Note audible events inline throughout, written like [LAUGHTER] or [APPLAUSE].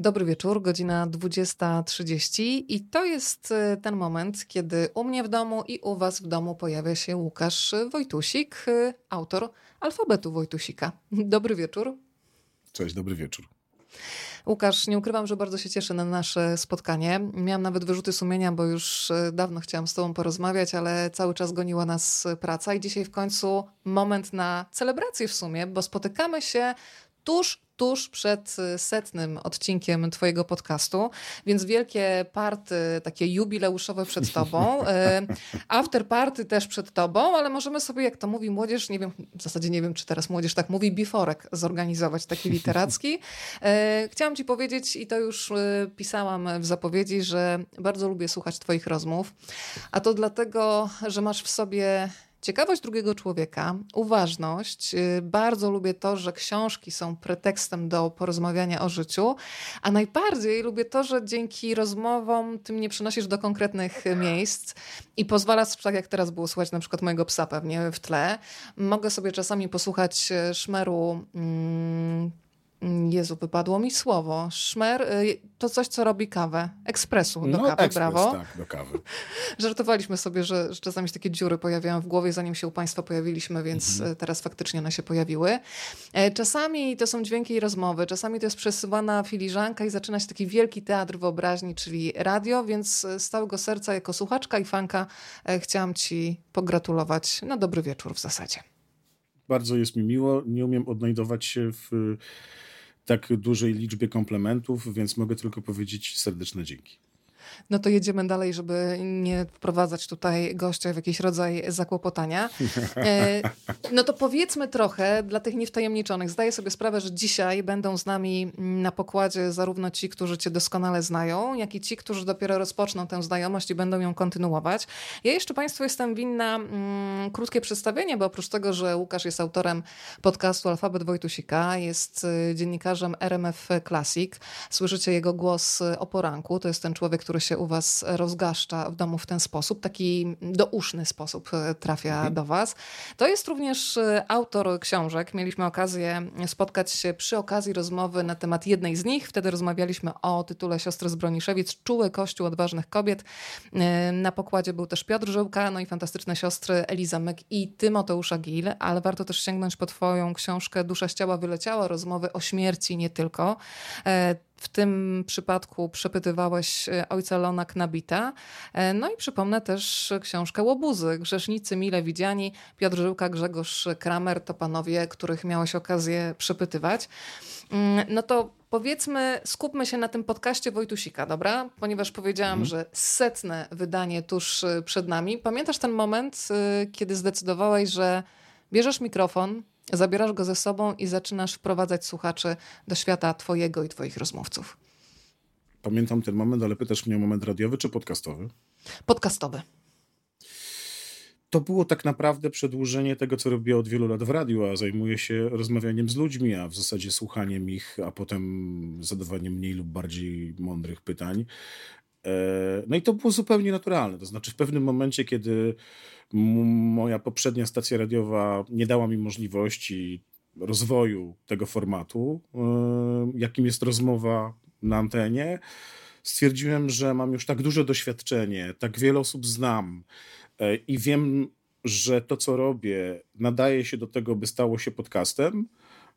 Dobry wieczór, godzina 20.30 i to jest e, ten moment, kiedy u mnie w domu i u Was w domu pojawia się Łukasz Wojtusik, e, autor alfabetu Wojtusika. [LAUGHS] Dobry wieczór. Cześć, dobry wieczór. Łukasz, nie ukrywam, że bardzo się cieszę na nasze spotkanie. Miałam nawet wyrzuty sumienia, bo już e, dawno chciałam z Tobą porozmawiać, ale cały czas goniła nas praca i dzisiaj w końcu moment na celebrację w sumie, bo spotykamy się tuż, tuż przed y, setnym odcinkiem Twojego podcastu, więc wielkie party, takie jubileuszowe przed [LAUGHS] Tobą. Y, after party też przed Tobą, ale możemy sobie, jak to mówi młodzież, nie wiem, w zasadzie nie wiem, czy teraz młodzież tak mówi, biforek zorganizować taki [LAUGHS] literacki. Y, chciałam Ci powiedzieć, i to już pisałam w zapowiedzi, że bardzo lubię słuchać Twoich rozmów, a to dlatego, że masz w sobie Ciekawość drugiego człowieka, uważność. Y, bardzo lubię to, że książki są pretekstem do porozmawiania o życiu, a najbardziej lubię to, że dzięki rozmowom tym nie przenosisz do konkretnych miejsc i pozwalasz, tak jak teraz było słuchać na przykład mojego psa pewnie w tle, mogę sobie czasami posłuchać y, szmeru. Hmm, Jezu, wypadło mi słowo. Szmer y, to coś, co robi kawę. Ekspresu do no, kawy, ekspres, brawo. tak, do kawy. [LAUGHS] Żartowaliśmy sobie, że, że czasami się takie dziury pojawiają w głowie, zanim się u Państwa pojawiliśmy, więc mhm. Y, teraz faktycznie one się pojawiły. E, czasami to są dźwięki i rozmowy, czasami to jest przesuwana filiżanka i zaczyna się taki wielki teatr wyobraźni, czyli radio, więc y, z całego serca jako słuchaczka i fanka e, chciałam Ci pogratulować na dobry wieczór w zasadzie. Bardzo jest mi miło. Nie umiem odnajdować się w tak dużej liczbie komplementów, więc mogę tylko powiedzieć serdeczne dzięki. No to jedziemy dalej, żeby nie wprowadzać tutaj gościa w jakiś rodzaj zakłopotania. [LAUGHS] E, no to powiedzmy trochę dla tych niewtajemniczonych. Zdaję sobie sprawę, że dzisiaj będą z nami na pokładzie zarówno ci, którzy cię doskonale znają, jak i ci, którzy dopiero rozpoczną tę znajomość i będą ją kontynuować. Ja jeszcze Państwu jestem winna mm, krótkie przedstawienie, bo oprócz tego, że Łukasz jest autorem podcastu Alfabet Wojtusika, jest y, dziennikarzem RMF Classic. Słyszycie jego głos o poranku. To jest ten człowiek, który się u was rozgaszcza w domu w ten sposób, taki douszny sposób e, trafia mhm. do was. To jest również e, autor książek. Mieliśmy okazję spotkać się przy okazji rozmowy na temat jednej z nich. Wtedy rozmawialiśmy o tytule Siostry z Broniszewic, Czuły Kościół Odważnych Kobiet. E, na pokładzie był też Piotr Żyłka, no i fantastyczne siostry Eliza Mek i Tymoteusza Gil, ale warto też sięgnąć po twoją książkę Dusza z ciała wyleciała, rozmowy o śmierci nie tylko. W tym przypadku przepytywałeś e, ojca Lona Knabita. E, no i przypomnę też książkę Łobuzy, Grzesznicy mile widziani. Piotr Żyłka, Grzegorz Kramer to panowie, których miałeś okazję przepytywać. Mm, no to powiedzmy, skupmy się na tym podcaście Wojtusika, dobra? Ponieważ powiedziałam, mhm. że setne wydanie tuż e, przed nami. Pamiętasz ten moment, kiedy zdecydowałeś, że bierzesz mikrofon, Zabierasz go ze sobą i zaczynasz wprowadzać słuchaczy do świata Twojego i Twoich rozmówców. Pamiętam ten moment, ale pytasz mnie o moment radiowy czy podcastowy? Podcastowy. To było tak naprawdę przedłużenie tego, co robię od wielu lat w radiu, a zajmuję się rozmawianiem z ludźmi, a w zasadzie słuchaniem ich, a potem zadawaniem mniej lub bardziej mądrych pytań. E, no i to było zupełnie naturalne. To znaczy, w pewnym momencie, kiedy moja poprzednia stacja radiowa nie dała mi możliwości rozwoju tego formatu, e, jakim jest rozmowa na antenie, stwierdziłem, że mam już tak duże doświadczenie, tak wiele osób znam e, i wiem, że to, co robię, nadaje się do tego, by stało się podcastem.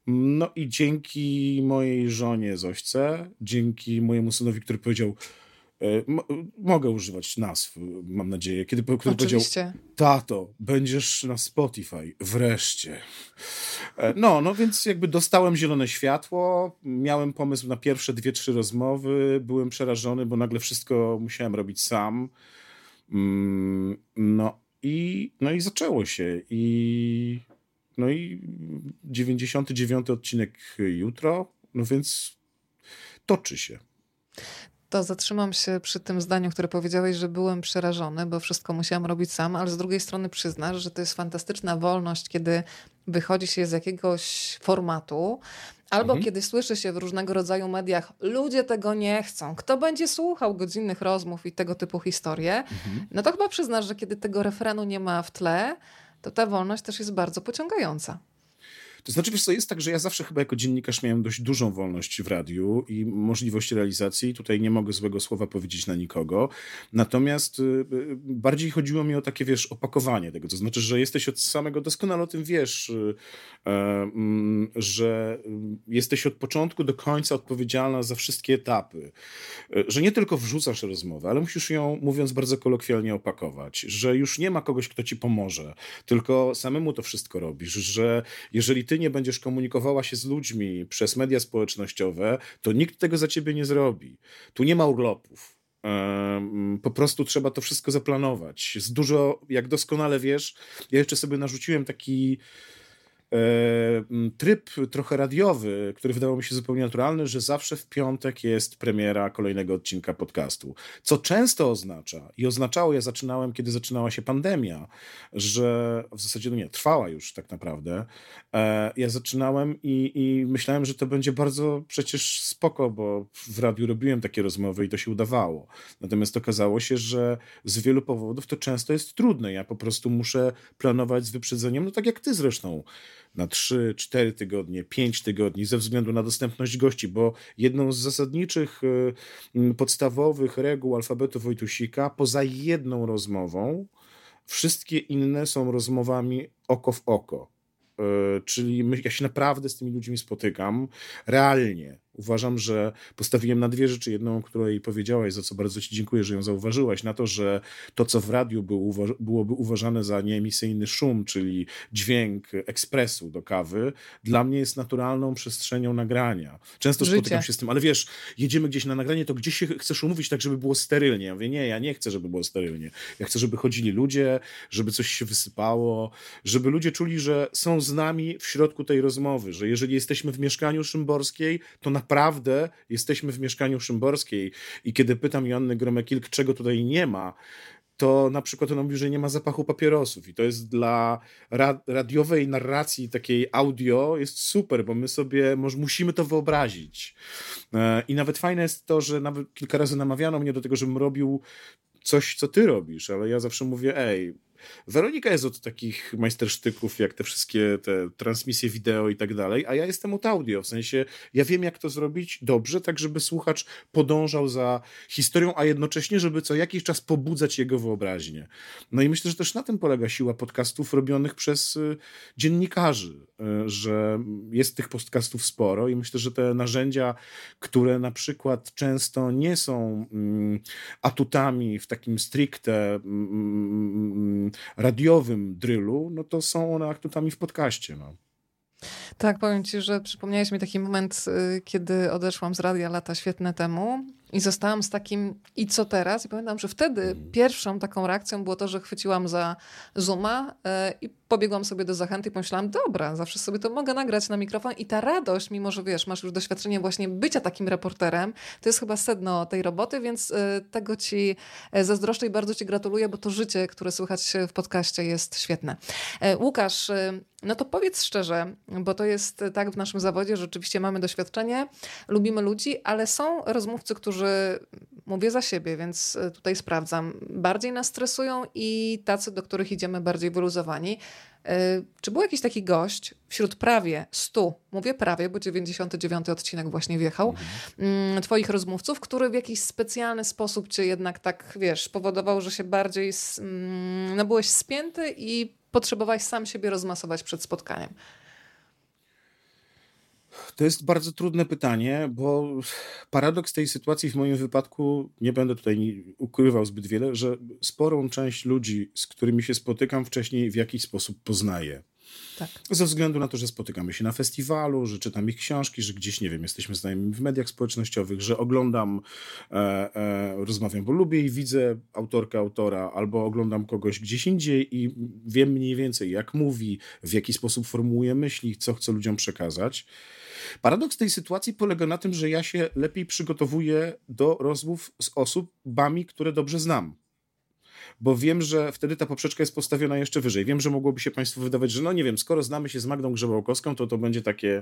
No i dzięki mojej żonie Zośce, dzięki mojemu synowi, który powiedział, mogę używać nazw, mam nadzieję. Kiedy, kiedy powiedział, tato, będziesz na Spotify, wreszcie. E, no, no więc jakby dostałem zielone światło, miałem pomysł na pierwsze dwie, trzy rozmowy, byłem przerażony, bo nagle wszystko musiałem robić sam. Mm, no i, no i zaczęło się. I, no i 99 odcinek jutro, no więc toczy się to zatrzymam się przy tym zdaniu, które powiedziałeś, że byłem przerażony, bo wszystko musiałam robić sam, ale z drugiej strony przyznasz, że to jest fantastyczna wolność, kiedy wychodzi się z jakiegoś formatu, albo mhm. kiedy słyszy się w różnego rodzaju mediach, ludzie tego nie chcą, kto będzie słuchał godzinnych rozmów i tego typu historie, mhm. no to chyba przyznasz, że kiedy tego refrenu nie ma w tle, to ta wolność też jest bardzo pociągająca. To znaczy, wiesz co, jest tak, że ja zawsze chyba jako dziennikarz miałem dość dużą wolność w radiu i możliwość realizacji. Tutaj nie mogę złego słowa powiedzieć na nikogo. Natomiast y, y, bardziej chodziło mi o takie, wiesz, opakowanie tego. To znaczy, że jesteś od samego, doskonale o tym wiesz, y, mm, że jesteś od początku do końca odpowiedzialna za wszystkie etapy. Że nie tylko wrzucasz rozmowę, ale musisz ją, mówiąc bardzo kolokwialnie, opakować. Że już nie ma kogoś, kto ci pomoże, tylko samemu to wszystko robisz. Że jeżeli ty nie będziesz komunikowała się z ludźmi przez media społecznościowe, to nikt tego za ciebie nie zrobi. Tu nie ma urlopów. Po prostu trzeba to wszystko zaplanować. Jest dużo, jak doskonale wiesz, ja jeszcze sobie narzuciłem taki tryb trochę radiowy, który wydawał mi się zupełnie naturalny, że zawsze w piątek jest premiera kolejnego odcinka podcastu. Co często oznacza, i oznaczało, ja zaczynałem, kiedy zaczynała się pandemia, że w zasadzie, no nie, trwała już tak naprawdę. E, ja zaczynałem i, i myślałem, że to będzie bardzo przecież spoko, bo w radiu robiłem takie rozmowy i to się udawało. Natomiast okazało się, że z wielu powodów to często jest trudne. Ja po prostu muszę planować z wyprzedzeniem, no tak jak ty zresztą na 3, 4 tygodnie, 5 tygodni ze względu na dostępność gości, bo jedną z zasadniczych, y, podstawowych reguł alfabetu Wojtusika, poza jedną rozmową, wszystkie inne są rozmowami oko w oko. Y, czyli ja się naprawdę z tymi ludźmi spotykam realnie Uważam, że postawiłem na dwie rzeczy. Jedną, o której powiedziałaś, za co bardzo Ci dziękuję, że ją zauważyłaś, na to, że to, co w radiu był, byłoby uważane za nieemisyjny szum, czyli dźwięk ekspresu do kawy, dla mnie jest naturalną przestrzenią nagrania. Często Życie. spotykam się z tym, ale wiesz, jedziemy gdzieś na nagranie, to gdzieś się chcesz umówić tak, żeby było sterylnie. Ja mówię, nie, ja nie chcę, żeby było sterylnie. Ja chcę, żeby chodzili ludzie, żeby coś się wysypało, żeby ludzie czuli, że są z nami w środku tej rozmowy, że jeżeli jesteśmy w mieszkaniu Szymborskiej, to na naprawdę jesteśmy w mieszkaniu Szymborskiej i kiedy pytam Joanny Gromekilk, czego tutaj nie ma, to na przykład ona mówi, że nie ma zapachu papierosów i to jest dla radiowej narracji takiej audio jest super, bo my sobie może musimy to wyobrazić. E, I nawet fajne jest to, że nawet kilka razy namawiano mnie do tego, żebym robił coś, co ty robisz, ale ja zawsze mówię, ej, Weronika jest od takich majstersztyków, jak te wszystkie te transmisje wideo i tak dalej, a ja jestem od audio, w sensie ja wiem, jak to zrobić dobrze, tak żeby słuchacz podążał za historią, a jednocześnie, żeby co jakiś czas pobudzać jego wyobraźnię. No i myślę, że też na tym polega siła podcastów robionych przez y, dziennikarzy, y, że jest tych podcastów sporo i myślę, że te narzędzia, które na przykład często nie są mm, atutami w takim stricte mm, mm, radiowym drylu, no to są one aktutami w podcaście. No. Tak, powiem ci, że przypomniałeś mi taki moment, y, kiedy odeszłam z radia lata świetne temu i zostałam z takim i co teraz? I pamiętam, że wtedy mm. pierwszą taką reakcją było to, że chwyciłam za Zooma y, i pobiegłam sobie do zachęty i pomyślałam, dobra, zawsze sobie to mogę nagrać na mikrofon i ta radość, mimo że wiesz, masz już doświadczenie właśnie bycia takim reporterem, to jest chyba sedno tej roboty, więc y, tego ci zazdroszczę i bardzo ci gratuluję, bo to życie, które słychać w podcaście jest świetne. Łukasz, no to powiedz szczerze, bo to jest tak w naszym zawodzie, że rzeczywiście mamy doświadczenie, lubimy ludzi, ale są rozmówcy, którzy, mówię za siebie, więc tutaj sprawdzam, bardziej nas stresują i tacy, do których idziemy bardziej wyluzowani. E, czy był jakiś taki gość wśród prawie 100, mówię prawie, bo 99 odcinek właśnie wjechał, mhm. twoich rozmówców, który w jakiś specjalny sposób cię jednak tak, wiesz, powodował, że się bardziej, mm, no byłeś spięty i potrzebowałeś sam siebie rozmasować przed spotkaniem? To jest bardzo trudne pytanie, bo paradoks tej sytuacji w moim wypadku, nie będę tutaj ukrywał zbyt wiele, że sporą część ludzi, z którymi się spotykam wcześniej, w jakiś sposób poznaję. Tak. Ze względu na to, że spotykamy się na festiwalu, że czytam ich książki, że gdzieś, nie wiem, jesteśmy znajomymi w mediach społecznościowych, że oglądam, e, e, rozmawiam, bo lubię i widzę autorkę, autora, albo oglądam kogoś gdzieś indziej i wiem mniej więcej, jak mówi, w jaki sposób formułuje myśli, co chce ludziom przekazać. Paradoks tej sytuacji polega na tym, że ja się lepiej przygotowuję do rozmów z osobami, które dobrze znam bo wiem, że wtedy ta poprzeczka jest postawiona jeszcze wyżej. Wiem, że mogłoby się Państwu wydawać, że no nie wiem, skoro znamy się z Magdą Grzebałkowską, to to będzie takie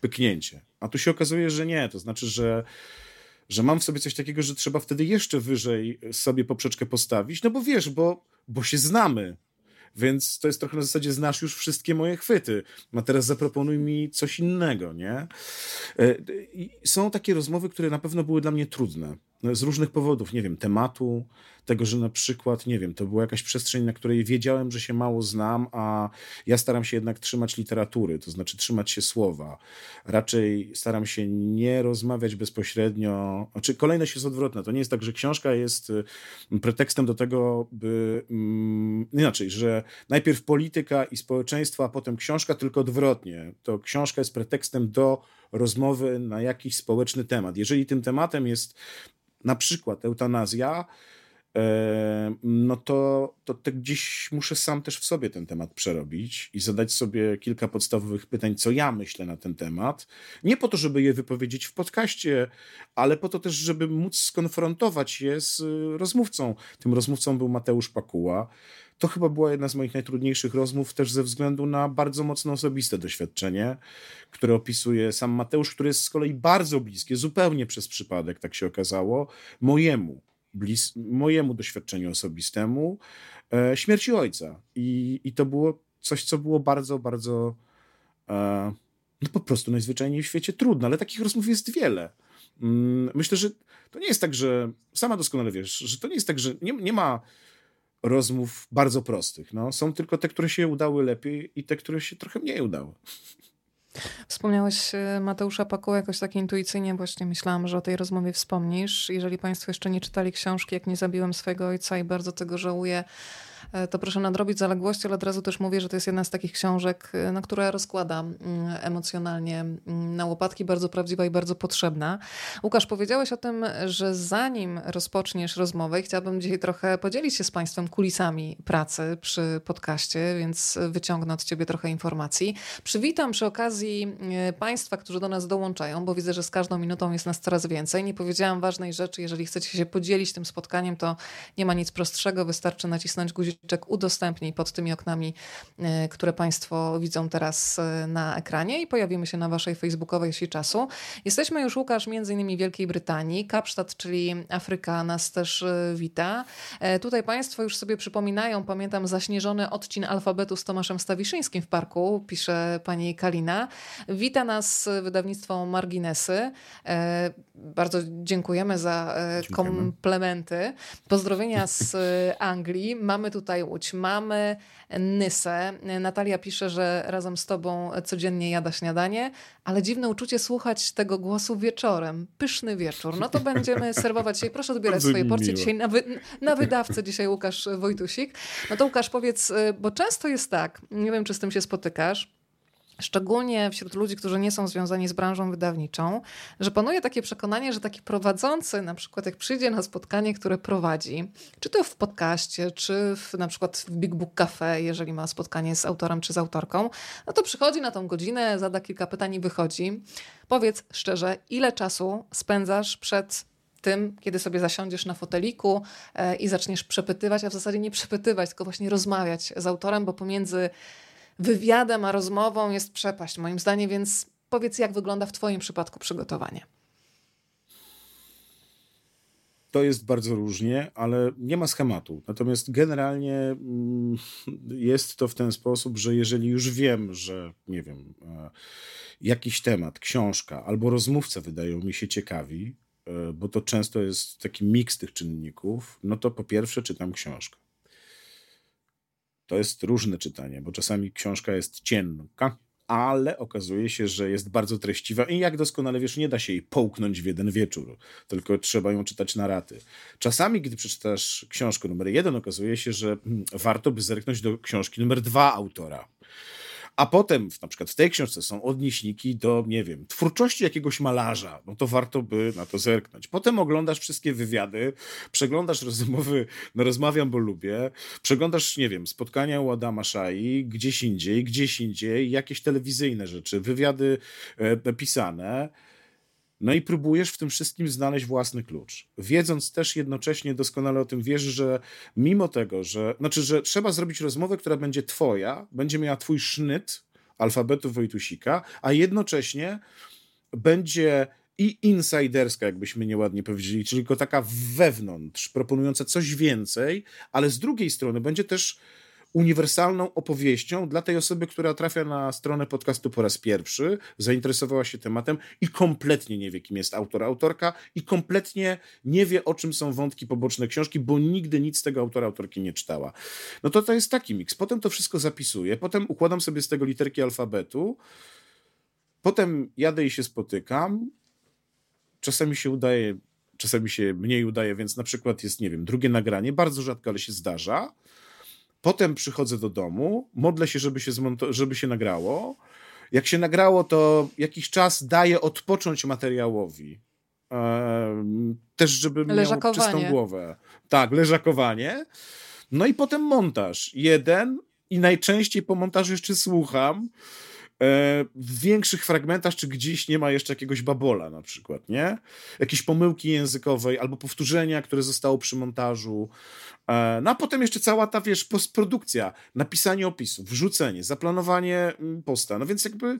pyknięcie. A tu się okazuje, że nie. To znaczy, że że mam w sobie coś takiego, że trzeba wtedy jeszcze wyżej sobie poprzeczkę postawić, no bo wiesz, bo, bo się znamy. Więc to jest trochę na zasadzie znasz już wszystkie moje chwyty, a teraz zaproponuj mi coś innego, nie? E, są takie rozmowy, które na pewno były dla mnie trudne z różnych powodów, nie wiem, tematu, tego, że na przykład, nie wiem, to była jakaś przestrzeń, na której wiedziałem, że się mało znam, a ja staram się jednak trzymać literatury, to znaczy trzymać się słowa. Raczej staram się nie rozmawiać bezpośrednio. Znaczy, kolejność jest odwrotna. To nie jest tak, że książka jest y, pretekstem do tego, by. Mm, inaczej, że najpierw polityka i społeczeństwo, a potem książka, tylko odwrotnie. To książka jest pretekstem do rozmowy na jakiś społeczny temat. Jeżeli tym tematem jest na przykład eutanazja, e, no to, to, to gdzieś muszę sam też w sobie ten temat przerobić i zadać sobie kilka podstawowych pytań, co ja myślę na ten temat. Nie po to, żeby je wypowiedzieć w podcaście, ale po to też, żeby móc skonfrontować je z rozmówcą. Tym rozmówcą był Mateusz Pakuła. To chyba była jedna z moich najtrudniejszych rozmów, też ze względu na bardzo mocno osobiste doświadczenie, które opisuje sam Mateusz, które jest z kolei bardzo bliskie, zupełnie przez przypadek, tak się okazało, mojemu, blis mojemu doświadczeniu osobistemu, e, śmierci ojca. I, I to było coś, co było bardzo, bardzo e, no po prostu najzwyczajniej w świecie trudne, ale takich rozmów jest wiele. Mm, myślę, że to nie jest tak, że sama doskonale wiesz, że to nie jest tak, że nie, nie ma rozmów bardzo prostych. No, są tylko te, które się udały lepiej i te, które się trochę mniej udały. Wspomniałeś e, Mateusza Paku jakoś tak intuicyjnie, właśnie myślałam, że o tej rozmowie wspomnisz. Jeżeli Państwo jeszcze nie czytali książki Jak nie zabiłem swojego ojca i bardzo tego żałuję, to proszę nadrobić zaległości, ale od razu też mówię, że to jest jedna z takich książek, e, na która rozkłada mm, emocjonalnie mm, na łopatki, bardzo prawdziwa i bardzo potrzebna. Łukasz, powiedziałeś o tym, że zanim rozpoczniesz rozmowę, chciałabym dzisiaj trochę podzielić się z Państwem kulisami pracy przy podcaście, więc wyciągnę od Ciebie trochę informacji. Przywitam przy okazji e, Państwa, którzy do nas dołączają, bo widzę, że z każdą minutą jest nas coraz więcej. Nie powiedziałam ważnej rzeczy, jeżeli chcecie się podzielić tym spotkaniem, to nie ma nic prostszego, wystarczy nacisnąć guzik guziczek udostępnij pod tymi oknami, e, które Państwo widzą teraz e, na ekranie i pojawimy się na Waszej facebookowej sieci czasu. Jesteśmy już, Łukasz, między innymi Wielkiej Brytanii. Kapsztad, czyli Afryka, nas też e, wita. Tutaj Państwo już sobie przypominają, pamiętam zaśnieżony odcin alfabetu z Tomaszem Stawiszyńskim w parku, pisze pani Kalina. Wita nas wydawnictwo Marginesy. Bardzo dziękujemy za komplementy. Pozdrowienia z Anglii. Mamy tutaj tutaj Łódź. Mamy Nysę. Natalia pisze, że razem z tobą codziennie jada śniadanie, ale dziwne uczucie słuchać tego głosu wieczorem. Pyszny wieczór. No to będziemy [LAUGHS] serwować dzisiaj. Proszę odbierać swoje porcje dzisiaj na, wy, na wydawcę. Dzisiaj Łukasz Wojtusik. No to Łukasz powiedz, bo często jest tak, nie wiem czy z tym się spotykasz, szczególnie wśród ludzi, którzy nie są związani z branżą wydawniczą, że panuje takie przekonanie, że taki prowadzący, na przykład jak przyjdzie na spotkanie, które prowadzi, czy to w podcaście, czy w, na przykład w Big Book Cafe, jeżeli ma spotkanie z autorem czy z autorką, no to przychodzi na tą godzinę, zada kilka pytań i wychodzi. Powiedz szczerze, ile czasu spędzasz przed tym, kiedy sobie zasiądziesz na foteliku e, i zaczniesz przepytywać, a w zasadzie nie przepytywać, tylko właśnie rozmawiać z autorem, bo pomiędzy wywiadem a rozmową jest przepaść, moim zdaniem, więc powiedz, jak wygląda w Twoim przypadku przygotowanie. To jest bardzo różnie, ale nie ma schematu. Natomiast generalnie mm, jest to w ten sposób, że jeżeli już wiem, że nie wiem, e, jakiś temat, książka albo rozmówca wydają mi się ciekawi, e, bo to często jest taki miks tych czynników, no to po pierwsze czytam książkę to jest różne czytanie, bo czasami książka jest cienka, ale okazuje się, że jest bardzo treściwa i jak doskonale wiesz, nie da się jej połknąć w jeden wieczór, tylko trzeba ją czytać na raty. Czasami, gdy przeczytasz książkę numer jeden, okazuje się, że hmm, warto by zerknąć do książki numer dwa autora a potem na przykład w tej książce są odnieśniki do, nie wiem, twórczości jakiegoś malarza, no to warto by na to zerknąć. Potem oglądasz wszystkie wywiady, przeglądasz rozmowy, no rozmawiam, bo lubię, przeglądasz, nie wiem, spotkania u Adama Szai, gdzieś indziej, gdzieś indziej, jakieś telewizyjne rzeczy, wywiady e, pisane, no i próbujesz w tym wszystkim znaleźć własny klucz. Wiedząc też jednocześnie doskonale o tym, wiesz, że mimo tego, że znaczy, że trzeba zrobić rozmowę, która będzie twoja, będzie miała twój sznyt alfabetu Wojtusika, a jednocześnie będzie i insiderska, jakbyśmy nieładnie powiedzieli, czyli tylko taka wewnątrz, proponująca coś więcej, ale z drugiej strony będzie też uniwersalną opowieścią dla tej osoby, która trafia na stronę podcastu po raz pierwszy, zainteresowała się tematem i kompletnie nie wie, kim jest autor, autorka i kompletnie nie wie, o czym są wątki poboczne książki, bo nigdy nic z tego autora, autorki nie czytała. No to to jest taki miks. Potem to wszystko zapisuję, potem układam sobie z tego literki alfabetu, potem jadę i się spotykam. Czasami się udaje, czasami się mniej udaje, więc na przykład jest, nie wiem, drugie nagranie, bardzo rzadko, ale się zdarza Potem przychodzę do domu, modlę się, żeby się, żeby się nagrało. Jak się nagrało, to jakiś czas daję odpocząć materiałowi. też, żeby miał czystą głowę. Tak, leżakowanie. No i potem montaż. Jeden i najczęściej po montażu jeszcze słucham w większych fragmentach, czy gdzieś nie ma jeszcze jakiegoś babola na przykład, nie? Jakieś pomyłki językowej albo powtórzenia, które zostało przy montażu. E, no a potem jeszcze cała ta, wiesz, postprodukcja, napisanie opisu, wrzucenie, zaplanowanie mm, posta. No więc jakby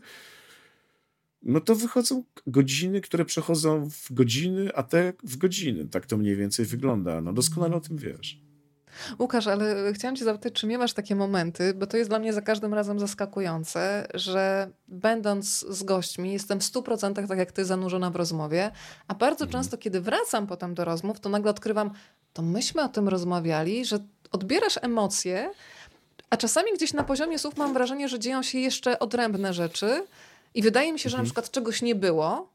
no to wychodzą godziny, które przechodzą w godziny, a te w godziny. Tak to mniej więcej wygląda. No doskonale o tym wiesz. Łukasz, ale chciałam cię zapytać, czy miewasz takie momenty, bo to jest dla mnie za każdym razem zaskakujące, że będąc z gośćmi jestem w 100% tak jak ty zanurzona w rozmowie, a bardzo mhm. często, kiedy wracam potem do rozmów, to nagle odkrywam, to myśmy o tym rozmawiali, że odbierasz emocje, a czasami gdzieś na poziomie słów mam wrażenie, że dzieją się jeszcze odrębne rzeczy i wydaje mi się, że na mhm. przykład czegoś nie było,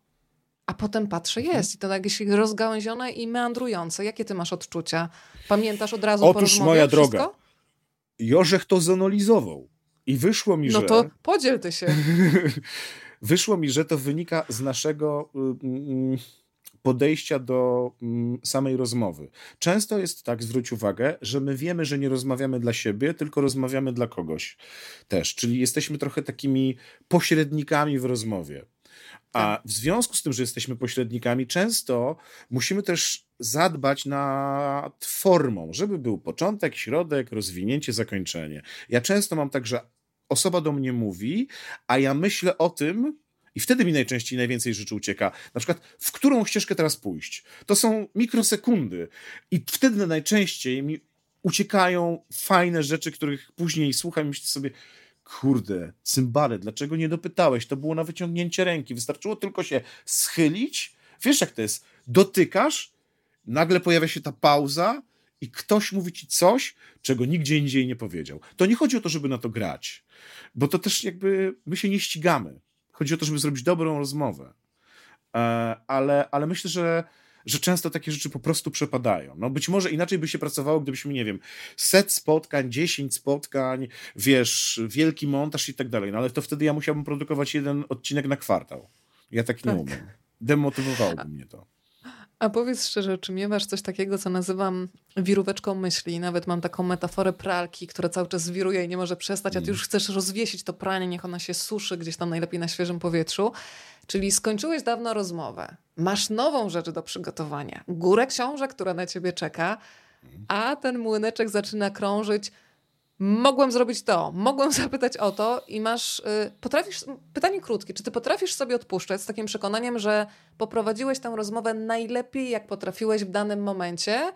a potem patrzę, mhm. jest. I to jakieś rozgałęzione i meandrujące. Jakie ty masz odczucia? Pamiętasz od razu Otóż, po moja wszystko? droga, Jorzech to zanalizował. I wyszło mi, no że... No to podziel ty się. [LAUGHS] wyszło mi, że to wynika z naszego mm, podejścia do mm, samej rozmowy. Często jest tak, zwróć uwagę, że my wiemy, że nie rozmawiamy dla siebie, tylko rozmawiamy dla kogoś też. Czyli jesteśmy trochę takimi pośrednikami w rozmowie. A tak. w związku z tym, że jesteśmy pośrednikami, często musimy też zadbać nad formą, żeby był początek, środek, rozwinięcie, zakończenie. Ja często mam tak, że osoba do mnie mówi, a ja myślę o tym, i wtedy mi najczęściej najwięcej rzeczy ucieka. Na przykład, w którą ścieżkę teraz pójść? To są mikrosekundy. I wtedy najczęściej mi uciekają fajne rzeczy, których później słucham i myślę sobie, kurde, cymbale, dlaczego nie dopytałeś? To było na wyciągnięcie ręki. Wystarczyło tylko się schylić. Wiesz, jak to jest? Dotykasz, nagle pojawia się ta pauza i ktoś mówi ci coś, czego nigdzie indziej nie powiedział. To nie chodzi o to, żeby na to grać, bo to też jakby my się nie ścigamy. Chodzi o to, żeby zrobić dobrą rozmowę. E, ale, ale myślę, że że często takie rzeczy po prostu przepadają. No być może inaczej by się pracowało, gdybyśmy, nie wiem, set spotkań, 10 spotkań, wiesz, wielki montaż i tak dalej, no ale to wtedy ja musiałbym produkować jeden odcinek na kwartał. Ja tak nie tak. umiem. Demotywowałoby mnie to. A powiedz szczerze, czy miewasz coś takiego, co nazywam wiróweczką myśli? Nawet mam taką metaforę pralki, która cały czas wiruje i nie może przestać, a ty mm. już chcesz rozwiesić to pranie, niech ona się suszy gdzieś tam najlepiej na świeżym powietrzu. Czyli skończyłeś dawno rozmowę, masz nową rzecz do przygotowania, górę książek, która na ciebie czeka, a ten młyneczek zaczyna krążyć. Mogłem zrobić to, mogłem [LAUGHS] zapytać o to i masz. Y, potrafisz. Pytanie krótkie. Czy ty potrafisz sobie odpuszczać z takim przekonaniem, że poprowadziłeś tę rozmowę najlepiej, jak potrafiłeś w danym momencie?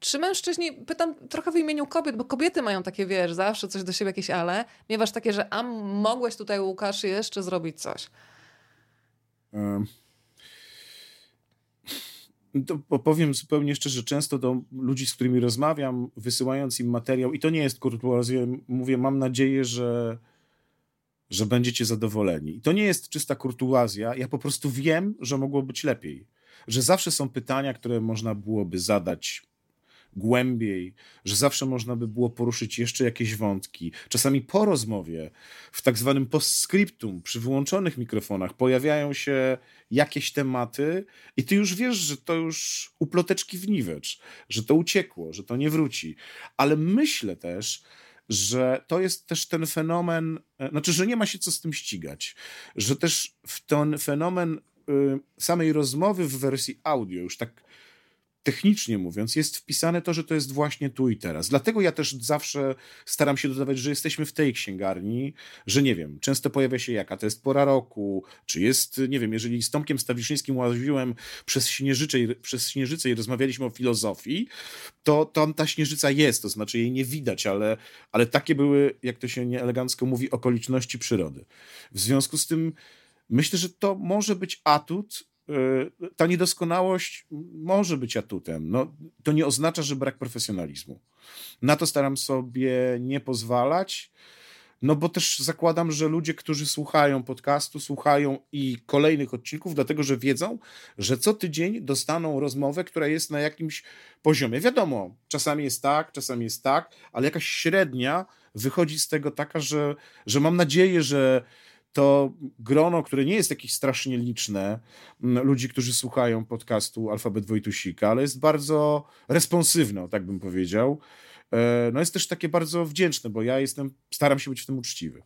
Czy mężczyźni, pytam trochę w imieniu kobiet, bo kobiety mają takie, wiesz, zawsze coś do siebie jakieś ale. Miewasz takie, że a mogłeś tutaj, Łukasz, jeszcze zrobić coś. To powiem zupełnie szczerze, często do ludzi, z którymi rozmawiam, wysyłając im materiał, i to nie jest kurtuazja, mówię, mam nadzieję, że, że będziecie zadowoleni. I to nie jest czysta kurtuazja, ja po prostu wiem, że mogło być lepiej. Że zawsze są pytania, które można byłoby zadać głębiej, że zawsze można by było poruszyć jeszcze jakieś wątki. Czasami po rozmowie, w tak zwanym postscriptum, przy wyłączonych mikrofonach, pojawiają się jakieś tematy i ty już wiesz, że to już uploteczki w niwecz, że to uciekło, że to nie wróci. Ale myślę też, że to jest też ten fenomen, e, znaczy, że nie ma się co z tym ścigać, że też w ten fenomen y, samej rozmowy w wersji audio, już tak technicznie mówiąc, jest wpisane to, że to jest właśnie tu i teraz. Dlatego ja też zawsze staram się dodawać, że jesteśmy w tej księgarni, że nie wiem, często pojawia się jaka to jest pora roku, czy jest, nie wiem, jeżeli z Tomkiem Stawiszyńskim łaziłem przez Śnieżycę, przez Śnieżycę i rozmawialiśmy o filozofii, to tam ta Śnieżyca jest, to znaczy jej nie widać, ale, ale takie były, jak to się nieelegancko mówi, okoliczności przyrody. W związku z tym myślę, że to może być atut, ta niedoskonałość może być atutem. No, to nie oznacza, że brak profesjonalizmu. Na to staram sobie nie pozwalać, no bo też zakładam, że ludzie, którzy słuchają podcastu, słuchają i kolejnych odcinków, dlatego że wiedzą, że co tydzień dostaną rozmowę, która jest na jakimś poziomie. Wiadomo, czasami jest tak, czasami jest tak, ale jakaś średnia wychodzi z tego taka, że, że mam nadzieję, że to grono, które nie jest jakieś strasznie liczne, ludzi, którzy słuchają podcastu Alfabet Wojtusika, ale jest bardzo responsywne, tak bym powiedział. E, no jest też takie bardzo wdzięczne, bo ja jestem, staram się być w tym uczciwy.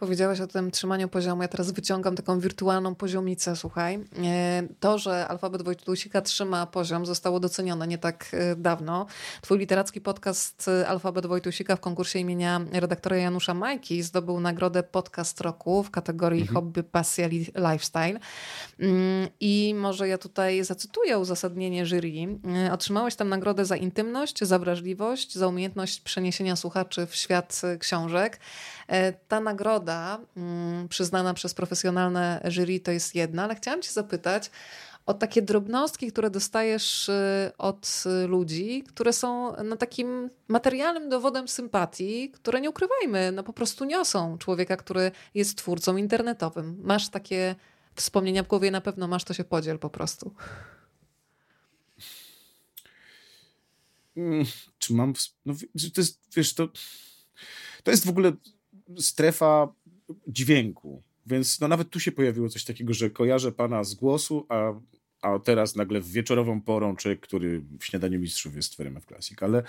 Powiedziałaś o tym trzymaniu poziomu. Ja teraz wyciągam taką wirtualną poziomicę, słuchaj. E, to, że alfabet Wojtusika trzyma poziom, zostało docenione nie tak e, dawno. Twój literacki podcast e, Alfabet Wojtusika w konkursie imienia redaktora Janusza Majki zdobył nagrodę Podcast Roku w kategorii mhm. Hobby, Pasja, Lifestyle. Mm, I może ja tutaj zacytuję uzasadnienie jury. Otrzymałeś tam nagrodę za intymność, za wrażliwość, za umiejętność przeniesienia słuchaczy w świat książek. Ta nagroda nagroda mm, przyznana przez profesjonalne jury to jest jedna, ale chciałam Cię zapytać o takie drobnostki, które dostajesz y, od ludzi, które są no, takim materialnym dowodem sympatii, które nie ukrywajmy, no po prostu niosą człowieka, który jest twórcą internetowym. Masz takie wspomnienia w głowie, na pewno masz, to się podziel po prostu. Hmm, czy mam. No, to jest, wiesz, to, to jest w ogóle strefa dźwięku. Więc no nawet tu się pojawiło coś takiego, że kojarzę pana z głosu, a, a teraz nagle w wieczorową porą człowiek, który w śniadaniu mistrzów jest w RMF Classic. Ale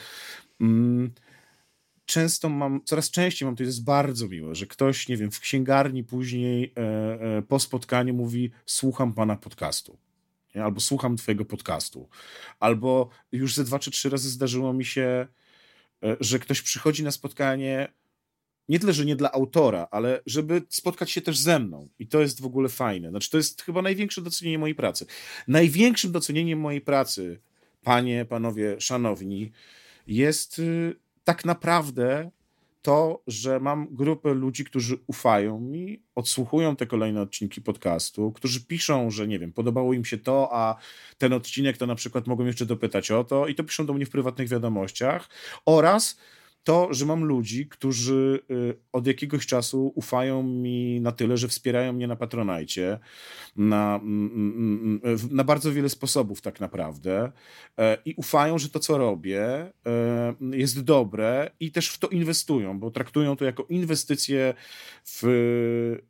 mm, często mam, coraz częściej mam, to jest bardzo miłe, że ktoś, nie wiem, w księgarni później e, e, po spotkaniu mówi słucham pana podcastu. Nie? Albo słucham twojego podcastu. Albo już ze dwa czy trzy razy zdarzyło mi się, e, że ktoś przychodzi na spotkanie nie tyle, że nie dla autora, ale żeby spotkać się też ze mną. I to jest w ogóle fajne. Znaczy, to jest chyba największe docenienie mojej pracy. Największym docenieniem mojej pracy, panie, panowie, szanowni, jest y, tak naprawdę to, że mam grupę ludzi, którzy ufają mi, odsłuchują te kolejne odcinki podcastu, którzy piszą, że nie wiem, podobało im się to, a ten odcinek to na przykład mogą jeszcze dopytać o to i to piszą do mnie w prywatnych wiadomościach oraz to, że mam ludzi, którzy y, od jakiegoś czasu ufają mi na tyle, że wspierają mnie na Patronajcie, na, mm, mm, mm, na bardzo wiele sposobów tak naprawdę e, i ufają, że to, co robię e, jest dobre i też w to inwestują, bo traktują to jako inwestycje w,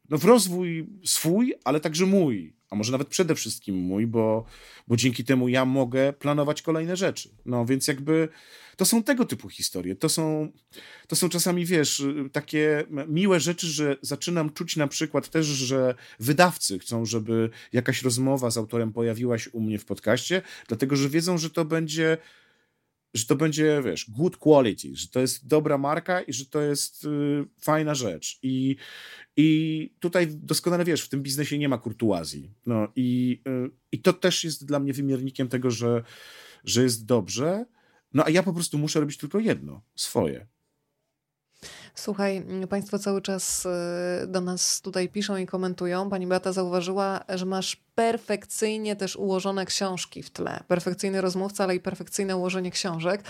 no, w rozwój swój, ale także mój, a może nawet przede wszystkim mój, bo, bo dzięki temu ja mogę planować kolejne rzeczy. No więc jakby to są tego typu historie. To są, to są czasami, wiesz, takie miłe rzeczy, że zaczynam czuć na przykład też, że wydawcy chcą, żeby jakaś rozmowa z autorem pojawiła się u mnie w podcaście, dlatego że wiedzą, że to będzie że to będzie, wiesz, good quality, że to jest dobra marka i że to jest y, fajna rzecz. I, I tutaj doskonale wiesz, w tym biznesie nie ma kurtuazji. No i, y, i to też jest dla mnie wymiernikiem tego, że, że jest dobrze. No a ja po prostu muszę robić tylko jedno, swoje. Słuchaj, Państwo cały czas y, do nas tutaj piszą i komentują. Pani Beata zauważyła, że masz perfekcyjnie też ułożone książki w tle. Perfekcyjny rozmówca, ale i perfekcyjne ułożenie książek.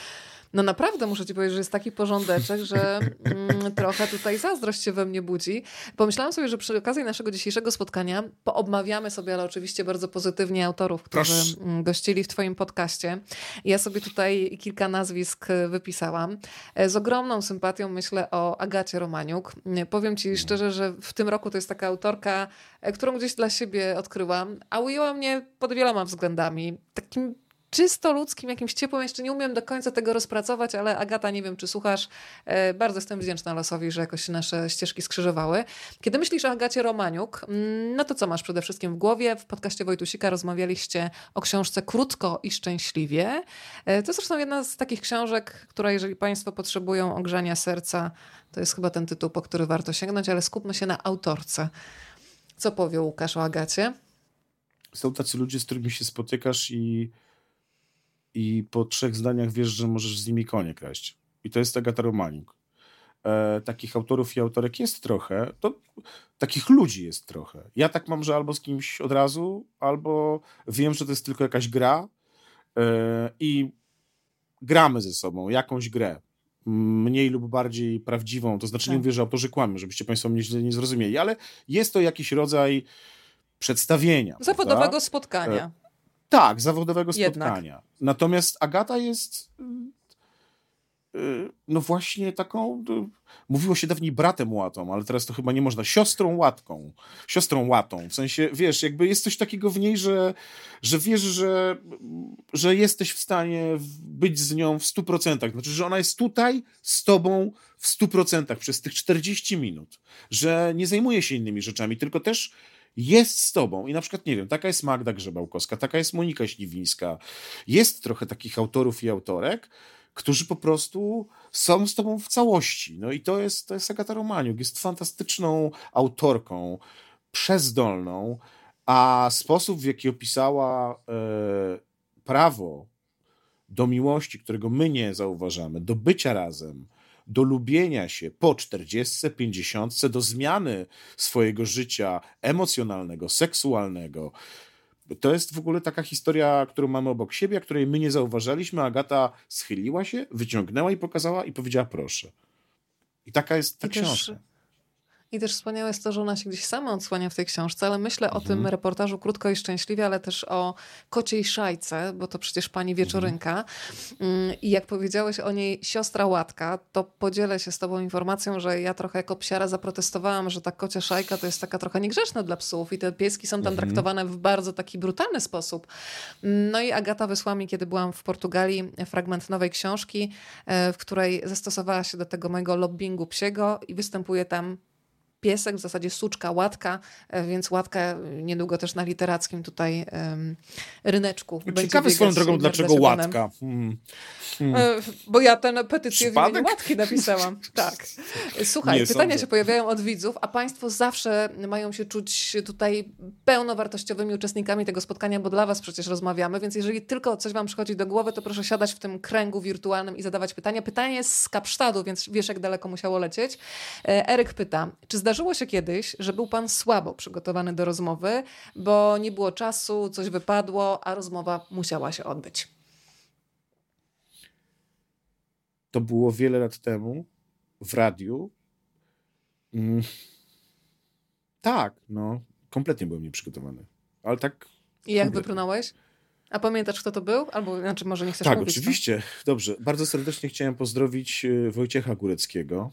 No naprawdę muszę ci powiedzieć, że jest taki porządeczek, że mm, [LAUGHS] trochę tutaj zazdrość się we mnie budzi. Pomyślałam sobie, że przy okazji naszego dzisiejszego spotkania poobmawiamy sobie, ale oczywiście bardzo pozytywnie autorów, którzy Proszę. Mm, gościli w twoim podcaście. Ja sobie tutaj kilka nazwisk wypisałam. E, z ogromną sympatią myślę o Agacie Romaniuk. Powiem ci szczerze, że w tym roku to jest taka autorka, e, którą gdzieś dla siebie odkryłam, a ujęła mnie pod wieloma względami. Takim czysto ludzkim, jakimś ciepłym. Jeszcze nie umiem do końca tego rozpracować, ale Agata, nie wiem, czy słuchasz, e, bardzo jestem wdzięczna losowi, że jakoś nasze ścieżki skrzyżowały. Kiedy myślisz o Agacie Romaniuk, mm, no to co masz przede wszystkim w głowie? W podcaście Wojtusika rozmawialiście o książce Krótko i Szczęśliwie. E, to zresztą jedna z takich książek, która jeżeli Państwo potrzebują ogrzania serca, to jest chyba ten tytuł, po który warto sięgnąć, ale skupmy się na autorce. Co powie Łukasz o Agacie? Są tacy ludzie, z którymi się spotykasz i, i po trzech zdaniach wiesz, że możesz z nimi konie kraść. I to jest Agata Romaniuk. E, takich autorów i autorek jest trochę, to takich ludzi jest trochę. Ja tak mam, że albo z kimś od razu, albo wiem, że to jest tylko jakaś gra e, i gramy ze sobą jakąś grę mniej lub bardziej prawdziwą, to znaczy tak. nie mówię, że autorzy kłamią, żebyście Państwo mnie źle nie zrozumieli, ale jest to jakiś rodzaj przedstawienia. Zawodowego prawda? spotkania. Tak, zawodowego Jednak. spotkania. Natomiast Agata jest Y, no właśnie taką, y, mówiło się dawniej bratem łatą, ale teraz to chyba nie można, siostrą łatką, siostrą łatą, w sensie, wiesz, jakby jest coś takiego w niej, że, że wiesz, że, że jesteś w stanie być z nią w 100%, znaczy, że ona jest tutaj z tobą w 100% przez tych 40 minut, że nie zajmuje się innymi rzeczami, tylko też jest z tobą i na przykład, nie wiem, taka jest Magda Grzebałkowska, taka jest Monika Śliwińska, jest trochę takich autorów i autorek, którzy po prostu są z tobą w całości. No i to jest, to jest Agata Romaniuk. Jest fantastyczną autorką, przezdolną, a sposób, w jaki opisała e, prawo do miłości, którego my nie zauważamy, do bycia razem, do lubienia się po 40, 50, do zmiany swojego życia emocjonalnego, seksualnego, to jest w ogóle taka historia, którą mamy obok siebie, a której my nie zauważaliśmy. Agata schyliła się, wyciągnęła i pokazała i powiedziała proszę. I taka jest ta I książka. Też i też wspaniałe jest to, że ona się gdzieś sama odsłania w tej książce, ale myślę mhm. o tym mhm. reportażu krótko i szczęśliwie, ale też o kociej szajce, bo to przecież pani wieczorynka. Mhm. I jak powiedziałeś o niej siostra Łatka, to podzielę się z tobą informacją, że ja trochę jako psiara zaprotestowałam, że ta kocia szajka to jest taka trochę niegrzeczna dla psów i te pieski są tam mhm. traktowane w bardzo taki brutalny sposób. No i Agata wysłała mi, kiedy byłam w Portugalii, fragment nowej książki, e, w której zastosowała się do tego mojego lobbingu psiego i występuje tam piesek, w zasadzie suczka, łatka, e, więc łatka niedługo też na literackim tutaj um, ryneczku. Ciekawe swoją drogą, dlaczego łatka. Hmm. Hmm. Bo ja tę petycję Przypadek? w imieniu łatki napisałam. [LAUGHS] tak. Słuchaj, Nie pytania sądzę. się pojawiają od widzów, a państwo zawsze mają się czuć tutaj pełnowartościowymi uczestnikami tego spotkania, bo dla was przecież rozmawiamy, więc jeżeli tylko coś wam przychodzi do głowy, to proszę siadać w tym kręgu wirtualnym i zadawać pytania. Pytanie jest z Kapsztadu, więc wiesz, jak daleko musiało lecieć. E, Eryk pyta, czy zdarzyło Zdarzyło się kiedyś, że był pan słabo przygotowany do rozmowy, bo nie było czasu, coś wypadło, a rozmowa musiała się odbyć. To było wiele lat temu w radiu. Mm. Tak, no, kompletnie byłem nieprzygotowany. Ale tak. I jak wybrnąłeś? A pamiętasz, kto to był? Albo znaczy, może nie chcesz tak, mówić? Tak, oczywiście. To? Dobrze. Bardzo serdecznie chciałem pozdrowić e, Wojciecha Góreckiego,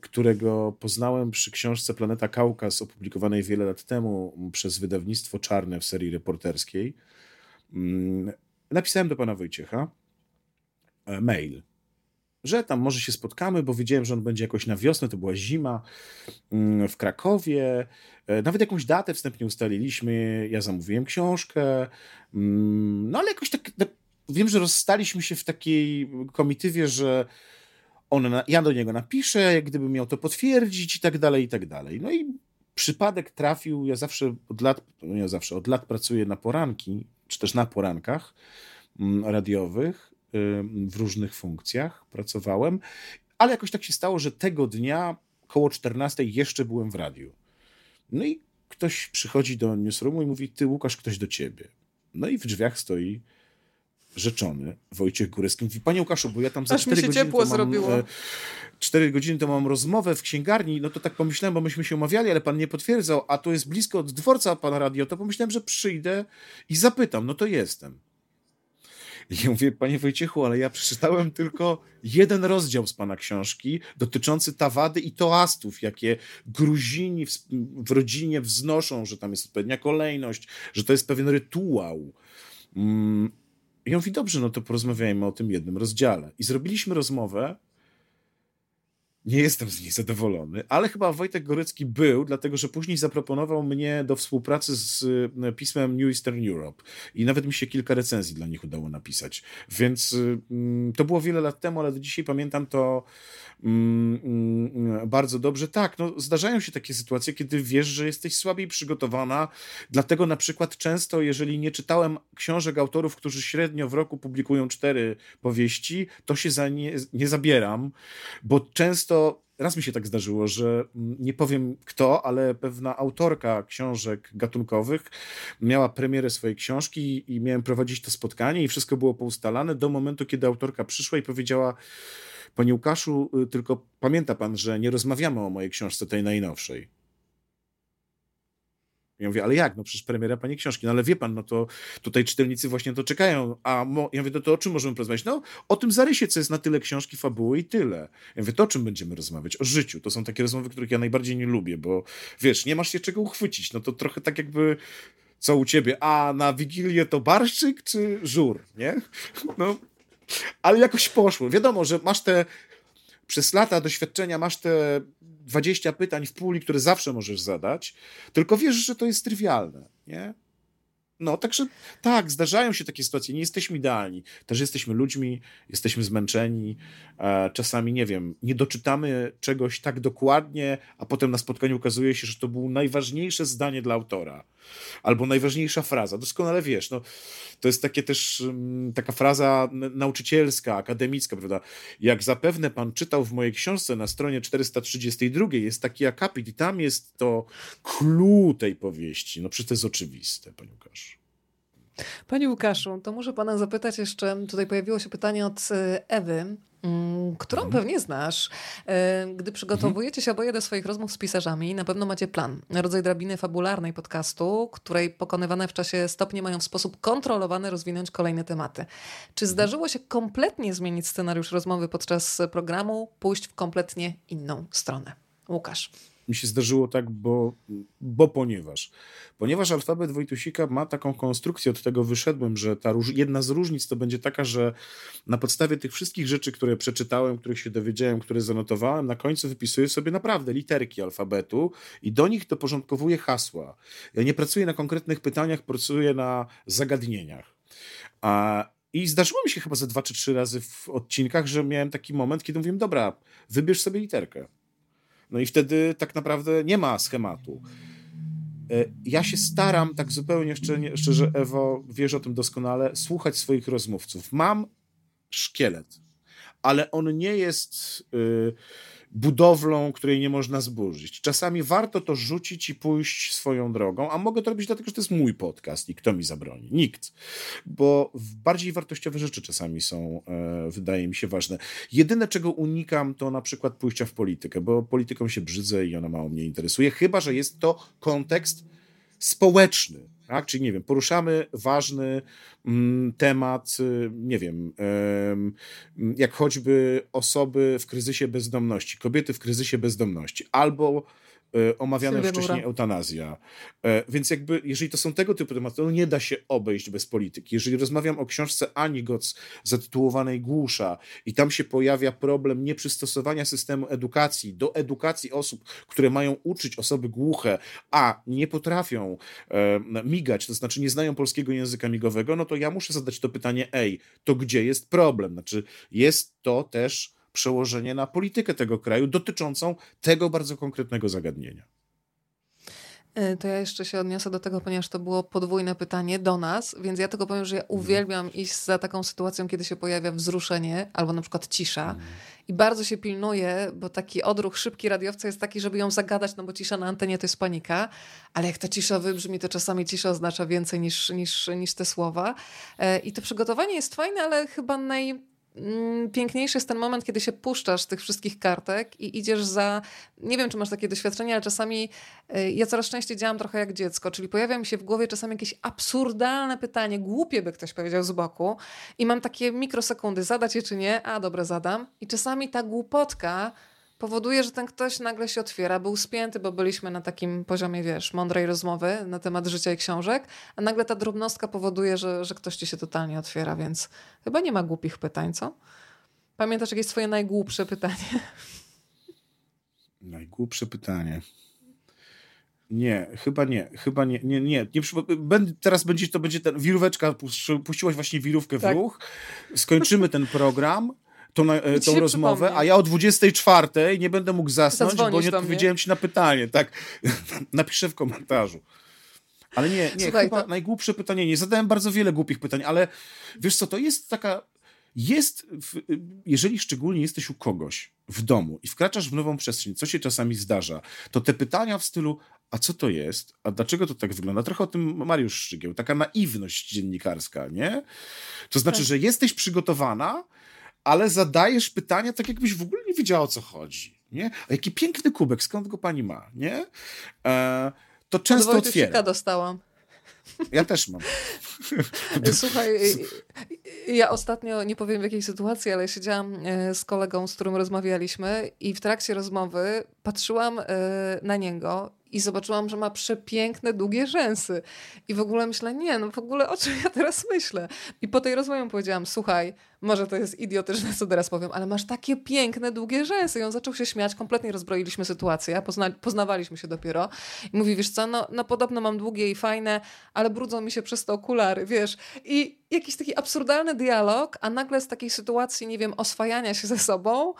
którego poznałem przy książce Planeta Kaukaz, opublikowanej wiele lat temu przez wydawnictwo Czarne w serii reporterskiej. Mm, napisałem do pana Wojciecha e, mail, że tam może się spotkamy, bo wiedziałem, że on będzie jakoś na wiosnę, to była zima mm, w Krakowie. E, nawet jakąś datę wstępnie ustaliliśmy. Ja zamówiłem książkę. No ale jakoś tak. Wiem, że rozstaliśmy się w takiej komitywie, że on, ja do niego napiszę, jak gdyby miał to potwierdzić i tak dalej, i tak dalej. No i przypadek trafił, ja zawsze od lat, no nie zawsze, od lat pracuję na poranki, czy też na porankach mm, radiowych, w różnych funkcjach pracowałem, ale jakoś tak się stało, że tego dnia koło 14 jeszcze byłem w radiu. No i ktoś przychodzi do newsroomu i mówi, ty Łukasz, ktoś do ciebie. No i w drzwiach stoi rzeczony Wojciech Górecki mówi, panie Łukaszu, bo ja tam za Aż 4 godziny to mam, e, 4 godziny to mam rozmowę w księgarni, no to tak pomyślałem, bo myśmy się umawiali, ale pan nie potwierdzał, a to jest blisko od dworca pana radio, to pomyślałem, że przyjdę i zapytam, no to jestem. I ja mówię, panie Wojciechu, ale ja przeczytałem tylko jeden rozdział z pana książki dotyczący tawady i toastów, jakie Gruzini w, w rodzinie wznoszą, że tam jest odpowiednia kolejność, że to jest pewien rytuał. Mm, I on mówi, dobrze, no to porozmawiajmy o tym jednym rozdziale. I zrobiliśmy rozmowę, nie jestem z niej zadowolony, ale chyba Wojtek Gorecki był, dlatego że później zaproponował mnie do współpracy z e, pismem New Eastern Europe i nawet mi się kilka recenzji dla nich udało napisać. Więc mm, to było wiele lat temu, ale do dzisiaj pamiętam to mm, mm, bardzo dobrze. Tak, no, zdarzają się takie sytuacje, kiedy wiesz, że jesteś słabiej przygotowana, dlatego na przykład często, jeżeli nie czytałem książek autorów, którzy średnio w roku publikują cztery powieści, to się za nie, nie zabieram, bo często raz mi się tak zdarzyło, że mm, nie powiem kto, ale pewna autorka książek gatunkowych miała premierę swojej książki i miałem prowadzić to spotkanie i wszystko było poustalane do momentu, kiedy autorka przyszła i powiedziała Panie Łukaszu, y, tylko pamięta pan, że nie rozmawiamy o mojej książce tej najnowszej. Ja mówię, ale jak? No przecież premiera pani książki. No ale wie pan, no to tutaj czytelnicy właśnie to czekają. A ja mówię, no to o czym możemy porozmawiać? No o tym zarysie, co jest na tyle książki, fabuły i tyle. Ja mówię, to o czym będziemy rozmawiać? O życiu. To są takie rozmowy, których ja najbardziej nie lubię, bo wiesz, nie masz się czego uchwycić. No to trochę tak jakby co u ciebie? A na Wigilię to barszczyk czy żur, nie? No, ale jakoś poszło. Wiadomo, że masz te przez lata doświadczenia masz te 20 pytań w puli, które zawsze możesz zadać, tylko wiesz, że to jest trywialne, nie? No, także tak, zdarzają się takie sytuacje. Nie jesteśmy idealni. Też jesteśmy ludźmi, jesteśmy zmęczeni. E, czasami, nie wiem, nie doczytamy czegoś tak dokładnie, a potem na spotkaniu okazuje się, że to było najważniejsze zdanie dla autora. Albo najważniejsza fraza. Doskonale wiesz, no, to jest takie też mm, taka fraza nauczycielska, akademicka, prawda? Jak zapewne pan czytał w mojej książce na stronie 432 jest taki akapit i tam jest to clue tej powieści. No przecież to jest oczywiste, panie Łukasz. Panie Łukaszu, to muszę pana zapytać jeszcze, tutaj pojawiło się pytanie od e, Ewy, mm, którą mhm. pewnie znasz. E, gdy przygotowujecie się oboje do swoich rozmów z pisarzami, na pewno macie plan, rodzaj drabiny fabularnej podcastu, której pokonywane w czasie stopnie mają w sposób kontrolowany rozwinąć kolejne tematy. Czy mhm. zdarzyło się kompletnie zmienić scenariusz rozmowy podczas programu, pójść w kompletnie inną stronę? Łukasz mi się zdarzyło tak, bo, bo ponieważ. Ponieważ alfabet Wojtusika ma taką konstrukcję, od tego wyszedłem, że ta róż, jedna z różnic to będzie taka, że na podstawie tych wszystkich rzeczy, które przeczytałem, których się dowiedziałem, które zanotowałem, na końcu wypisuję sobie naprawdę literki alfabetu i do nich doporządkowuję hasła. Ja nie pracuję na konkretnych pytaniach, pracuję na zagadnieniach. A, i zdarzyło mi się chyba ze dwa czy trzy razy w odcinkach, że miałem taki moment, kiedy mówiłem, dobra, wybierz sobie literkę. No i wtedy tak naprawdę nie ma schematu. E, ja się staram, tak zupełnie szczerze, Ewo, wiesz o tym doskonale, słuchać swoich rozmówców. Mam szkielet, ale on nie jest. Yy, budowlą, której nie można zburzyć. Czasami warto to rzucić i pójść swoją drogą, a mogę to robić dlatego, że to jest mój podcast i kto mi zabroni? Nikt. Bo bardziej wartościowe rzeczy czasami są, e, wydaje mi się, ważne. Jedyne, czego unikam, to na przykład pójścia w politykę, bo polityką się brzydzę i ona mało mnie interesuje, chyba, że jest to kontekst społeczny, tak? Czyli nie wiem, poruszamy ważny mm, temat, y, nie wiem, jak choćby osoby w kryzysie bezdomności, kobiety w kryzysie bezdomności, albo omawiana już wcześniej eutanazja. E, więc jakby, jeżeli to są tego typu tematy, to nie da się obejść bez polityki. Jeżeli rozmawiam o książce Ani Goc zatytułowanej Głusza i tam się pojawia problem nieprzystosowania systemu edukacji do edukacji osób, które mają uczyć osoby głuche, a nie potrafią e, migać, to znaczy nie znają polskiego języka migowego, no to ja muszę zadać to pytanie, ej, to gdzie jest problem? Znaczy jest to też przełożenie na politykę tego kraju dotyczącą tego bardzo konkretnego zagadnienia. E, to ja jeszcze się odniosę do tego, ponieważ to było podwójne pytanie do nas, więc ja tylko powiem, że ja mhm. uwielbiam iść za taką sytuacją, kiedy się pojawia wzruszenie albo na przykład cisza. Mm. I bardzo się pilnuję, bo taki odruch szybki radiowca jest taki, żeby ją zagadać, no bo cisza na antenie to jest panika, ale jak ta cisza wybrzmi, to czasami cisza oznacza więcej niż, niż, niż te słowa. E, I to przygotowanie jest fajne, ale chyba naj, piękniejszy jest ten moment, kiedy się puszczasz tych wszystkich kartek i idziesz za. Nie wiem, czy masz takie doświadczenie, ale czasami y, ja coraz częściej działam trochę jak dziecko, czyli pojawia mi się w głowie czasami jakieś absurdalne pytanie, głupie by ktoś powiedział z boku, i mam takie mikrosekundy, zadać je czy nie, a dobra, zadam. I czasami ta głupotka powoduje, że ten ktoś nagle się otwiera, był spięty, bo byliśmy na takim poziomie, wiesz, mądrej rozmowy na temat życia i książek, a nagle ta drobnostka powoduje, że, że ktoś ci się totalnie otwiera, więc chyba nie ma głupich pytań, co? Pamiętasz jakieś swoje najgłupsze pytanie? [LAUGHS] Najgłupsze pytanie. Nie, chyba nie, chyba nie, nie, nie. nie teraz będzie, to będzie ten, wiróweczka, puściłaś właśnie wirówkę w tak. ruch, skończymy ten program, tą, e, tą rozmowę, przypomnę. a ja o 24 nie będę mógł zasnąć, Zadzwonisz bo nie odpowiedziałem ci na pytanie. Tak, [LAUGHS] napiszę w komentarzu. Ale nie, nie, Słuchaj, chyba to... najgłupsze pytanie. Nie zadałem bardzo wiele głupich pytań, ale wiesz co, to jest taka jest, w, jeżeli szczególnie jesteś u kogoś w domu i wkraczasz w nową przestrzeń, co się czasami zdarza, to te pytania w stylu, a co to jest? A dlaczego to tak wygląda? Trochę o tym Mariusz Szczygieł, taka naiwność dziennikarska, nie? To znaczy, tak. że jesteś przygotowana, ale zadajesz pytania tak, jakbyś w ogóle nie wiedziała, o co chodzi, nie? A jaki piękny kubek, skąd go pani ma, nie? E, to często Od otwiera. dostałam. Ja też mam. [LAUGHS] Słuchaj, [LAUGHS] ja ostatnio, nie powiem w jakiej sytuacji, ale siedziałam e, z kolegą, z którym rozmawialiśmy i w trakcie rozmowy patrzyłam e, na niego i zobaczyłam, że ma przepiękne, długie rzęsy. I w ogóle myślę, nie, no w ogóle o czym ja teraz myślę? I po tej rozmowie powiedziałam, słuchaj, może to jest idiotyczne, co teraz powiem, ale masz takie piękne, długie rzęsy. I on zaczął się śmiać, kompletnie rozbroiliśmy sytuację, pozna poznawaliśmy się dopiero. I mówi, wiesz co, no, no podobno mam długie i fajne, ale brudzą mi się przez to okulary, wiesz. I jakiś taki absurdalny dialog, a nagle z takiej sytuacji, nie wiem, oswajania się ze sobą,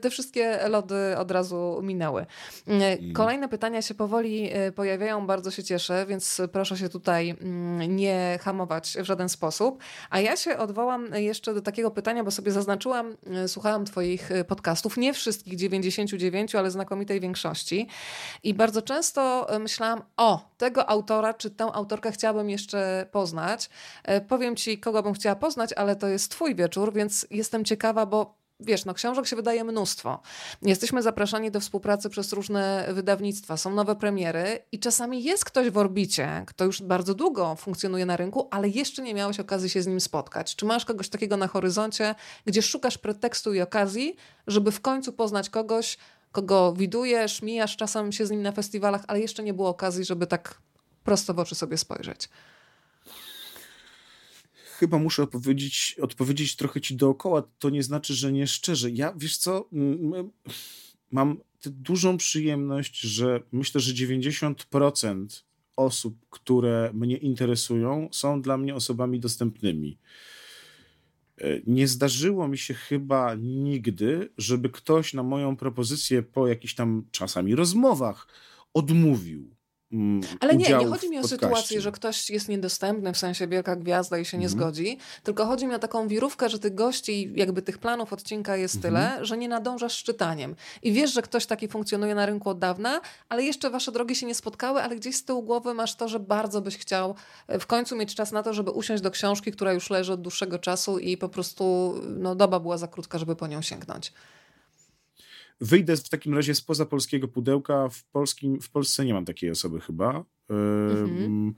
te wszystkie lody od razu minęły. Mm. Kolejne pytania się powoli e, pojawiają, bardzo się cieszę, więc proszę się tutaj mm, nie hamować w żaden sposób. A ja się odwołam jeszcze do takiego pytania, bo sobie zaznaczyłam, e, słuchałam Twoich e, podcastów, nie wszystkich 99, ale znakomitej większości. I bardzo często myślałam, o, tego autora czy tę autorkę chciałabym jeszcze poznać. Powiem Ci, kogo bym chciała poznać, ale to jest Twój wieczór, więc jestem ciekawa, bo wiesz, no książek się wydaje mnóstwo. Jesteśmy zapraszani do współpracy przez różne wydawnictwa, są nowe premiery i czasami jest ktoś w orbicie, kto już bardzo długo funkcjonuje na rynku, ale jeszcze nie miałeś okazji się z nim spotkać. Czy masz kogoś takiego na horyzoncie, gdzie szukasz pretekstu i okazji, żeby w końcu poznać kogoś, kogo widujesz, mijasz czasem się z nim na festiwalach, ale jeszcze nie było okazji, żeby tak prosto w oczy sobie spojrzeć? Chyba muszę odpowiedzieć, odpowiedzieć trochę ci dookoła. To nie znaczy, że nie szczerze. Ja, wiesz co, mam dużą przyjemność, że myślę, że 90% osób, które mnie interesują, są dla mnie osobami dostępnymi. E, nie zdarzyło mi się chyba nigdy, żeby ktoś na moją propozycję po jakichś tam czasami rozmowach odmówił. Mm, Ale nie, nie chodzi mi o sytuację, że ktoś jest niedostępny, w sensie wielka gwiazda i się nie mm. zgodzi, tylko chodzi mi o taką wirówkę, że tych gości, jakby tych planów odcinka jest mm tyle, że nie nadążasz z czytaniem. I wiesz, że ktoś taki funkcjonuje na rynku od dawna, ale jeszcze wasze drogi się nie spotkały, ale gdzieś z tyłu głowy masz to, że bardzo byś chciał e, w końcu mieć czas na to, żeby usiąść do książki, która już leży od dłuższego czasu i po prostu no, doba była za krótka, żeby po nią sięgnąć. Wyjdę w takim razie spoza polskiego pudełka. W, polskim, w Polsce nie mam takiej osoby chyba. Mhm.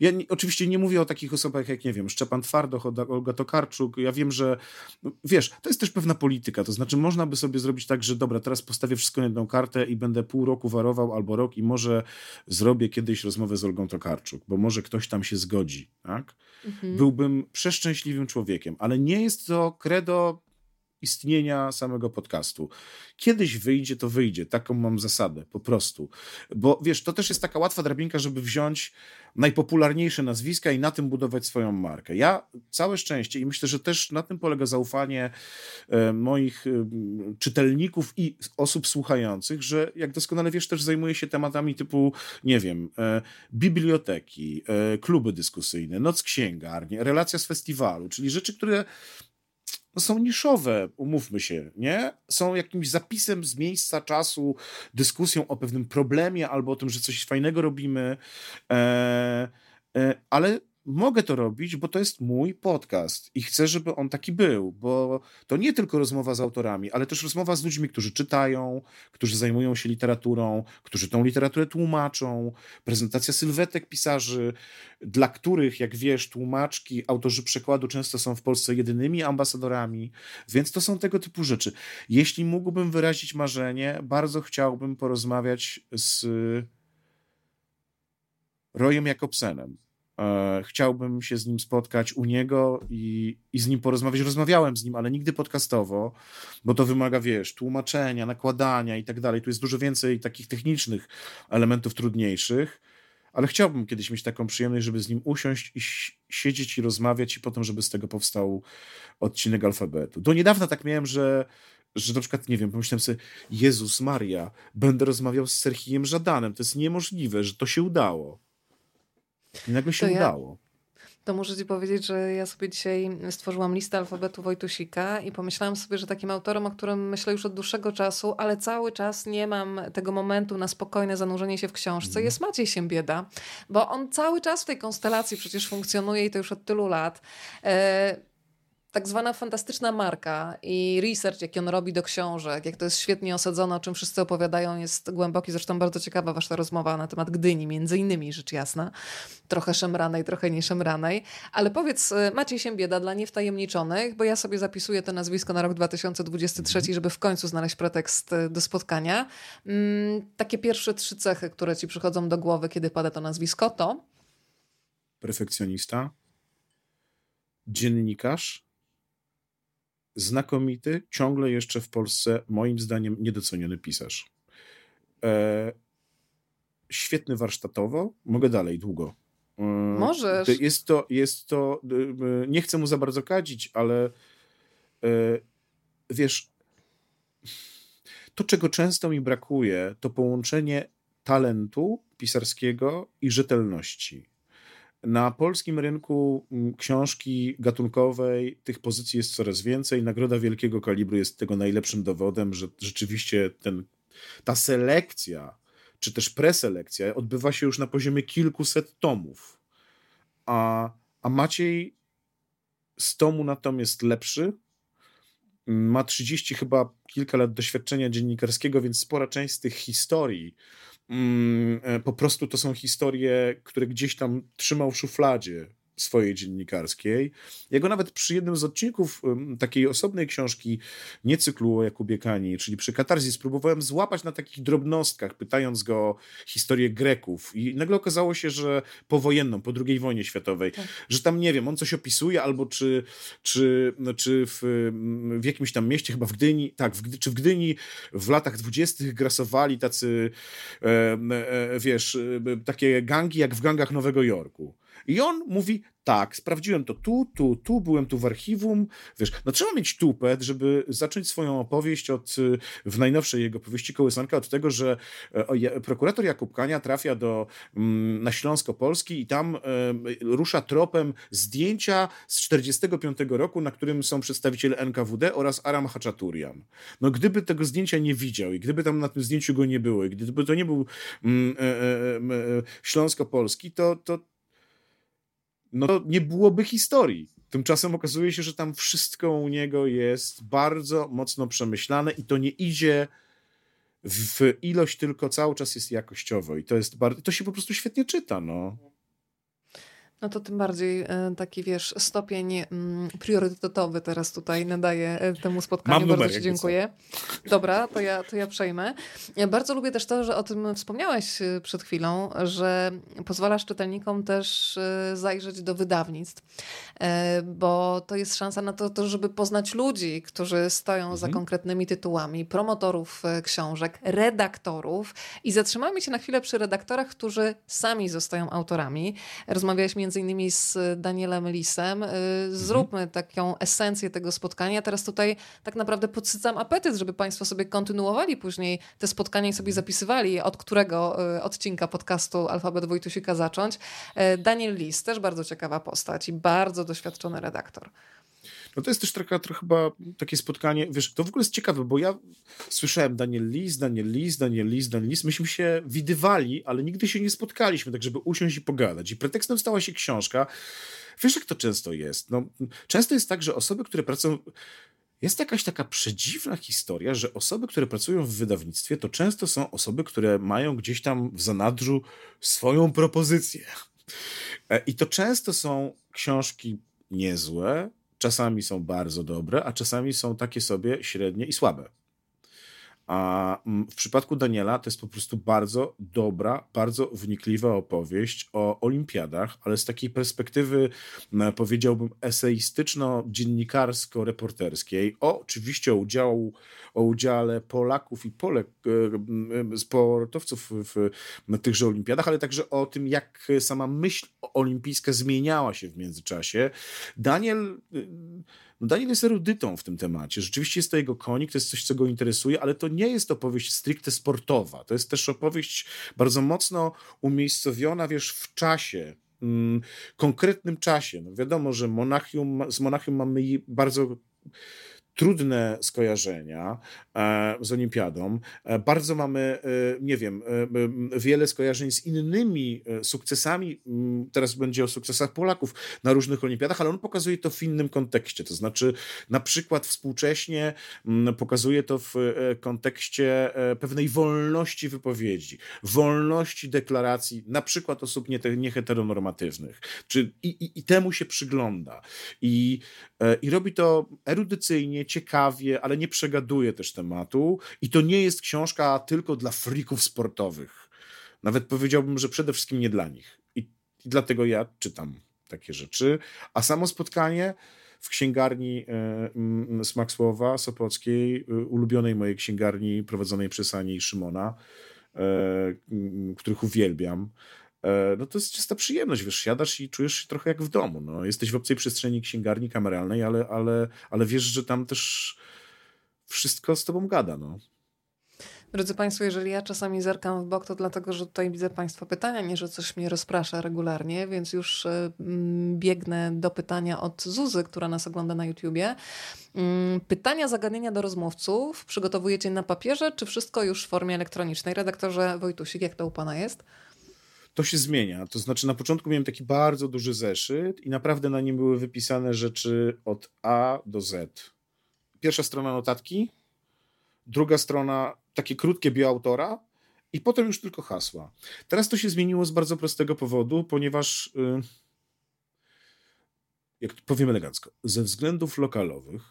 Ja nie, oczywiście nie mówię o takich osobach jak, nie wiem, Szczepan Twardoch, Olga Tokarczuk. Ja wiem, że no, wiesz, to jest też pewna polityka. To znaczy, można by sobie zrobić tak, że dobra, teraz postawię wszystko na jedną kartę i będę pół roku warował albo rok i może zrobię kiedyś rozmowę z Olgą Tokarczuk, bo może ktoś tam się zgodzi. Tak? Mhm. Byłbym przeszczęśliwym człowiekiem, ale nie jest to credo istnienia samego podcastu. Kiedyś wyjdzie, to wyjdzie. Taką mam zasadę, po prostu. Bo wiesz, to też jest taka łatwa drabinka, żeby wziąć najpopularniejsze nazwiska i na tym budować swoją markę. Ja całe szczęście i myślę, że też na tym polega zaufanie e, moich e, czytelników i osób słuchających, że jak doskonale wiesz, też zajmuję się tematami typu, nie wiem, e, biblioteki, kluby dyskusyjne, noc księgarni, relacja z festiwalu, czyli rzeczy, które no są niszowe, umówmy się, nie? Są jakimś zapisem z miejsca, czasu, dyskusją o pewnym problemie albo o tym, że coś fajnego robimy, e, e, ale mogę to robić, bo to jest mój podcast i chcę, żeby on taki był, bo to nie tylko rozmowa z autorami, ale też rozmowa z ludźmi, którzy czytają, którzy zajmują się literaturą, którzy tą literaturę tłumaczą, prezentacja sylwetek pisarzy, dla których, jak wiesz, tłumaczki, autorzy przekładu często są w Polsce jedynymi ambasadorami, więc to są tego typu rzeczy. Jeśli mógłbym wyrazić marzenie, bardzo chciałbym porozmawiać z Rojem Jakobsenem chciałbym się z nim spotkać u niego i, i z nim porozmawiać. Rozmawiałem z nim, ale nigdy podcastowo, bo to wymaga, wiesz, tłumaczenia, nakładania i tak dalej. Tu jest dużo więcej takich technicznych elementów trudniejszych, ale chciałbym kiedyś mieć taką przyjemność, żeby z nim usiąść i siedzieć i rozmawiać i potem, żeby z tego powstał odcinek alfabetu. Do niedawna tak miałem, że że na przykład, nie wiem, pomyślałem sobie, Jezus Maria, będę rozmawiał z Serhijem Żadanem, to jest niemożliwe, że to się udało. I nagle się to udało. Ja, to muszę ci powiedzieć, że ja sobie dzisiaj stworzyłam listę alfabetu Wojtusika i pomyślałam sobie, że takim autorem, o którym myślę już od dłuższego czasu, ale cały czas nie mam tego momentu na spokojne zanurzenie się w książce, mm. jest Maciej Siembieda, bo on cały czas w tej konstelacji przecież funkcjonuje i to już od tylu lat. Tak zwana fantastyczna marka i research, jaki on robi do książek, jak to jest świetnie osadzone, o czym wszyscy opowiadają, jest głęboki. Zresztą bardzo ciekawa wasza rozmowa na temat Gdyni, między innymi, rzecz jasna. Trochę szemranej, trochę nieszemranej. Ale powiedz, y, Maciej się bieda dla niewtajemniczonych, bo ja sobie zapisuję to nazwisko na rok 2023, mhm. żeby w końcu znaleźć pretekst y, do spotkania. Mm, takie pierwsze trzy cechy, które ci przychodzą do głowy, kiedy pada to nazwisko, to... Perfekcjonista, dziennikarz, znakomity, ciągle jeszcze w Polsce, moim zdaniem, niedoceniony pisarz. E, świetny warsztatowo, mogę dalej, długo. E, Możesz. Jest to, jest to, nie chcę mu za bardzo kadzić, ale e, wiesz, to czego często mi brakuje, to połączenie talentu pisarskiego i rzetelności. Na polskim rynku mm, książki gatunkowej tych pozycji jest coraz więcej. Nagroda wielkiego kalibru jest tego najlepszym dowodem, że rzeczywiście ten, ta selekcja, czy też preselekcja odbywa się już na poziomie kilkuset tomów. A, a Maciej z tomu jest lepszy. Ma 30 chyba kilka lat doświadczenia dziennikarskiego, więc spora część z tych historii, po prostu to są historie, które gdzieś tam trzymał w szufladzie swojej dziennikarskiej. Ja go nawet przy jednym z odcinków takiej osobnej książki, nie cyklu o Jakubie Kani, czyli przy Katarzji, spróbowałem złapać na takich drobnostkach, pytając go o historię Greków i nagle okazało się, że powojenną, po II wojnie światowej, tak. że tam, nie wiem, on coś opisuje, albo czy, czy, no, czy w, w jakimś tam mieście, chyba w Gdyni, tak, w, czy w Gdyni w latach dwudziestych grasowali tacy, e, e, wiesz, e, takie gangi jak w gangach Nowego Jorku. I on mówi, tak, sprawdziłem to tu, tu, tu, byłem tu w archiwum. Wiesz, no trzeba mieć tupet, żeby zacząć swoją opowieść od, y, w najnowszej jego powieści Kołysanka, od tego, że e, prokurator Jakub Kania trafia do, mm, na Śląsko-Polski i tam e, rusza tropem zdjęcia z 45 roku, na którym są przedstawiciele NKWD oraz Aram Hachaturian. No gdyby tego zdjęcia nie widział i gdyby tam na tym zdjęciu go nie było i gdyby to nie był mm, e, Śląsko-Polski, to, to, no to nie byłoby historii. Tymczasem okazuje się, że tam wszystko u niego jest bardzo mocno przemyślane i to nie idzie w ilość, tylko cały czas jest jakościowo i to jest bardzo, to się po prostu świetnie czyta, no. No to tym bardziej e, taki, wiesz, stopień mm, priorytetowy teraz tutaj nadaje e, temu spotkaniu. Mam bardzo Ci dziękuję. Dobra, to ja, to ja przejmę. Ja bardzo lubię też to, że o tym wspomniałeś e, przed chwilą, że pozwalasz czytelnikom też zajrzeć do wydawnictw, bo to jest szansa na to, to żeby poznać ludzi, którzy stoją mhm. za konkretnymi tytułami, promotorów książek, redaktorów i zatrzymajmy się na chwilę przy redaktorach, którzy sami zostają autorami. Rozmawiałeś między między innymi z Danielem Lisem. Y, zróbmy mhm. taką esencję tego spotkania. Teraz tutaj tak naprawdę podsycam apetyt, żeby Państwo sobie kontynuowali później te spotkania i sobie mhm. zapisywali, od którego y, odcinka podcastu Alfabet Wojtusika zacząć. Y, Daniel Lis, też bardzo ciekawa postać i bardzo doświadczony redaktor. No to jest też trochę, trochę chyba takie spotkanie, wiesz, to w ogóle jest ciekawe, bo ja słyszałem Daniel Lis, Daniel Lis, Daniel Lis, Daniel Lis, myśmy się widywali, ale nigdy się nie spotkaliśmy, tak żeby usiąść i pogadać. I pretekstem stała się książka. Wiesz, jak to często jest? No, często jest tak, że osoby, które pracują... Jest jakaś taka przedziwna historia, że osoby, które pracują w wydawnictwie, to często są osoby, które mają gdzieś tam w zanadrzu swoją propozycję. E, I to często są książki niezłe, czasami są bardzo dobre, a czasami są takie sobie średnie i słabe. A mm, w przypadku Daniela to jest po prostu bardzo dobra, bardzo wnikliwa opowieść o olimpiadach, ale z takiej perspektywy, powiedziałbym, eseistyczno-dziennikarsko-reporterskiej, oczywiście o, udziału, o udziale Polaków i Polek, e, sportowców w, tychże olimpiadach, ale także o tym, jak sama myśl olimpijska zmieniała się w międzyczasie. Daniel no Daniel jest erudytą w tym temacie. Rzeczywiście jest to jego konik, to jest coś, co go interesuje, ale to nie jest opowieść stricte sportowa. To jest też opowieść bardzo mocno umiejscowiona, wiesz, w czasie, mm, konkretnym czasie. No wiadomo, że Monachium, z Monachium mamy bardzo trudne skojarzenia e, z Olimpiadą. E, bardzo mamy, e, nie wiem, wiele skojarzeń z innymi sukcesami. Mm, teraz będzie o sukcesach Polaków na różnych Olimpiadach, ale on pokazuje to w innym kontekście. To znaczy, na przykład współcześnie mm, pokazuje to w kontekście pewnej wolności wypowiedzi, wolności deklaracji, na przykład osób nieheteronormatywnych. Czy, i, i, I temu się przygląda. I, I robi to erudycyjnie, ciekawie, ale nie przegaduje też tematu. I to nie jest książka tylko dla frików sportowych. Nawet powiedziałbym, że przede wszystkim nie dla nich. I, i dlatego ja czytam takie rzeczy. A samo spotkanie w księgarni e, Smak Słowa Sopockiej, e, ulubionej mojej księgarni prowadzonej przez Anię i Szymona, e, których uwielbiam, no to jest czysta przyjemność, wiesz, siadasz i czujesz się trochę jak w domu, no. Jesteś w obcej przestrzeni księgarni kameralnej, ale, ale, ale wiesz, że tam też wszystko z tobą gada, no. Drodzy Państwo, jeżeli ja czasami zerkam w bok, to dlatego, że tutaj widzę Państwa pytania, nie że coś mnie rozprasza regularnie, więc już e, biegnę do pytania od Zuzy, która nas ogląda na YouTubie. Mm, pytania, zagadnienia do rozmówców przygotowujecie na papierze, czy wszystko już w formie elektronicznej? Redaktorze Wojtusik, jak to u Pana jest? To się zmienia. To znaczy, na początku miałem taki bardzo duży zeszyt i naprawdę na nim były wypisane rzeczy od A do Z. Pierwsza strona notatki, druga strona takie krótkie bioautora i potem już tylko hasła. Teraz to się zmieniło z bardzo prostego powodu, ponieważ, yy, jak powiem elegancko, ze względów lokalowych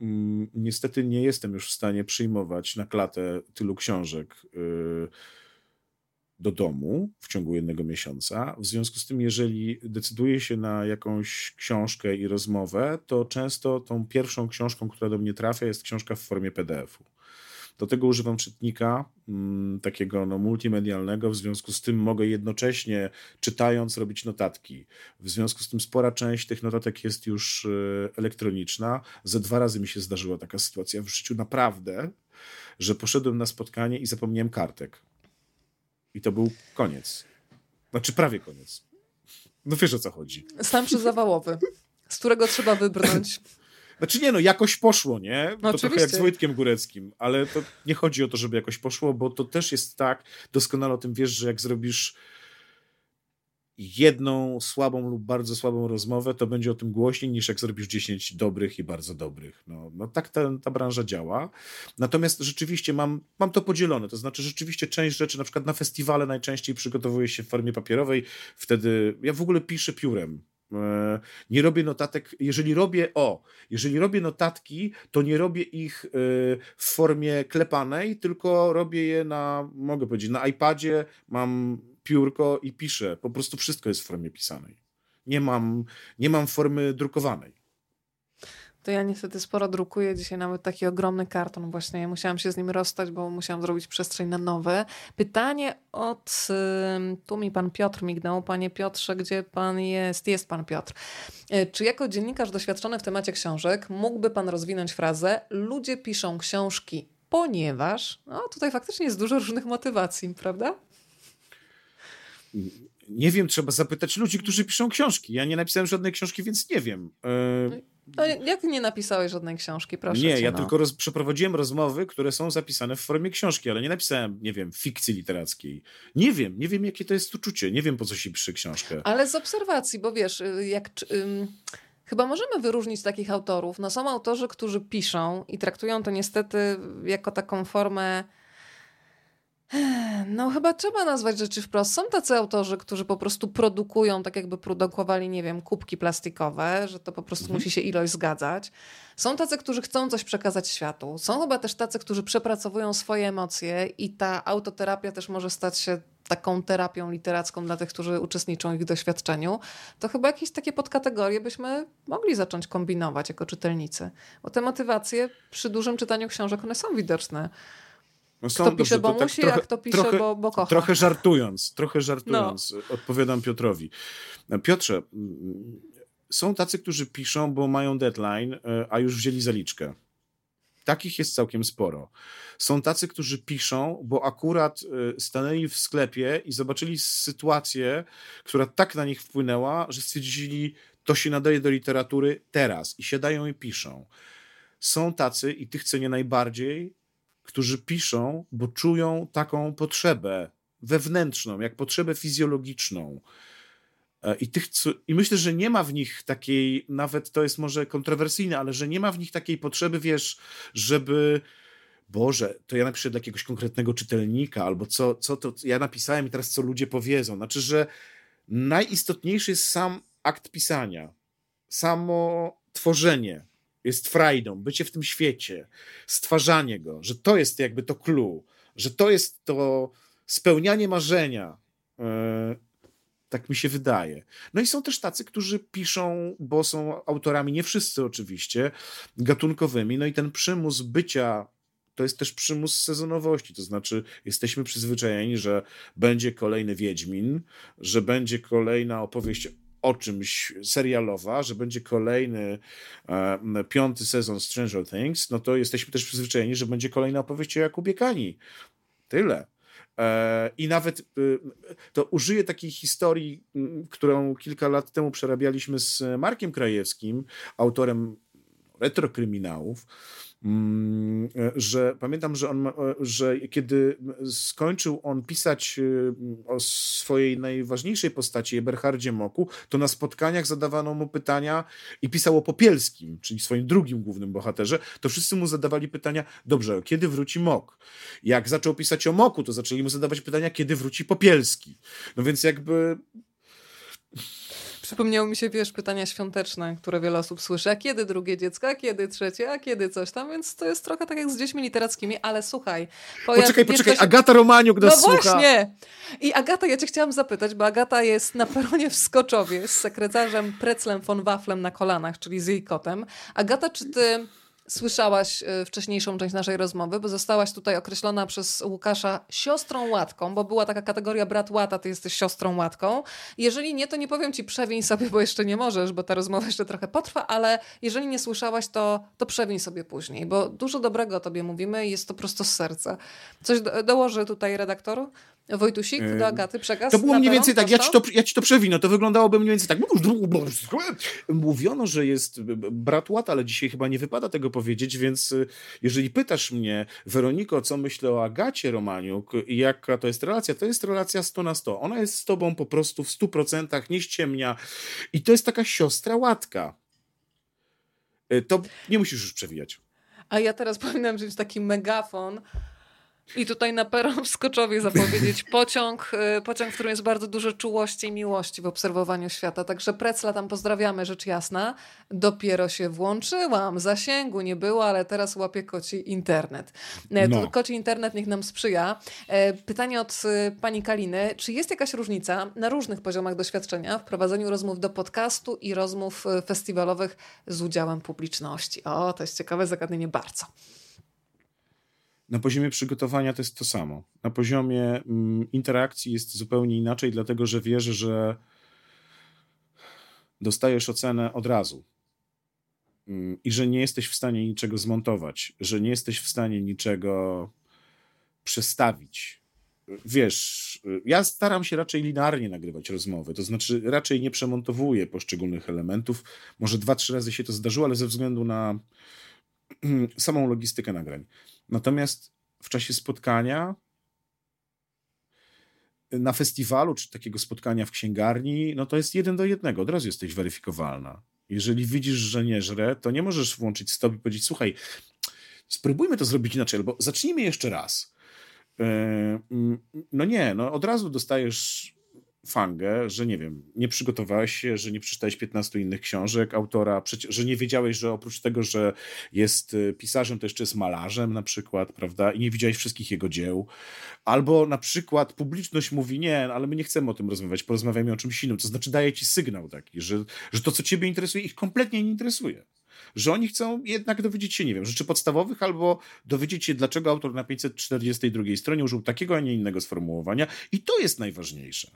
yy, niestety nie jestem już w stanie przyjmować na klatę tylu książek. Do domu w ciągu jednego miesiąca. W związku z tym, jeżeli decyduję się na jakąś książkę i rozmowę, to często tą pierwszą książką, która do mnie trafia, jest książka w formie PDF-u. Do tego używam czytnika mm, takiego no, multimedialnego, w związku z tym mogę jednocześnie czytając robić notatki. W związku z tym spora część tych notatek jest już y, elektroniczna. Ze dwa razy mi się zdarzyła taka sytuacja w życiu, naprawdę, że poszedłem na spotkanie i zapomniałem kartek. I to był koniec. Znaczy prawie koniec. No wiesz o co chodzi. Stan przyzawałowy, z którego trzeba wybrnąć. [LAUGHS] Znaczy nie no, jakoś poszło, nie? No, to trochę jak z Wojtkiem Góreckim, ale to nie chodzi o to, żeby jakoś poszło, bo to też jest tak, doskonale o tym wiesz, że jak zrobisz jedną słabą lub bardzo słabą rozmowę, to będzie o tym głośniej niż jak zrobisz 10 dobrych i bardzo dobrych. No, no tak ta, ta branża działa. Natomiast rzeczywiście mam, mam to podzielone, to znaczy rzeczywiście część rzeczy, na przykład na festiwale najczęściej przygotowuję się w formie papierowej, wtedy ja w ogóle piszę piórem. E, nie robię notatek, jeżeli robię, o, jeżeli robię notatki, to nie robię ich e, w formie klepanej, tylko robię je na, mogę powiedzieć, na iPadzie mam piórko i piszę. Po prostu wszystko jest w formie pisanej. Nie mam, nie mam formy drukowanej. To ja niestety sporo drukuję. Dzisiaj nawet taki ogromny karton właśnie. Musiałam się z nim rozstać, bo musiałam zrobić przestrzeń na nowe. Pytanie od... Tu mi pan Piotr mignął. Panie Piotrze, gdzie pan jest? Jest pan Piotr. E, czy jako dziennikarz doświadczony w temacie książek mógłby pan rozwinąć frazę ludzie piszą książki, ponieważ... No tutaj faktycznie jest dużo różnych motywacji, prawda? Nie wiem, trzeba zapytać ludzi, którzy piszą książki. Ja nie napisałem żadnej książki, więc nie wiem. E, No, jak nie napisałeś żadnej książki, proszę Nie, cię, ja no. tylko roz, przeprowadziłem rozmowy, które są zapisane w formie książki, ale nie napisałem, nie wiem, fikcji literackiej. Nie wiem, nie wiem, jakie to jest uczucie. Nie wiem, po co się pisze książkę. Ale z obserwacji, bo wiesz, y, jak... ym, Chyba możemy wyróżnić takich autorów. No są autorzy, którzy piszą i traktują to niestety jako taką formę no, chyba trzeba nazwać rzeczy wprost. Są tacy autorzy, którzy po prostu produkują, tak jakby produkowali, nie wiem, kubki plastikowe, że to po prostu Mhm. musi się ilość zgadzać. Są tacy, którzy chcą coś przekazać światu. Są chyba też tacy, którzy przepracowują swoje emocje i ta autoterapia też może stać się taką terapią literacką dla tych, którzy uczestniczą w ich doświadczeniu. To chyba jakieś takie podkategorie byśmy mogli zacząć kombinować jako czytelnicy. Bo te motywacje przy dużym czytaniu książek, one są widoczne. No Kto pisze, dobrze, bo to musi, a kto pisze, trochę, bo, bo kocha. Trochę żartując, trochę żartując, No. odpowiadam Piotrowi. Piotrze, mm, są tacy, którzy piszą, bo mają deadline, e, a już wzięli zaliczkę. Takich jest całkiem sporo. Są tacy, którzy piszą, bo akurat e, stanęli w sklepie i zobaczyli sytuację, która tak na nich wpłynęła, że stwierdzili, to się nadaje do literatury teraz i siadają i piszą. Są tacy, i tych cenię najbardziej, którzy piszą, bo czują taką potrzebę wewnętrzną, jak potrzebę fizjologiczną. E, I, tych, I myślę, że nie ma w nich takiej, nawet to jest może kontrowersyjne, ale że nie ma w nich takiej potrzeby, wiesz, żeby. Boże, to ja napiszę dla jakiegoś konkretnego czytelnika, albo co, co to ja napisałem i teraz co ludzie powiedzą. Znaczy, że najistotniejszy jest sam akt pisania, samo tworzenie jest frajdą, bycie w tym świecie, stwarzanie go, że to jest jakby to clue, że to jest to spełnianie marzenia. E, Tak mi się wydaje. No i są też tacy, którzy piszą, bo są autorami, nie wszyscy oczywiście, gatunkowymi. No i ten przymus bycia to jest też przymus sezonowości. To znaczy, jesteśmy przyzwyczajeni, że będzie kolejny Wiedźmin, że będzie kolejna opowieść o czymś serialowa, że będzie kolejny e, piąty sezon Stranger Things, no to jesteśmy też przyzwyczajeni, że będzie kolejna opowieść o Jakubie Kani. Tyle. E, I nawet y, to użyję takiej historii, którą kilka lat temu przerabialiśmy z Markiem Krajewskim, autorem retrokryminałów, że pamiętam, że, on, ma- że kiedy skończył on pisać y, o swojej najważniejszej postaci, Eberhardzie Moku, to na spotkaniach zadawano mu pytania i pisał o Popielskim, czyli swoim drugim głównym bohaterze, to wszyscy mu zadawali pytania, dobrze, kiedy wróci Mok? Jak zaczął pisać o Moku, to zaczęli mu zadawać pytania, kiedy wróci Popielski? No więc jakby Przypomniało mi się, wiesz, pytania świąteczne, które wiele osób słyszy. A kiedy drugie dziecko, a kiedy trzecie, a kiedy coś tam? Więc to jest trochę tak jak z dziećmi literackimi, ale słuchaj. Poczekaj, poczekaj, jesteś- Agata Romaniuk No nas słucha. właśnie! I Agata, ja cię chciałam zapytać, bo Agata jest na peronie w Skoczowie z sekretarzem Preclem von Waflem na kolanach, czyli z jej kotem. Agata, czy ty słyszałaś y, wcześniejszą część naszej rozmowy, bo zostałaś tutaj określona przez Łukasza siostrą łatką, bo była taka kategoria brat łata, ty jesteś siostrą łatką. Jeżeli nie, to nie powiem ci przewiń sobie, bo jeszcze nie możesz, bo ta rozmowa jeszcze trochę potrwa, ale jeżeli nie słyszałaś, to, to przewiń sobie później, bo dużo dobrego o tobie mówimy i jest to prosto z serca. Coś do, dołoży tutaj redaktor Wojtusik do Agaty, przekaz To było mniej więcej tak, ja ci, to, ja ci to przewinę, to wyglądało mniej więcej tak. Mówiono, że jest brat Łat, ale dzisiaj chyba nie wypada tego powiedzieć, więc y, jeżeli pytasz mnie, Weroniko, co myślę o Agacie Romaniuk i jaka to jest relacja, to jest relacja 100 na 100. Ona jest z tobą po prostu w 100%, nie ściemnia i to jest taka siostra łatka. Y, To nie musisz już przewijać. A ja teraz [LAUGHS] powinnam wziąć taki megafon i tutaj na peron w Skoczowie zapowiedzieć [LAUGHS] pociąg, y, pociąg, w którym jest bardzo dużo czułości i miłości w obserwowaniu świata. Także Precla tam pozdrawiamy, rzecz jasna. Dopiero się włączyłam, zasięgu nie było, ale teraz łapię koci internet. E, No. To koci internet niech nam sprzyja. E, Pytanie od y, pani Kaliny. Czy jest jakaś różnica na różnych poziomach doświadczenia w prowadzeniu rozmów do podcastu i rozmów y, festiwalowych z udziałem publiczności? O, to jest ciekawe zagadnienie bardzo. Na poziomie przygotowania to jest to samo. Na poziomie mm, interakcji jest zupełnie inaczej, dlatego że wierzę, że dostajesz ocenę od razu. Mm, I że nie jesteś w stanie niczego zmontować, że nie jesteś w stanie niczego przestawić. wiesz, ja staram się raczej linearnie nagrywać rozmowy, to znaczy raczej nie przemontowuję poszczególnych elementów. Może dwa, trzy razy się to zdarzyło, ale ze względu na [CLEARS THROAT] samą logistykę nagrań. Natomiast w czasie spotkania na festiwalu, czy takiego spotkania w księgarni, no to jest jeden do jednego, od razu jesteś weryfikowalna. Jeżeli widzisz, że nie żre, to nie możesz włączyć stop i powiedzieć, słuchaj, spróbujmy to zrobić inaczej, albo zacznijmy jeszcze raz. E, mm, no nie, no od razu dostajesz fangę, że nie wiem, nie przygotowałeś się, że nie przeczytałeś 15 innych książek autora, że nie wiedziałeś, że oprócz tego, że jest y, pisarzem, to jeszcze jest malarzem na przykład, prawda, i nie widziałeś wszystkich jego dzieł. Albo na przykład publiczność mówi, nie, ale my nie chcemy o tym rozmawiać, porozmawiamy o czymś innym, to znaczy daje ci sygnał taki, że, że to, co ciebie interesuje, ich kompletnie nie interesuje że oni chcą jednak dowiedzieć się, nie wiem, rzeczy podstawowych albo dowiedzieć się, dlaczego autor na 542 stronie użył takiego, a nie innego sformułowania i to jest najważniejsze.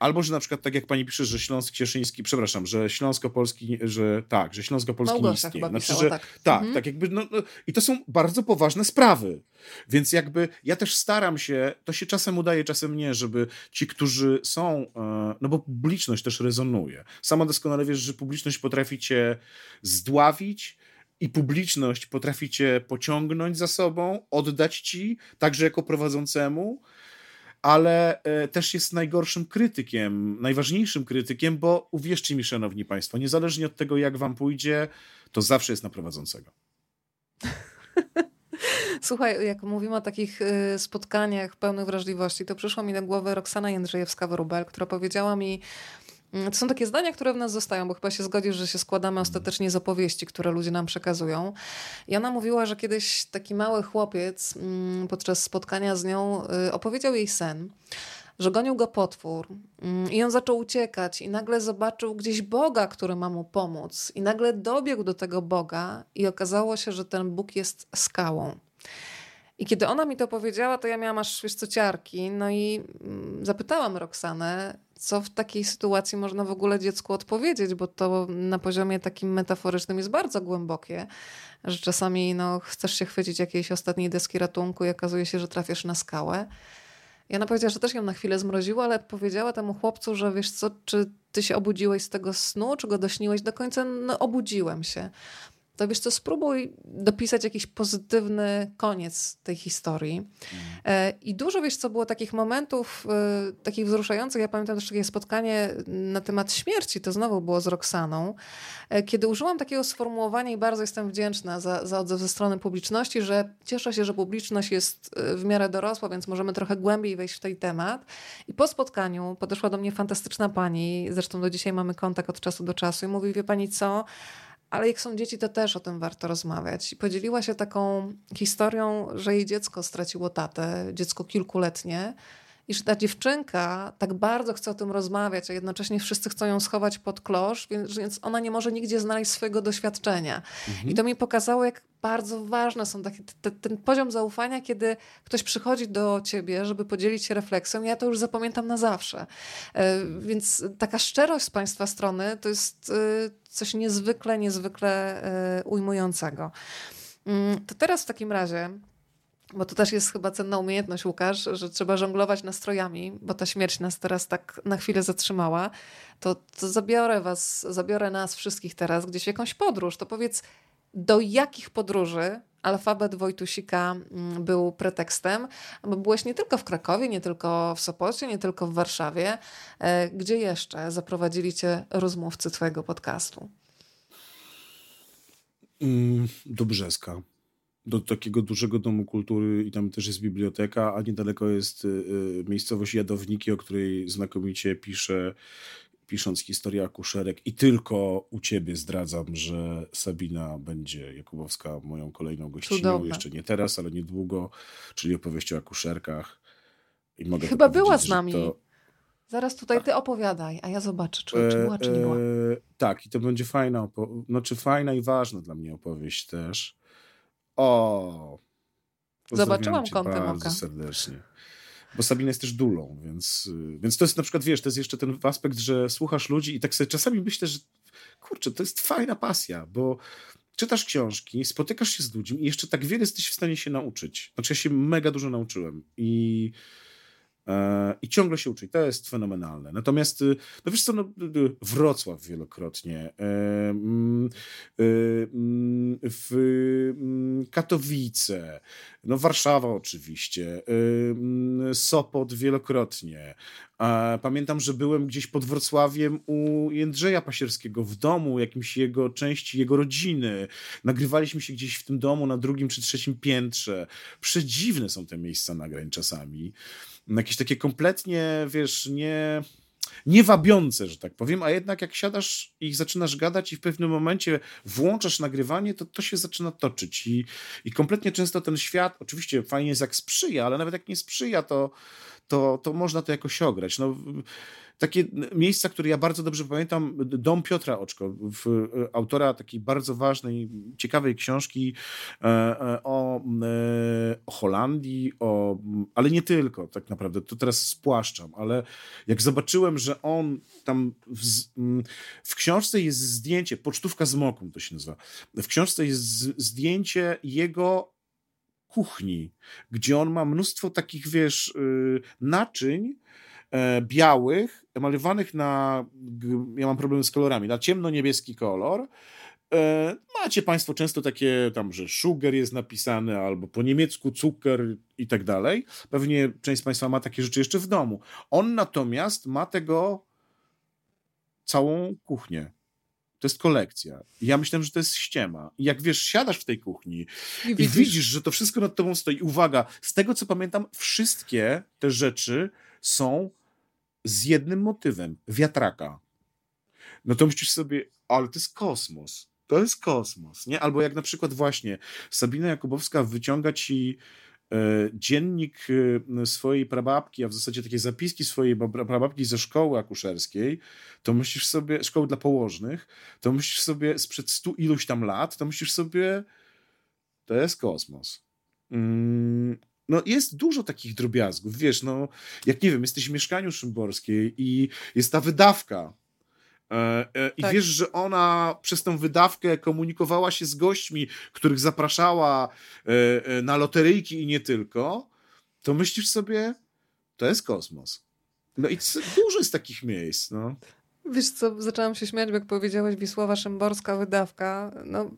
Albo, że na przykład tak jak pani pisze, że Śląsk Cieszyński, przepraszam, że Śląsko-Polski, że tak, że Śląsko-Polski nie istnieje. Znaczy, pisała, że, tak. Tak, mhm. tak jakby, no, no, i to są bardzo poważne sprawy. Więc jakby ja też staram się, to się czasem udaje, czasem nie, żeby ci, którzy są, e, no bo publiczność też rezonuje. Sama doskonale wiesz, że publiczność potrafi cię zdławić, i publiczność potrafi cię pociągnąć za sobą, oddać ci, także jako prowadzącemu, ale e, też jest najgorszym krytykiem, najważniejszym krytykiem, bo uwierzcie mi, szanowni państwo, niezależnie od tego, jak wam pójdzie, to zawsze jest na prowadzącego. [LAUGHS] Słuchaj, jak mówimy o takich e, spotkaniach pełnych wrażliwości, to przyszło mi do głowy Roxana Jędrzejewska-Wróbel, która powiedziała mi to są takie zdania, które w nas zostają, bo chyba się zgodzisz, że się składamy ostatecznie z opowieści, które ludzie nam przekazują. I ona mówiła, że kiedyś taki mały chłopiec mm, podczas spotkania z nią y, opowiedział jej sen że gonił go potwór mm, i on zaczął uciekać i nagle zobaczył gdzieś Boga, który ma mu pomóc i nagle dobiegł do tego Boga i okazało się, że ten Bóg jest skałą. I kiedy ona mi to powiedziała, to ja miałam aż wiesz co ciarki, no i zapytałam Roxanę, co w takiej sytuacji można w ogóle dziecku odpowiedzieć, bo to na poziomie takim metaforycznym jest bardzo głębokie, że czasami no, chcesz się chwycić jakiejś ostatniej deski ratunku i okazuje się, że trafisz na skałę. I ona powiedziała, że też ją na chwilę zmroziło, ale powiedziała temu chłopcu, że wiesz co, czy ty się obudziłeś z tego snu, czy go dośniłeś do końca? No obudziłem się to wiesz co, spróbuj dopisać jakiś pozytywny koniec tej historii. Mm. I dużo, wiesz co, było takich momentów, e, takich wzruszających. Ja pamiętam też takie spotkanie na temat śmierci, to znowu było z Roxaną, e, kiedy użyłam takiego sformułowania i bardzo jestem wdzięczna za, za odzew ze strony publiczności, że cieszę się, że publiczność jest w miarę dorosła, więc możemy trochę głębiej wejść w ten temat. I po spotkaniu podeszła do mnie fantastyczna pani, zresztą do dzisiaj mamy kontakt od czasu do czasu i mówi, wie pani co, ale jak są dzieci, to też o tym warto rozmawiać. I podzieliła się taką historią, że jej dziecko straciło tatę, dziecko kilkuletnie, i że ta dziewczynka tak bardzo chce o tym rozmawiać, a jednocześnie wszyscy chcą ją schować pod klosz, więc, więc ona nie może nigdzie znaleźć swojego doświadczenia. Mhm. I to mi pokazało, jak bardzo ważne są takie, te, ten poziom zaufania, kiedy ktoś przychodzi do ciebie, żeby podzielić się refleksją. Ja to już zapamiętam na zawsze. E, więc taka szczerość z państwa strony to jest e, coś niezwykle, niezwykle e, ujmującego. Mm, to teraz w takim razie bo to też jest chyba cenna umiejętność, Łukasz, że trzeba żonglować nastrojami, bo ta śmierć nas teraz tak na chwilę zatrzymała. To, to zabiorę was, zabiorę nas wszystkich teraz gdzieś w jakąś podróż. To powiedz, do jakich podróży alfabet Wojtusika mm, był pretekstem, bo byłeś nie tylko w Krakowie, nie tylko w Sopocie, nie tylko w Warszawie. E, gdzie jeszcze zaprowadzili cię rozmówcy twojego podcastu? Mm, do Brzeska do takiego dużego domu kultury i tam też jest biblioteka, a niedaleko jest y, y, miejscowość Jadowniki, o której znakomicie pisze, pisząc historię akuszerek. I tylko u ciebie zdradzam, że Sabina będzie Jakubowska moją kolejną gościną. Cudowne. Jeszcze nie teraz, ale niedługo, czyli opowieść o akuszerkach. I mogę Chyba była z nami. To... Zaraz tutaj ty opowiadaj, a ja zobaczę, czy, czy była, czy nie była. E, tak, i to będzie fajna, opo- znaczy fajna i ważna dla mnie opowieść też. O! Zobaczyłam kątem bardzo oka. serdecznie. Bo Sabina jest też dulą, więc, więc to jest na przykład, wiesz, to jest jeszcze ten aspekt, że słuchasz ludzi i tak sobie czasami myślę, że kurczę, to jest fajna pasja, bo czytasz książki, spotykasz się z ludźmi i jeszcze tak wiele jesteś w stanie się nauczyć. Znaczy ja się mega dużo nauczyłem i I ciągle się uczy. To jest fenomenalne. Natomiast, y, no wiesz co, no, y, y, Wrocław wielokrotnie, e, mm, mm, w mm, Katowice, no Warszawa oczywiście, Sopot wielokrotnie. Pamiętam, że byłem gdzieś pod Wrocławiem u Jędrzeja Pasierskiego w domu, jakimś jego części, jego rodziny. Nagrywaliśmy się gdzieś w tym domu na drugim czy trzecim piętrze. Przedziwne są te miejsca nagrań czasami jakieś takie kompletnie, wiesz, nie niewabiące, że tak powiem, a jednak jak siadasz i zaczynasz gadać i w pewnym momencie włączasz nagrywanie, to to się zaczyna toczyć i, i kompletnie często ten świat, oczywiście fajnie jest jak sprzyja, ale nawet jak nie sprzyja, to, to, to można to jakoś ograć. No, takie miejsca, które ja bardzo dobrze pamiętam, Dom Piotra Oczko, w, e, autora takiej bardzo ważnej, ciekawej książki e, e, o, o Holandii, o, ale nie tylko tak naprawdę, to teraz spłaszczam, ale jak zobaczyłem, że on tam w, w książce jest zdjęcie, Pocztówka z moką to się nazywa, w książce jest zdjęcie jego kuchni, gdzie on ma mnóstwo takich, wiesz, y, naczyń, białych, malowanych na, ja mam problem z kolorami, na ciemno-niebieski kolor. E, macie Państwo często takie tam, że sugar jest napisane, albo po niemiecku cukier i tak dalej. Pewnie część z Państwa ma takie rzeczy jeszcze w domu. On natomiast ma tego całą kuchnię. To jest kolekcja. Ja myślałem, że to jest ściema. I jak wiesz, siadasz w tej kuchni i widzisz, i widzisz że to wszystko nad tobą stoi. Uwaga, z tego co pamiętam, wszystkie te rzeczy są z jednym motywem wiatraka. No to myślisz sobie, ale to jest kosmos. To jest kosmos, nie? Albo jak na przykład właśnie Sabina Jakubowska wyciąga ci e, dziennik e, swojej prababki, a w zasadzie takie zapiski swojej prababki ze szkoły akuszerskiej, to myślisz sobie, szkoły dla położnych, to myślisz sobie sprzed stu iluś tam lat, to myślisz sobie, to jest kosmos. No jest dużo takich drobiazgów, wiesz, no jak nie wiem, jesteś w mieszkaniu szymborskiej i jest ta wydawka e, e, i tak. wiesz, że ona przez tę wydawkę komunikowała się z gośćmi, których zapraszała e, na loteryjki i nie tylko, to myślisz sobie, to jest kosmos. No i dużo jest takich miejsc, no. Wiesz co, zaczęłam się śmiać, jak powiedziałeś Wisława Szymborska wydawka. No,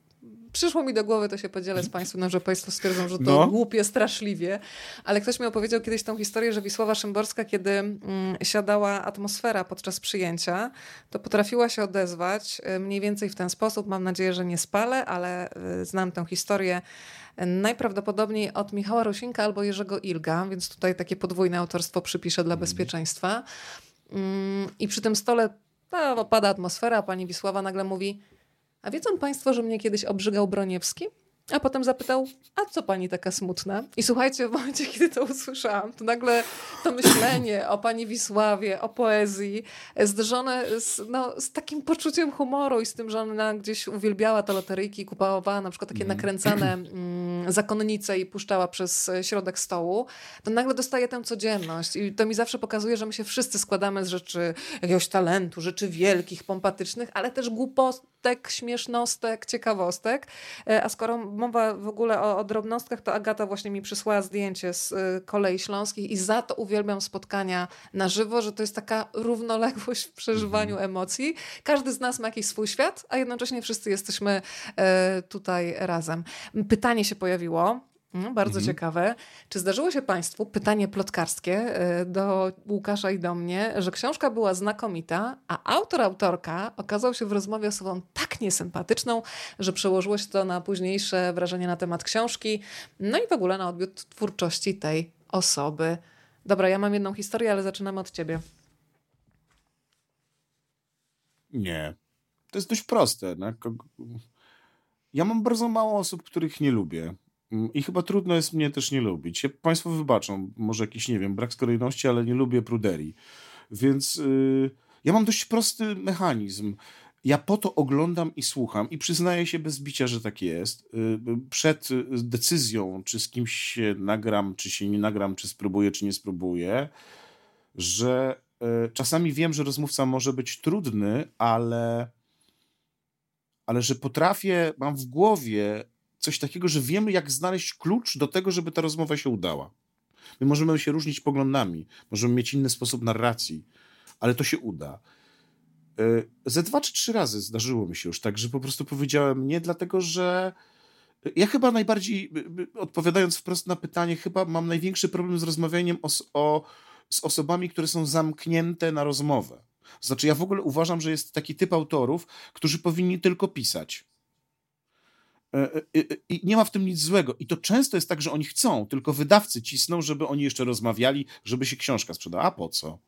przyszło mi do głowy, to się podzielę z Państwem, no, że Państwo stwierdzą, że to no. głupie, straszliwie, ale ktoś mi opowiedział kiedyś tą historię, że Wisława Szymborska, kiedy mm, siadała atmosfera podczas przyjęcia, to potrafiła się odezwać y, mniej więcej w ten sposób. Mam nadzieję, że nie spalę, ale y, znam tę historię y, najprawdopodobniej od Michała Rosinka albo Jerzego Ilga, więc tutaj takie podwójne autorstwo przypiszę dla mhm. bezpieczeństwa. Mm, I przy tym stole no, pada atmosfera, pani Wisława nagle mówi a wiedzą Państwo, że mnie kiedyś obrzygał Broniewski? A potem zapytał, a co pani taka smutna? I słuchajcie, w momencie, kiedy to usłyszałam, to nagle to myślenie o pani Wisławie, o poezji, zderzone z, no, z takim poczuciem humoru i z tym, że ona gdzieś uwielbiała te loteryjki, kupowała na przykład takie mm. nakręcane mm, zakonnice i puszczała przez środek stołu, to nagle dostaje tę codzienność. I to mi zawsze pokazuje, że my się wszyscy składamy z rzeczy jakiegoś talentu, rzeczy wielkich, pompatycznych, ale też głupotek, śmiesznostek, ciekawostek. E, a skoro mowa w ogóle o, o, drobnostkach, to Agata właśnie mi przysłała zdjęcie z y, kolei śląskich i za to uwielbiam spotkania na żywo, że to jest taka równoległość w przeżywaniu mhm. emocji. Każdy z nas ma jakiś swój świat, a jednocześnie wszyscy jesteśmy y, tutaj razem. Pytanie się pojawiło no, bardzo mhm. ciekawe. Czy zdarzyło się Państwu, pytanie plotkarskie y, do Łukasza i do mnie, że książka była znakomita, a autor, autorka okazał się w rozmowie osobą tak niesympatyczną, że przełożyło się to na późniejsze wrażenie na temat książki, no i w ogóle na odbiór twórczości tej osoby. Dobra, ja mam jedną historię, ale zaczynamy od ciebie. Nie. To jest dość proste. No. Ja mam bardzo mało osób, których nie lubię. Mm, I chyba trudno jest mnie też nie lubić. Ja, państwo wybaczą, może jakiś, nie wiem, brak skrojności, ale nie lubię pruderii. Więc yy, ja mam dość prosty mechanizm. Ja po to oglądam i słucham i przyznaję się bez bicia, że tak jest. Yy, przed decyzją, czy z kimś się nagram, czy się nie nagram, czy spróbuję, czy nie spróbuję, że czasami wiem, że rozmówca może być trudny, ale ale że potrafię, mam w głowie coś takiego, że wiemy, jak znaleźć klucz do tego, żeby ta rozmowa się udała. My możemy się różnić poglądami, możemy mieć inny sposób narracji, ale to się uda. E, ze dwa czy trzy razy zdarzyło mi się już tak, że po prostu powiedziałem nie, dlatego że ja chyba najbardziej, odpowiadając wprost na pytanie, chyba mam największy problem z rozmawianiem o, o, z osobami, które są zamknięte na rozmowę. Znaczy, ja w ogóle uważam, że jest taki typ autorów, którzy powinni tylko pisać. E, e, I nie ma w tym nic złego. I to często jest tak, że oni chcą, tylko wydawcy cisną, żeby oni jeszcze rozmawiali, żeby się książka sprzedała. A po co?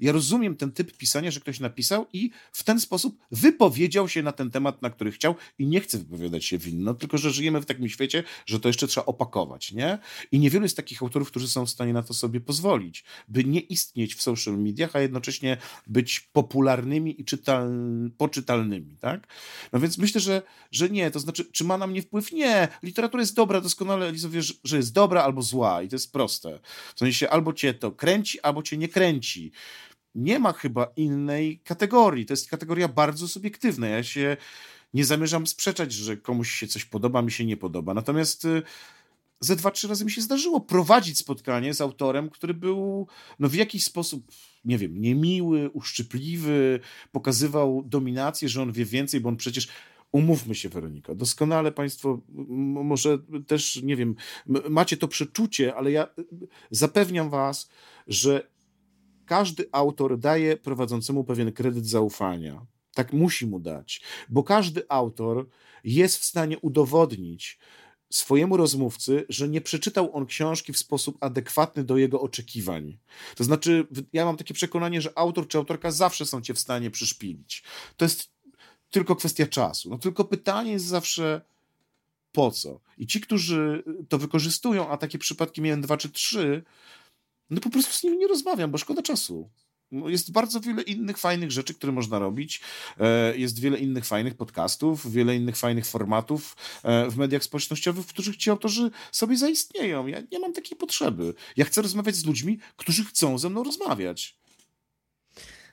Ja rozumiem ten typ pisania, że ktoś napisał i w ten sposób wypowiedział się na ten temat, na który chciał i nie chce wypowiadać się winno, tylko że żyjemy w takim świecie, że to jeszcze trzeba opakować, nie? I niewielu jest takich autorów, którzy są w stanie na to sobie pozwolić, by nie istnieć w social mediach, a jednocześnie być popularnymi i czytal... poczytalnymi, tak? No więc myślę, że, że nie, to znaczy, czy ma na mnie wpływ? Nie. Literatura jest dobra, doskonale Elizo wie, że jest dobra albo zła i to jest proste. W sensie albo cię to kręci, albo cię nie kręci nie ma chyba innej kategorii. To jest kategoria bardzo subiektywna. Ja się nie zamierzam sprzeczać, że komuś się coś podoba, mi się nie podoba. Natomiast y, ze dwa, trzy razy mi się zdarzyło prowadzić spotkanie z autorem, który był no, w jakiś sposób, nie wiem, niemiły, uszczypliwy, pokazywał dominację, że on wie więcej, bo on przecież. Umówmy się, Weronika, doskonale Państwo, może też, nie wiem, macie to przeczucie, ale ja y, zapewniam Was, że każdy autor daje prowadzącemu pewien kredyt zaufania. Tak musi mu dać, bo każdy autor jest w stanie udowodnić swojemu rozmówcy, że nie przeczytał on książki w sposób adekwatny do jego oczekiwań. To znaczy, ja mam takie przekonanie, że autor czy autorka zawsze są cię w stanie przyszpilić. To jest tylko kwestia czasu. No tylko pytanie jest zawsze po co? I ci, którzy to wykorzystują, a takie przypadki miałem dwa czy trzy, no po prostu z nimi nie rozmawiam, bo szkoda czasu. No, jest bardzo wiele innych fajnych rzeczy, które można robić. E, jest wiele innych fajnych podcastów, wiele innych fajnych formatów e, w mediach społecznościowych, w których ci autorzy sobie zaistnieją. Ja nie mam takiej potrzeby. Ja chcę rozmawiać z ludźmi, którzy chcą ze mną rozmawiać.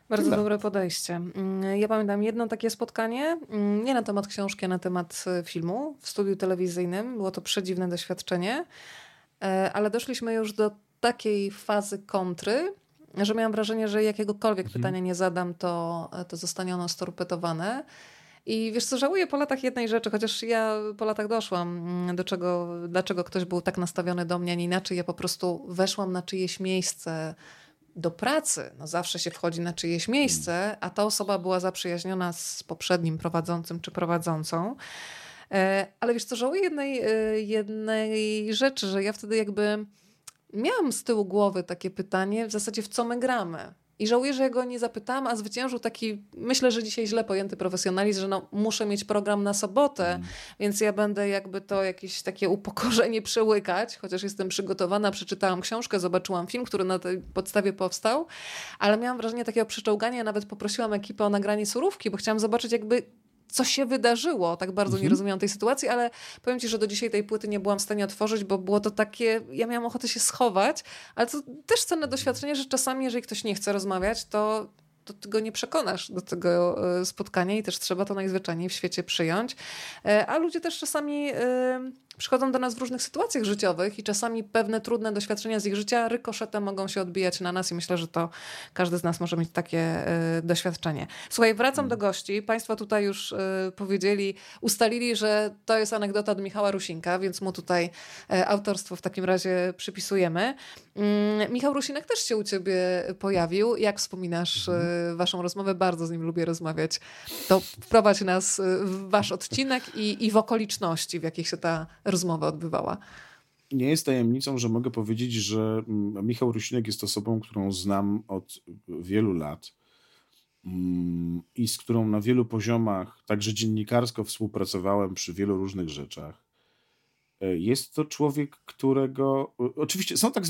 Bardzo Tyle. dobre podejście. Mm, ja pamiętam jedno takie spotkanie, mm, nie na temat książki, a na temat e, filmu w studiu telewizyjnym. Było to przedziwne doświadczenie, ale doszliśmy już do takiej fazy kontry, że miałam wrażenie, że jakiegokolwiek mhm. pytania nie zadam, to, to zostanie ono storpetowane. I wiesz co, żałuję po latach jednej rzeczy, chociaż ja po latach doszłam mm, do czego, dlaczego ktoś był tak nastawiony do mnie, a nie inaczej. Ja po prostu weszłam na czyjeś miejsce do pracy. No zawsze się wchodzi na czyjeś miejsce, a ta osoba była zaprzyjaźniona z poprzednim prowadzącym czy prowadzącą. E, ale wiesz co, żałuję jednej, e, jednej rzeczy, że ja wtedy jakby miałam z tyłu głowy takie pytanie, w zasadzie w co my gramy. I żałuję, że go nie zapytałam, a zwyciężył taki, myślę, że dzisiaj źle pojęty profesjonalizm, że no, muszę mieć program na sobotę, mm. więc ja będę jakby to jakieś takie upokorzenie przełykać, chociaż jestem przygotowana, przeczytałam książkę, zobaczyłam film, który na tej podstawie powstał, ale miałam wrażenie takiego przeczołgania, nawet poprosiłam ekipę o nagranie surówki, bo chciałam zobaczyć jakby co się wydarzyło. Tak bardzo mhm. nie rozumiałam tej sytuacji, ale powiem ci, że do dzisiaj tej płyty nie byłam w stanie otworzyć, bo było to takie, ja miałam ochotę się schować, ale to też cenne doświadczenie, że czasami, jeżeli ktoś nie chce rozmawiać, to to ty go nie przekonasz do tego e, spotkania i też trzeba to najzwyczajniej w świecie przyjąć. E, a ludzie też czasami e, przychodzą do nas w różnych sytuacjach życiowych i czasami pewne trudne doświadczenia z ich życia rykoszetem mogą się odbijać na nas i myślę, że to każdy z nas może mieć takie y, doświadczenie. Słuchaj, wracam do gości. Państwo tutaj już y, powiedzieli, ustalili, że to jest anegdota od Michała Rusinka, więc mu tutaj y, autorstwo w takim razie przypisujemy. Mm, Michał Rusinek też się u ciebie pojawił. Jak wspominasz mhm. waszą rozmowę? Bardzo z nim lubię rozmawiać. To wprowadź nas w wasz odcinek i, i w okoliczności, w jakich się ta rozmowa odbywała. Nie jest tajemnicą, że mogę powiedzieć, że mm, Michał Rusinek jest osobą, którą znam od wielu lat mm, i z którą na wielu poziomach, także dziennikarsko, współpracowałem przy wielu różnych rzeczach. E, jest to człowiek, którego. Oczywiście są tak,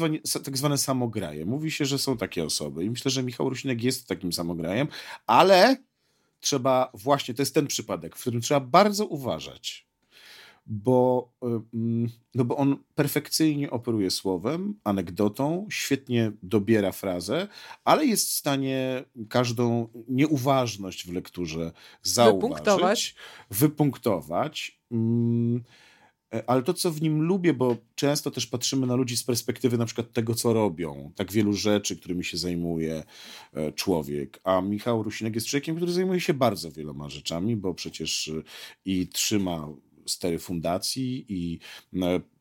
tak zwane samograje. Mówi się, że są takie osoby, i myślę, że Michał Rusinek jest takim samograjem, ale trzeba właśnie, to jest ten przypadek, w którym trzeba bardzo uważać bo, mm, no bo on perfekcyjnie operuje słowem, anegdotą, świetnie dobiera frazę, ale jest w stanie każdą nieuważność w lekturze zauważyć, wypunktować. wypunktować mm, E, ale to, co w nim lubię, bo często też patrzymy na ludzi z perspektywy na przykład tego, co robią, tak wielu rzeczy, którymi się zajmuje e, człowiek, a Michał Rusinek jest człowiekiem, który zajmuje się bardzo wieloma rzeczami, bo przecież e, i trzyma stery fundacji, i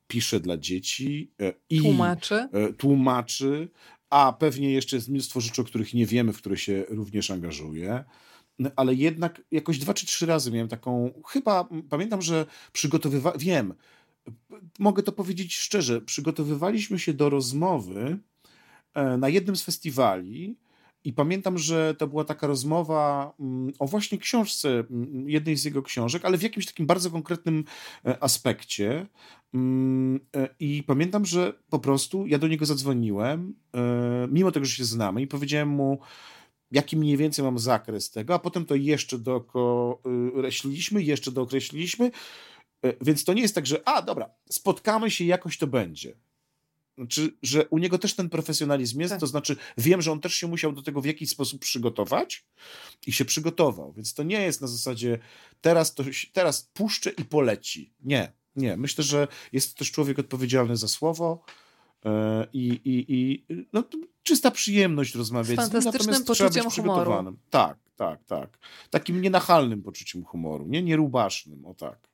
pisze dla dzieci, i tłumaczy, tłumaczy a pewnie jeszcze jest mnóstwo rzeczy, o których nie wiemy, w które się również angażuje. Ale jednak jakoś dwa czy trzy razy miałem taką, chyba pamiętam, że przygotowywałem, wiem, mogę to powiedzieć szczerze, przygotowywaliśmy się do rozmowy e, na jednym z festiwali i pamiętam, że to była taka rozmowa mm, o właśnie książce, mm, jednej z jego książek, ale w jakimś takim bardzo konkretnym e, aspekcie. Mm, e, I pamiętam, że po prostu ja do niego zadzwoniłem, mimo tego, że się znamy, i powiedziałem mu, jaki mniej więcej mam zakres tego, a potem to jeszcze dookreśliliśmy, jeszcze dookreśliliśmy, e, więc to nie jest tak, że a dobra, spotkamy się i jakoś to będzie. Znaczy, że u niego też ten profesjonalizm jest, tak. to znaczy wiem, że on też się musiał do tego w jakiś sposób przygotować i się przygotował, więc to nie jest na zasadzie teraz, to, teraz puszczę i poleci. Nie, nie. Myślę, że jest to też człowiek odpowiedzialny za słowo, E, I, i, i no, czysta przyjemność rozmawiać z nim, natomiast trzeba być przygotowanym. Humoru. Tak, tak, tak. Takim nienachalnym poczuciem humoru, nie nierubasznym, o tak.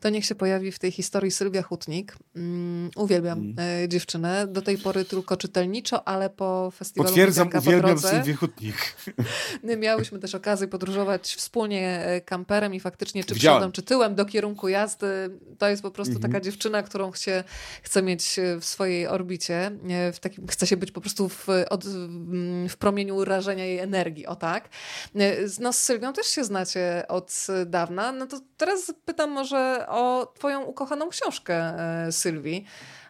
To niech się pojawi w tej historii Sylwia Hutnik. Mm, uwielbiam mm. dziewczynę. Do tej pory tylko czytelniczo, ale po festiwalu Potwierdzam, uwielbiam Sylwię Hutnik. [LAUGHS] Miałyśmy też okazję podróżować wspólnie e, kamperem i faktycznie czy przodem, czy tyłem do kierunku jazdy. To jest po prostu mm -hmm. taka dziewczyna, którą chce, chce mieć e, w swojej orbicie. W takim, chce się być po prostu w, od, w promieniu rażenia jej energii, o tak. No z Sylwią też się znacie od dawna. No to teraz pytam może może o Twoją ukochaną książkę, e, Sylwii,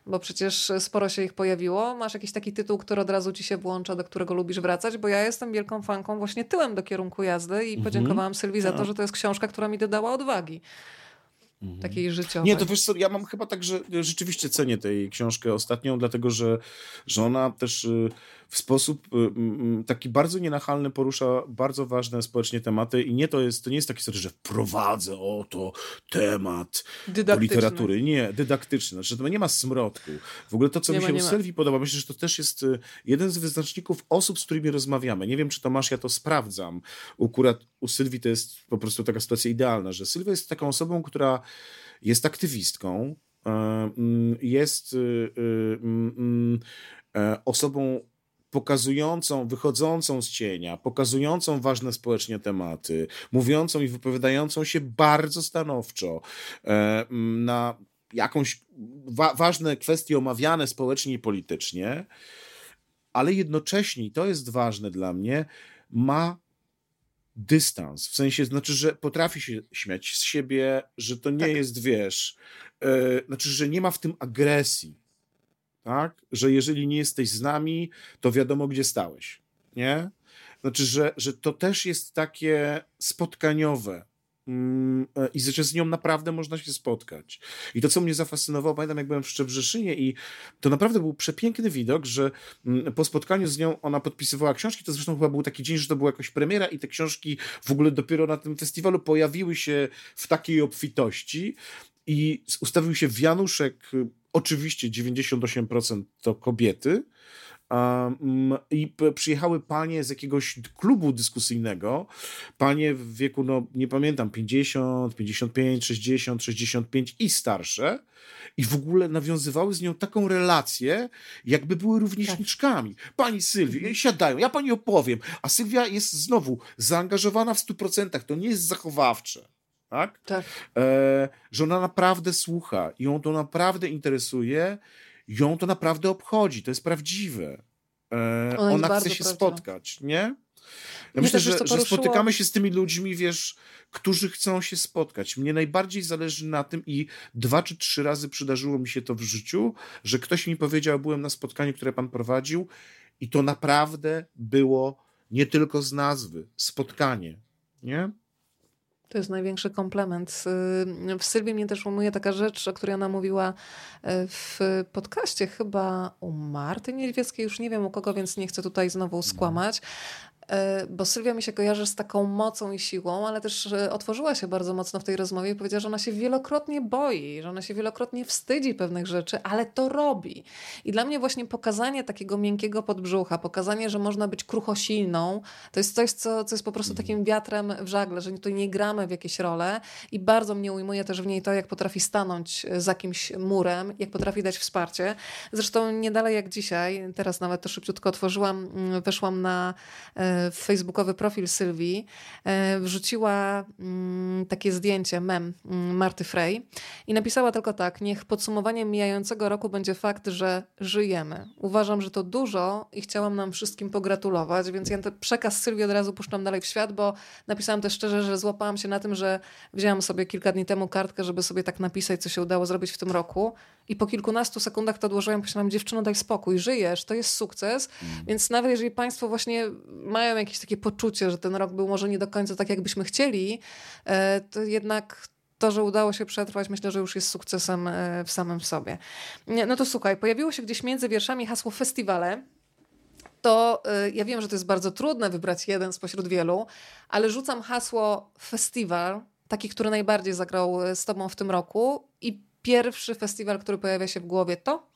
bo przecież sporo się ich pojawiło. Masz jakiś taki tytuł, który od razu ci się włącza, do którego lubisz wracać, bo ja jestem wielką fanką właśnie tyłem do kierunku jazdy i mhm. podziękowałam Sylwii za to, tak. że to jest książka, która mi dodała odwagi. Mhm. Takiej życiowej. Nie, to wiesz co, ja mam chyba tak, że rzeczywiście cenię tej książkę ostatnią, dlatego że, że ona też y, w sposób y, taki bardzo nienachalny porusza bardzo ważne społecznie tematy i nie to jest, to nie jest takie że wprowadzę oto temat literatury. Nie, dydaktyczny. Znaczy, to nie ma smrodku. W ogóle to, co nie mi się ma, u Sylwii podoba, myślę, że to też jest y, jeden z wyznaczników osób, z którymi rozmawiamy. Nie wiem, czy to masz, ja to sprawdzam. Akurat u Sylwii to jest po prostu taka sytuacja idealna, że Sylwia jest taką osobą, która jest aktywistką, e, jest y, e, osobą pokazującą, wychodzącą z cienia, pokazującą ważne społecznie tematy, mówiącą i wypowiadającą się bardzo stanowczo e, na jakąś wa ważne kwestie omawiane społecznie i politycznie, ale jednocześnie, i to jest ważne dla mnie, ma dystans, w sensie, znaczy, że potrafi się śmiać z siebie, że to nie tak. jest, wiesz, yy, znaczy, że nie ma w tym agresji, tak? Że jeżeli nie jesteś z nami, to wiadomo, gdzie stałeś, nie? Znaczy, że, że to też jest takie spotkaniowe, mm, e, i że z nią naprawdę można się spotkać. I to, co mnie zafascynowało, pamiętam, jak byłem w Szczebrzeszynie i to naprawdę był przepiękny widok, że mm, po spotkaniu z nią ona podpisywała książki, to zresztą chyba był taki dzień, że to była jakaś premiera i te książki w ogóle dopiero na tym festiwalu pojawiły się w takiej obfitości i ustawił się wianuszek Oczywiście 98% to kobiety. Um, I przyjechały panie z jakiegoś klubu dyskusyjnego, panie w wieku, no nie pamiętam, 50, 55, 60, 65 i starsze, i w ogóle nawiązywały z nią taką relację, jakby były rówieśniczkami. Pani Sylwia, mhm. siadają, ja pani opowiem, a Sylwia jest znowu zaangażowana w 100%, to nie jest zachowawcze tak? tak. E, że ona naprawdę słucha, ją to naprawdę interesuje, ją to naprawdę obchodzi, to jest prawdziwe. E, ona, ona chce się prawdziwa. spotkać, nie? Ja myślę, że, że spotykamy się z tymi ludźmi, wiesz, którzy chcą się spotkać. Mnie najbardziej zależy na tym i dwa czy trzy razy przydarzyło mi się to w życiu, że ktoś mi powiedział, byłem na spotkaniu, które pan prowadził i to naprawdę było nie tylko z nazwy, spotkanie, nie? To jest największy komplement. W Sylwii mnie też umuje taka rzecz, o której ona mówiła e, w podcaście chyba u Marty Niedźwieckiej, już nie wiem u kogo, więc nie chcę tutaj znowu skłamać, bo Sylwia mi się kojarzy z taką mocą i siłą, ale też e, otworzyła się bardzo mocno w tej rozmowie i powiedziała, że ona się wielokrotnie boi, że ona się wielokrotnie wstydzi pewnych rzeczy, ale to robi. I dla mnie właśnie pokazanie takiego miękkiego podbrzucha, pokazanie, że można być kruchosilną, to jest coś, co, co jest po prostu mhm. takim wiatrem w żagle, że tutaj nie gramy w jakieś role i bardzo mnie ujmuje też w niej to, jak potrafi stanąć e, za kimś murem, jak potrafi dać wsparcie. Zresztą nie dalej jak dzisiaj, teraz nawet to szybciutko otworzyłam, mm, weszłam na w facebookowy profil Sylwii e, wrzuciła mm, takie zdjęcie, mem mm, Marty Frey i napisała tylko tak, niech podsumowaniem mijającego roku będzie fakt, że żyjemy. Uważam, że to dużo i chciałam nam wszystkim pogratulować, więc ja ten przekaz Sylwii od razu puszczam dalej w świat, bo napisałam też szczerze, że złapałam się na tym, że wzięłam sobie kilka dni temu kartkę, żeby sobie tak napisać, co się udało zrobić w tym roku i po kilkunastu sekundach to odłożyłam, powiedziałam, dziewczyno daj spokój, żyjesz, to jest sukces, mm. więc nawet jeżeli państwo właśnie mają jakieś takie poczucie, że ten rok był może nie do końca tak, jakbyśmy chcieli, e, to jednak to, że udało się przetrwać, myślę, że już jest sukcesem e, w samym sobie. No to słuchaj, pojawiło się gdzieś między wierszami hasło festiwale. To e, ja wiem, że to jest bardzo trudne wybrać jeden spośród wielu, ale rzucam hasło festiwal, taki, który najbardziej zagrał z tobą w tym roku pierwszy festiwal, który pojawia się w głowie, to?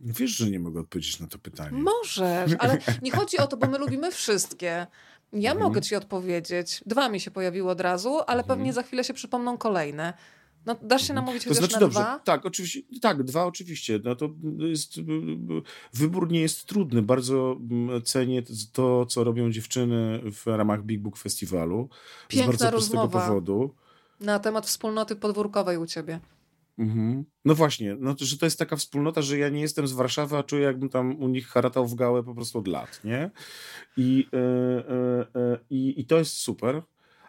Wiesz, że nie mogę odpowiedzieć na to pytanie. Możesz, ale [LAUGHS] nie chodzi o to, bo my lubimy wszystkie. Ja mhm. mogę ci odpowiedzieć. Dwa mi się pojawiły od razu, ale mhm. pewnie za chwilę się przypomną kolejne. No, dasz się namówić to znaczy, na dobrze, dwa? Tak, oczywiście, tak, dwa oczywiście. No to jest, wybór nie jest trudny. Bardzo mm, cenię to, co robią dziewczyny w ramach Big Book Festiwalu. Piękna z bardzo rozmowa. prostego powodu. Na temat wspólnoty podwórkowej u ciebie. Mhm. No właśnie, no to, że to jest taka wspólnota, że ja nie jestem z Warszawy, a czuję jakbym tam u nich haratał w gałę po prostu od lat, nie? I, yy, yy, yy, i to jest super.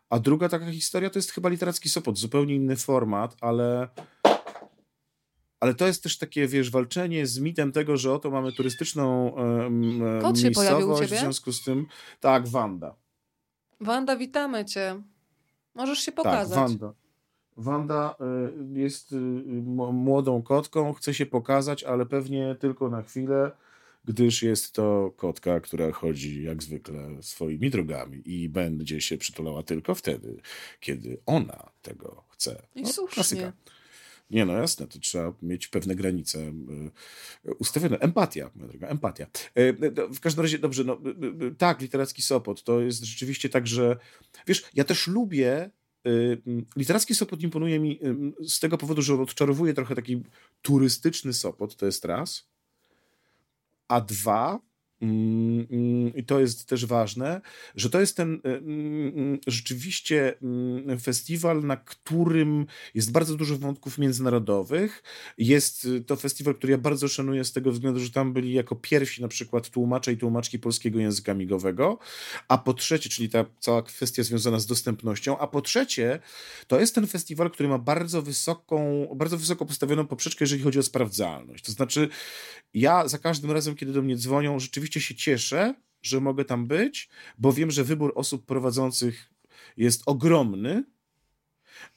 A druga taka historia to jest chyba literacki Sopot, zupełnie inny format, ale ale to jest też takie, wiesz, walczenie z mitem tego, że oto mamy turystyczną um, Kot się pojawił u ciebie? w związku z tym. Tak, Wanda. Wanda, witamy cię. Możesz się tak, pokazać. Tak, Wanda. Wanda y, jest y, młodą kotką, chce się pokazać, ale pewnie tylko na chwilę, gdyż jest to kotka, która chodzi jak zwykle swoimi drogami i będzie się przytulała tylko wtedy, kiedy ona tego chce. I no, słusznie. Klasyka. Nie, no jasne, to trzeba mieć pewne granice y, ustawione. Empatia, moja droga, empatia. W każdym razie, dobrze, no tak, literacki Sopot, to jest rzeczywiście tak, że wiesz, ja też lubię Y, literacki Sopot imponuje mi y, z tego powodu, że on odczarowuje trochę taki turystyczny Sopot, to jest raz. A dwa, Mm, mm, I to jest też ważne, że to jest ten y, mm, rzeczywiście festiwal, na którym jest bardzo dużo wątków międzynarodowych. Jest y, to festiwal, który ja bardzo szanuję z tego względu, że tam byli jako pierwsi na przykład tłumacze i tłumaczki polskiego języka migowego, a po trzecie, czyli ta cała kwestia związana z dostępnością, a po trzecie, to jest ten festiwal, który ma bardzo wysoką, bardzo wysoko postawioną poprzeczkę, jeżeli chodzi o sprawdzalność. To znaczy, ja za każdym razem, kiedy do mnie dzwonią, rzeczywiście się cieszę, że mogę tam być, bo wiem, że wybór osób prowadzących jest ogromny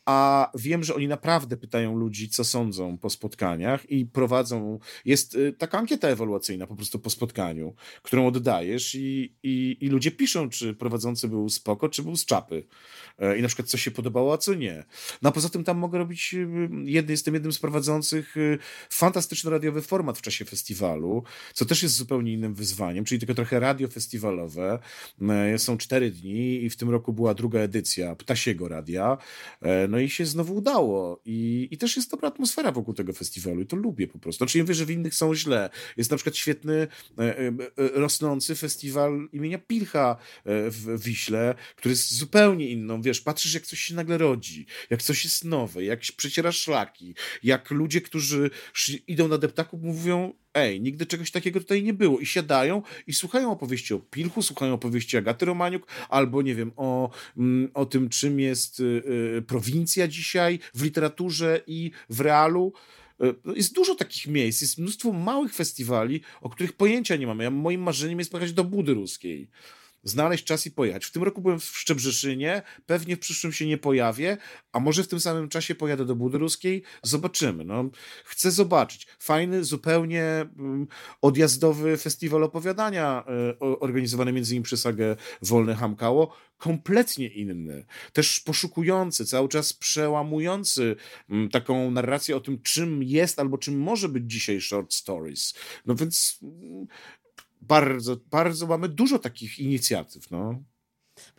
a wiem, że oni naprawdę pytają ludzi, co sądzą po spotkaniach i prowadzą, jest y, taka ankieta ewaluacyjna po prostu po spotkaniu, którą oddajesz i, i, i ludzie piszą, czy prowadzący był spoko, czy był z czapy e, i na przykład co się podobało, a co nie. No a poza tym tam mogę robić, y, jedny, jestem jednym z prowadzących y, fantastyczny radiowy format w czasie festiwalu, co też jest zupełnie innym wyzwaniem, czyli tylko trochę radio festiwalowe. E, są cztery dni i w tym roku była druga edycja Ptasiego Radia, e, no no i się znowu udało. I, I też jest dobra atmosfera wokół tego festiwalu i to lubię po prostu. Znaczy nie mówię, że w innych są źle. Jest na przykład świetny, e, e, e, rosnący festiwal imienia Pilcha w Wiśle, który jest zupełnie inną. Wiesz, patrzysz jak coś się nagle rodzi, jak coś jest nowe, jak przeciera szlaki, jak ludzie, którzy idą na deptaku mówią ej, nigdy czegoś takiego tutaj nie było. I siadają i słuchają opowieści o Pilchu, słuchają opowieści Agaty Romaniuk, albo nie wiem, o, mm, o tym, czym jest y, y, prowincja dzisiaj w literaturze i w realu. Y, jest dużo takich miejsc, jest mnóstwo małych festiwali, o których pojęcia nie mamy. Ja, moim marzeniem jest pojechać do Budy Ruskiej znaleźć czas i pojechać. W tym roku byłem w Szczebrzeszynie, pewnie w przyszłym się nie pojawię, a może w tym samym czasie pojadę do Budy Ruskiej. Zobaczymy. No, chcę zobaczyć. Fajny, zupełnie um, odjazdowy festiwal opowiadania y, organizowany między innymi przez Sagę Wolne Hamkało. Kompletnie inny. Też poszukujący, cały czas przełamujący um, taką narrację o tym, czym jest albo czym może być dzisiaj short stories. No więc um, bardzo, bardzo mamy dużo takich inicjatyw. No.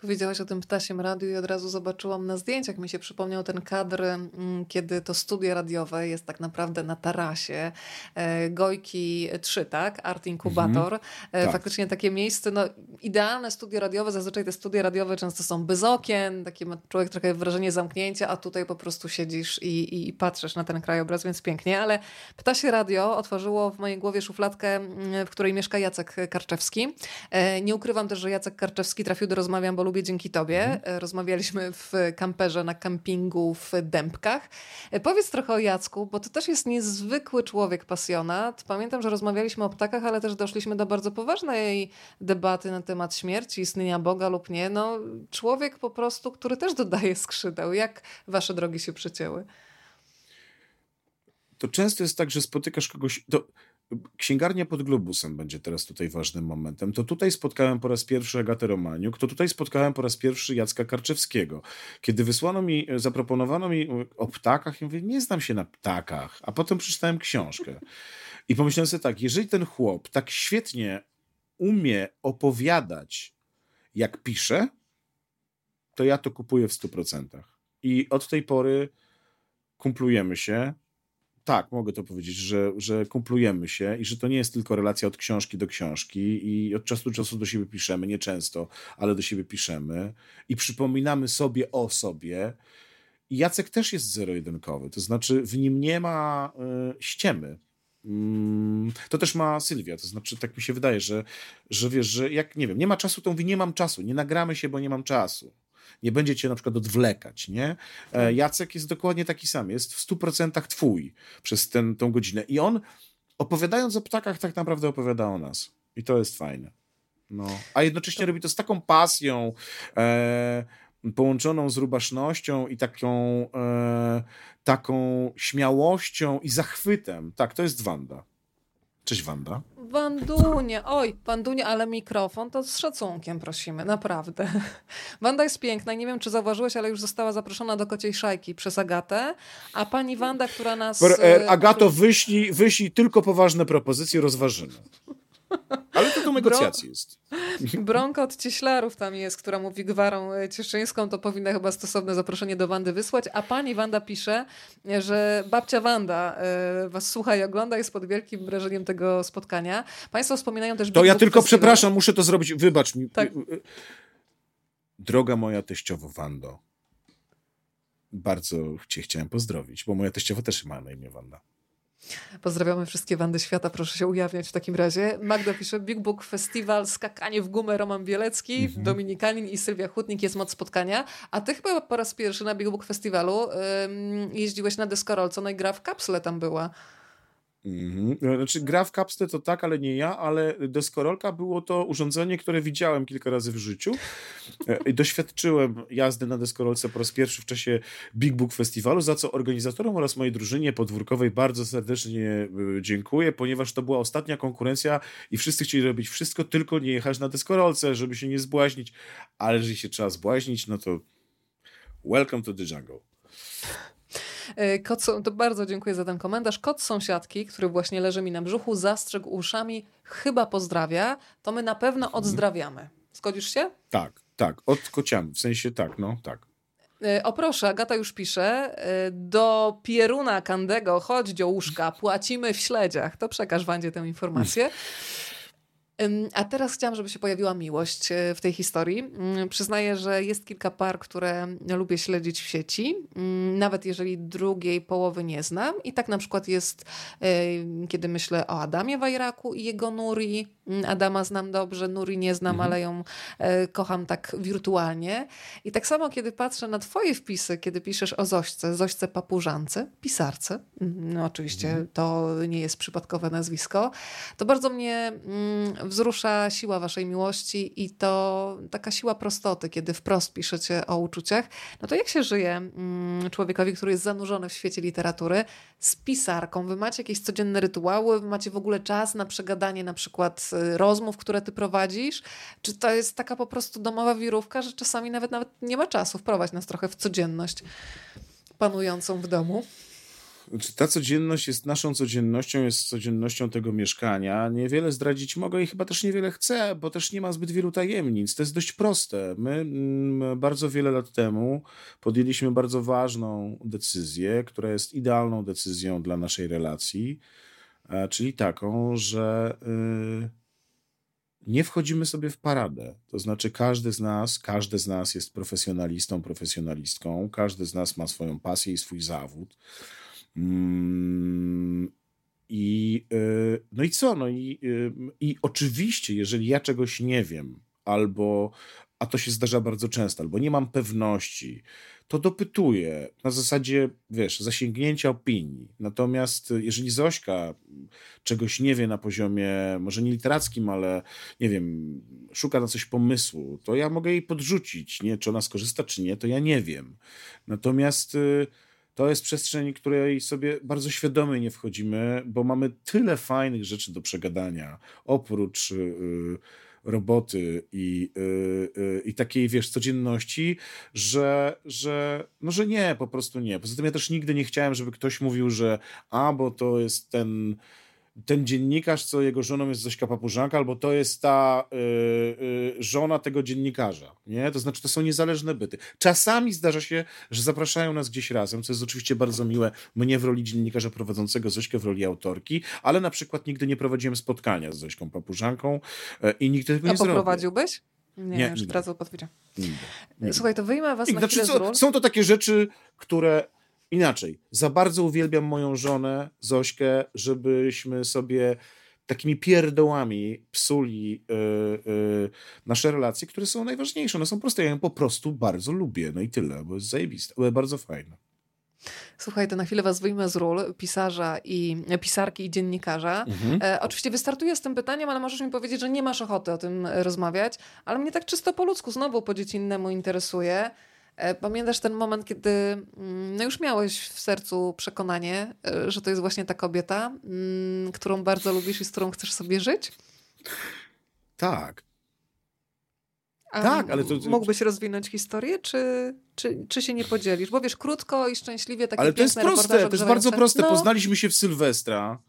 Powiedziałaś o tym ptasiem radiu i od razu zobaczyłam na zdjęciach, mi się przypomniał ten kadr, mm, kiedy to studio radiowe jest tak naprawdę na tarasie. E, Gojki 3, tak? Art Inkubator. Mhm. E, tak. Faktycznie takie miejsce, no idealne studio radiowe, zazwyczaj te studia radiowe często są bez okien, takie ma człowiek trochę wrażenie zamknięcia, a tutaj po prostu siedzisz i, i, i patrzysz na ten krajobraz, więc pięknie, ale Ptasie Radio otworzyło w mojej głowie szufladkę, mm, w której mieszka Jacek Karczewski. E, nie ukrywam też, że Jacek Karczewski trafił do rozmawiam, bo lubię dzięki tobie. Mhm. E, rozmawialiśmy w kamperze na kampingu w Dębkach. E, powiedz trochę o Jacku, bo to też jest niezwykły człowiek pasjonat. Pamiętam, że rozmawialiśmy o ptakach, ale też doszliśmy do bardzo poważnej debaty na temat śmierci, istnienia Boga lub nie. No, człowiek po prostu, który też dodaje skrzydeł. Jak wasze drogi się przecięły? To często jest tak, że spotykasz kogoś. To Księgarnia pod Globusem będzie teraz tutaj ważnym momentem. To tutaj spotkałem po raz pierwszy Agatę Romaniuk, to tutaj spotkałem po raz pierwszy Jacka Karczewskiego. Kiedy wysłano mi, zaproponowano mi o ptakach, ja mówię, nie znam się na ptakach, a potem przeczytałem książkę. I pomyślałem sobie tak, jeżeli ten chłop tak świetnie umie opowiadać, jak pisze, to ja to kupuję w 100%. I od tej pory kumplujemy się, tak, mogę to powiedzieć, że, że kumplujemy się i że to nie jest tylko relacja od książki do książki i od czasu do czasu do siebie piszemy, nie często, ale do siebie piszemy i przypominamy sobie o sobie. I Jacek też jest zero-jedynkowy, to znaczy w nim nie ma y, ściemy. Mm, to też ma Sylwia, to znaczy tak mi się wydaje, że, że wiesz, że jak nie wiem, nie ma czasu, to mówi nie mam czasu, nie nagramy się, bo nie mam czasu nie będzie cię na przykład odwlekać, nie? E, tak. Jacek jest dokładnie taki sam, jest w 100% twój przez tę tą godzinę i on opowiadając o ptakach tak naprawdę opowiada o nas i to jest fajne. No. A jednocześnie robi to z taką pasją, e, połączoną z rubasznością i taką, e, taką śmiałością i zachwytem. Tak, to jest Wanda. Cześć Wanda. Wandunie, oj, Wandunie, ale mikrofon to z szacunkiem prosimy, naprawdę. [LAUGHS] Wanda jest piękna nie wiem, czy zauważyłeś, ale już została zaproszona do kociej szajki przez Agatę, a pani Wanda, która nas... E, Agato, wyślij, wyślij tylko poważne propozycje, rozważymy. Ale to do negocjacji jest. Bronka od cieślarów tam jest, która mówi gwarą e, cieszyńską, to powinna chyba stosowne zaproszenie do Wandy wysłać. A pani Wanda pisze, że babcia Wanda e, was słucha i ogląda, jest pod wielkim wrażeniem tego spotkania. Państwo wspominają też... To ja tylko festival. przepraszam, muszę to zrobić. Wybacz mi. Tak. Droga moja teściowo Wando, bardzo cię chciałem pozdrowić, bo moja teściowa też ma na imię Wanda. Pozdrawiamy wszystkie Wandy Świata, proszę się ujawniać w takim razie. Magda pisze, Big Book Festival, skakanie w gumę, Roman Bielecki, mhm. Dominikanin i Sylwia Hutnik, jest moc spotkania. A ty chyba po raz pierwszy na Big Book Festiwalu jeździłeś na deskorolce, no i gra w kapsle tam była. Mhm. Znaczy, gra w kapsle to tak, ale nie ja, ale deskorolka było to urządzenie, które widziałem kilka razy w życiu. E, doświadczyłem jazdy na deskorolce po raz pierwszy w czasie Big Book Festiwalu, za co organizatorom oraz mojej drużynie podwórkowej bardzo serdecznie e, dziękuję, ponieważ to była ostatnia konkurencja i wszyscy chcieli robić wszystko, tylko nie jechać na deskorolce, żeby się nie zbłaźnić. Ale jeżeli się trzeba zbłaźnić, no to welcome to the jungle. E, kot, to bardzo dziękuję za ten komentarz. Kot sąsiadki, który właśnie leży mi na brzuchu, zastrzegł uszami, chyba pozdrawia. To my na pewno mhm. odzdrawiamy. Zgodzisz się? Tak, tak. Odkociamy. W sensie tak, no tak. E, o proszę, Agata już pisze. E, do Pieruna Kandego, chodź dziołuszka, płacimy w śledziach. To przekaż Wandzie tę informację. [LAUGHS] A teraz chciałam, żeby się pojawiła miłość e, w tej historii. Mm, przyznaję, że jest kilka par, które lubię śledzić w sieci, mm, nawet jeżeli drugiej połowy nie znam. I tak na przykład jest, kiedy myślę o Adamie Wajraku i jego Nuri. Mm, Adama znam dobrze, Nuri nie znam, mhm. ale ją e, kocham tak wirtualnie. I tak samo, kiedy patrzę na twoje wpisy, kiedy piszesz o Zośce, Zośce Papużance, pisarce, mm, no oczywiście mhm. to nie jest przypadkowe nazwisko, to bardzo mnie mm, wzrusza siła waszej miłości i to taka siła prostoty, kiedy wprost piszecie o uczuciach. No to jak się żyje człowiekowi, który jest zanurzony w świecie literatury z pisarką? Wy macie jakieś codzienne rytuały? Wy macie w ogóle czas na przegadanie na przykład y, rozmów, które ty prowadzisz? Czy to jest taka po prostu domowa wirówka, że czasami nawet, nawet nie ma czasu wprowadzić nas trochę w codzienność panującą w domu? Znaczy, ta codzienność jest naszą codziennością, jest codziennością tego mieszkania. Niewiele zdradzić mogę i chyba też niewiele chcę, bo też nie ma zbyt wielu tajemnic. To jest dość proste. My mm, bardzo wiele lat temu podjęliśmy bardzo ważną decyzję, która jest idealną decyzją dla naszej relacji, e, czyli taką, że y, nie wchodzimy sobie w paradę. To znaczy, każdy z nas, każdy z nas jest profesjonalistą, profesjonalistką, każdy z nas ma swoją pasję i swój zawód. Mm, I, y, no i co? No i, y, i oczywiście, jeżeli ja czegoś nie wiem, albo, a to się zdarza bardzo często, albo nie mam pewności, to dopytuję na zasadzie, wiesz, zasięgnięcia opinii. Natomiast jeżeli Zośka czegoś nie wie na poziomie, może nie literackim, ale nie wiem, szuka na coś pomysłu, to ja mogę jej podrzucić, nie? Czy ona skorzysta, czy nie, to ja nie wiem. Natomiast y, to jest przestrzeń, której sobie bardzo świadomie nie wchodzimy, bo mamy tyle fajnych rzeczy do przegadania, oprócz yy, roboty i, yy, yy, i takiej, wiesz, codzienności, że, że, no, że nie, po prostu nie. Poza tym ja też nigdy nie chciałem, żeby ktoś mówił, że a, bo to jest ten ten dziennikarz, co jego żoną jest Zośka Papużanka, albo to jest ta y, y, żona tego dziennikarza, nie? To znaczy, to są niezależne byty. Czasami zdarza się, że zapraszają nas gdzieś razem, co jest oczywiście bardzo miłe, mnie w roli dziennikarza prowadzącego, Zośkę w roli autorki, ale na przykład nigdy nie prowadziłem spotkania z Zośką Papużanką y, i nigdy tego A nie zrobił. A poprowadziłbyś? Nie, nie już teraz odpowiedziałem. Słuchaj, to wyjmę was na znaczy, co, Są to takie rzeczy, które inaczej, za bardzo uwielbiam moją żonę, Zośkę, żebyśmy sobie takimi pierdołami psuli yy, yy, nasze relacje, które są najważniejsze. One są proste. Ja ją po prostu bardzo lubię. No i tyle, bo jest zajebiste, ale bardzo fajne. Słuchaj, to na chwilę was wyjmę z ról pisarza i pisarki i dziennikarza. Mhm. E, oczywiście wystartuję z tym pytaniem, ale możesz mi powiedzieć, że nie masz ochoty o tym rozmawiać, ale mnie tak czysto po ludzku, znowu po dziecinnemu interesuje. E, pamiętasz ten moment, kiedy mm, no już miałeś w sercu przekonanie, e, że to jest właśnie ta kobieta, mm, którą bardzo lubisz i z którą chcesz sobie żyć? Tak. A tak, ale to... Mógłbyś rozwinąć historię, czy, czy, czy się nie podzielisz? Bo wiesz, krótko i szczęśliwie takie Ale to jest proste, to jest bardzo proste. No. Poznaliśmy się w Sylwestra.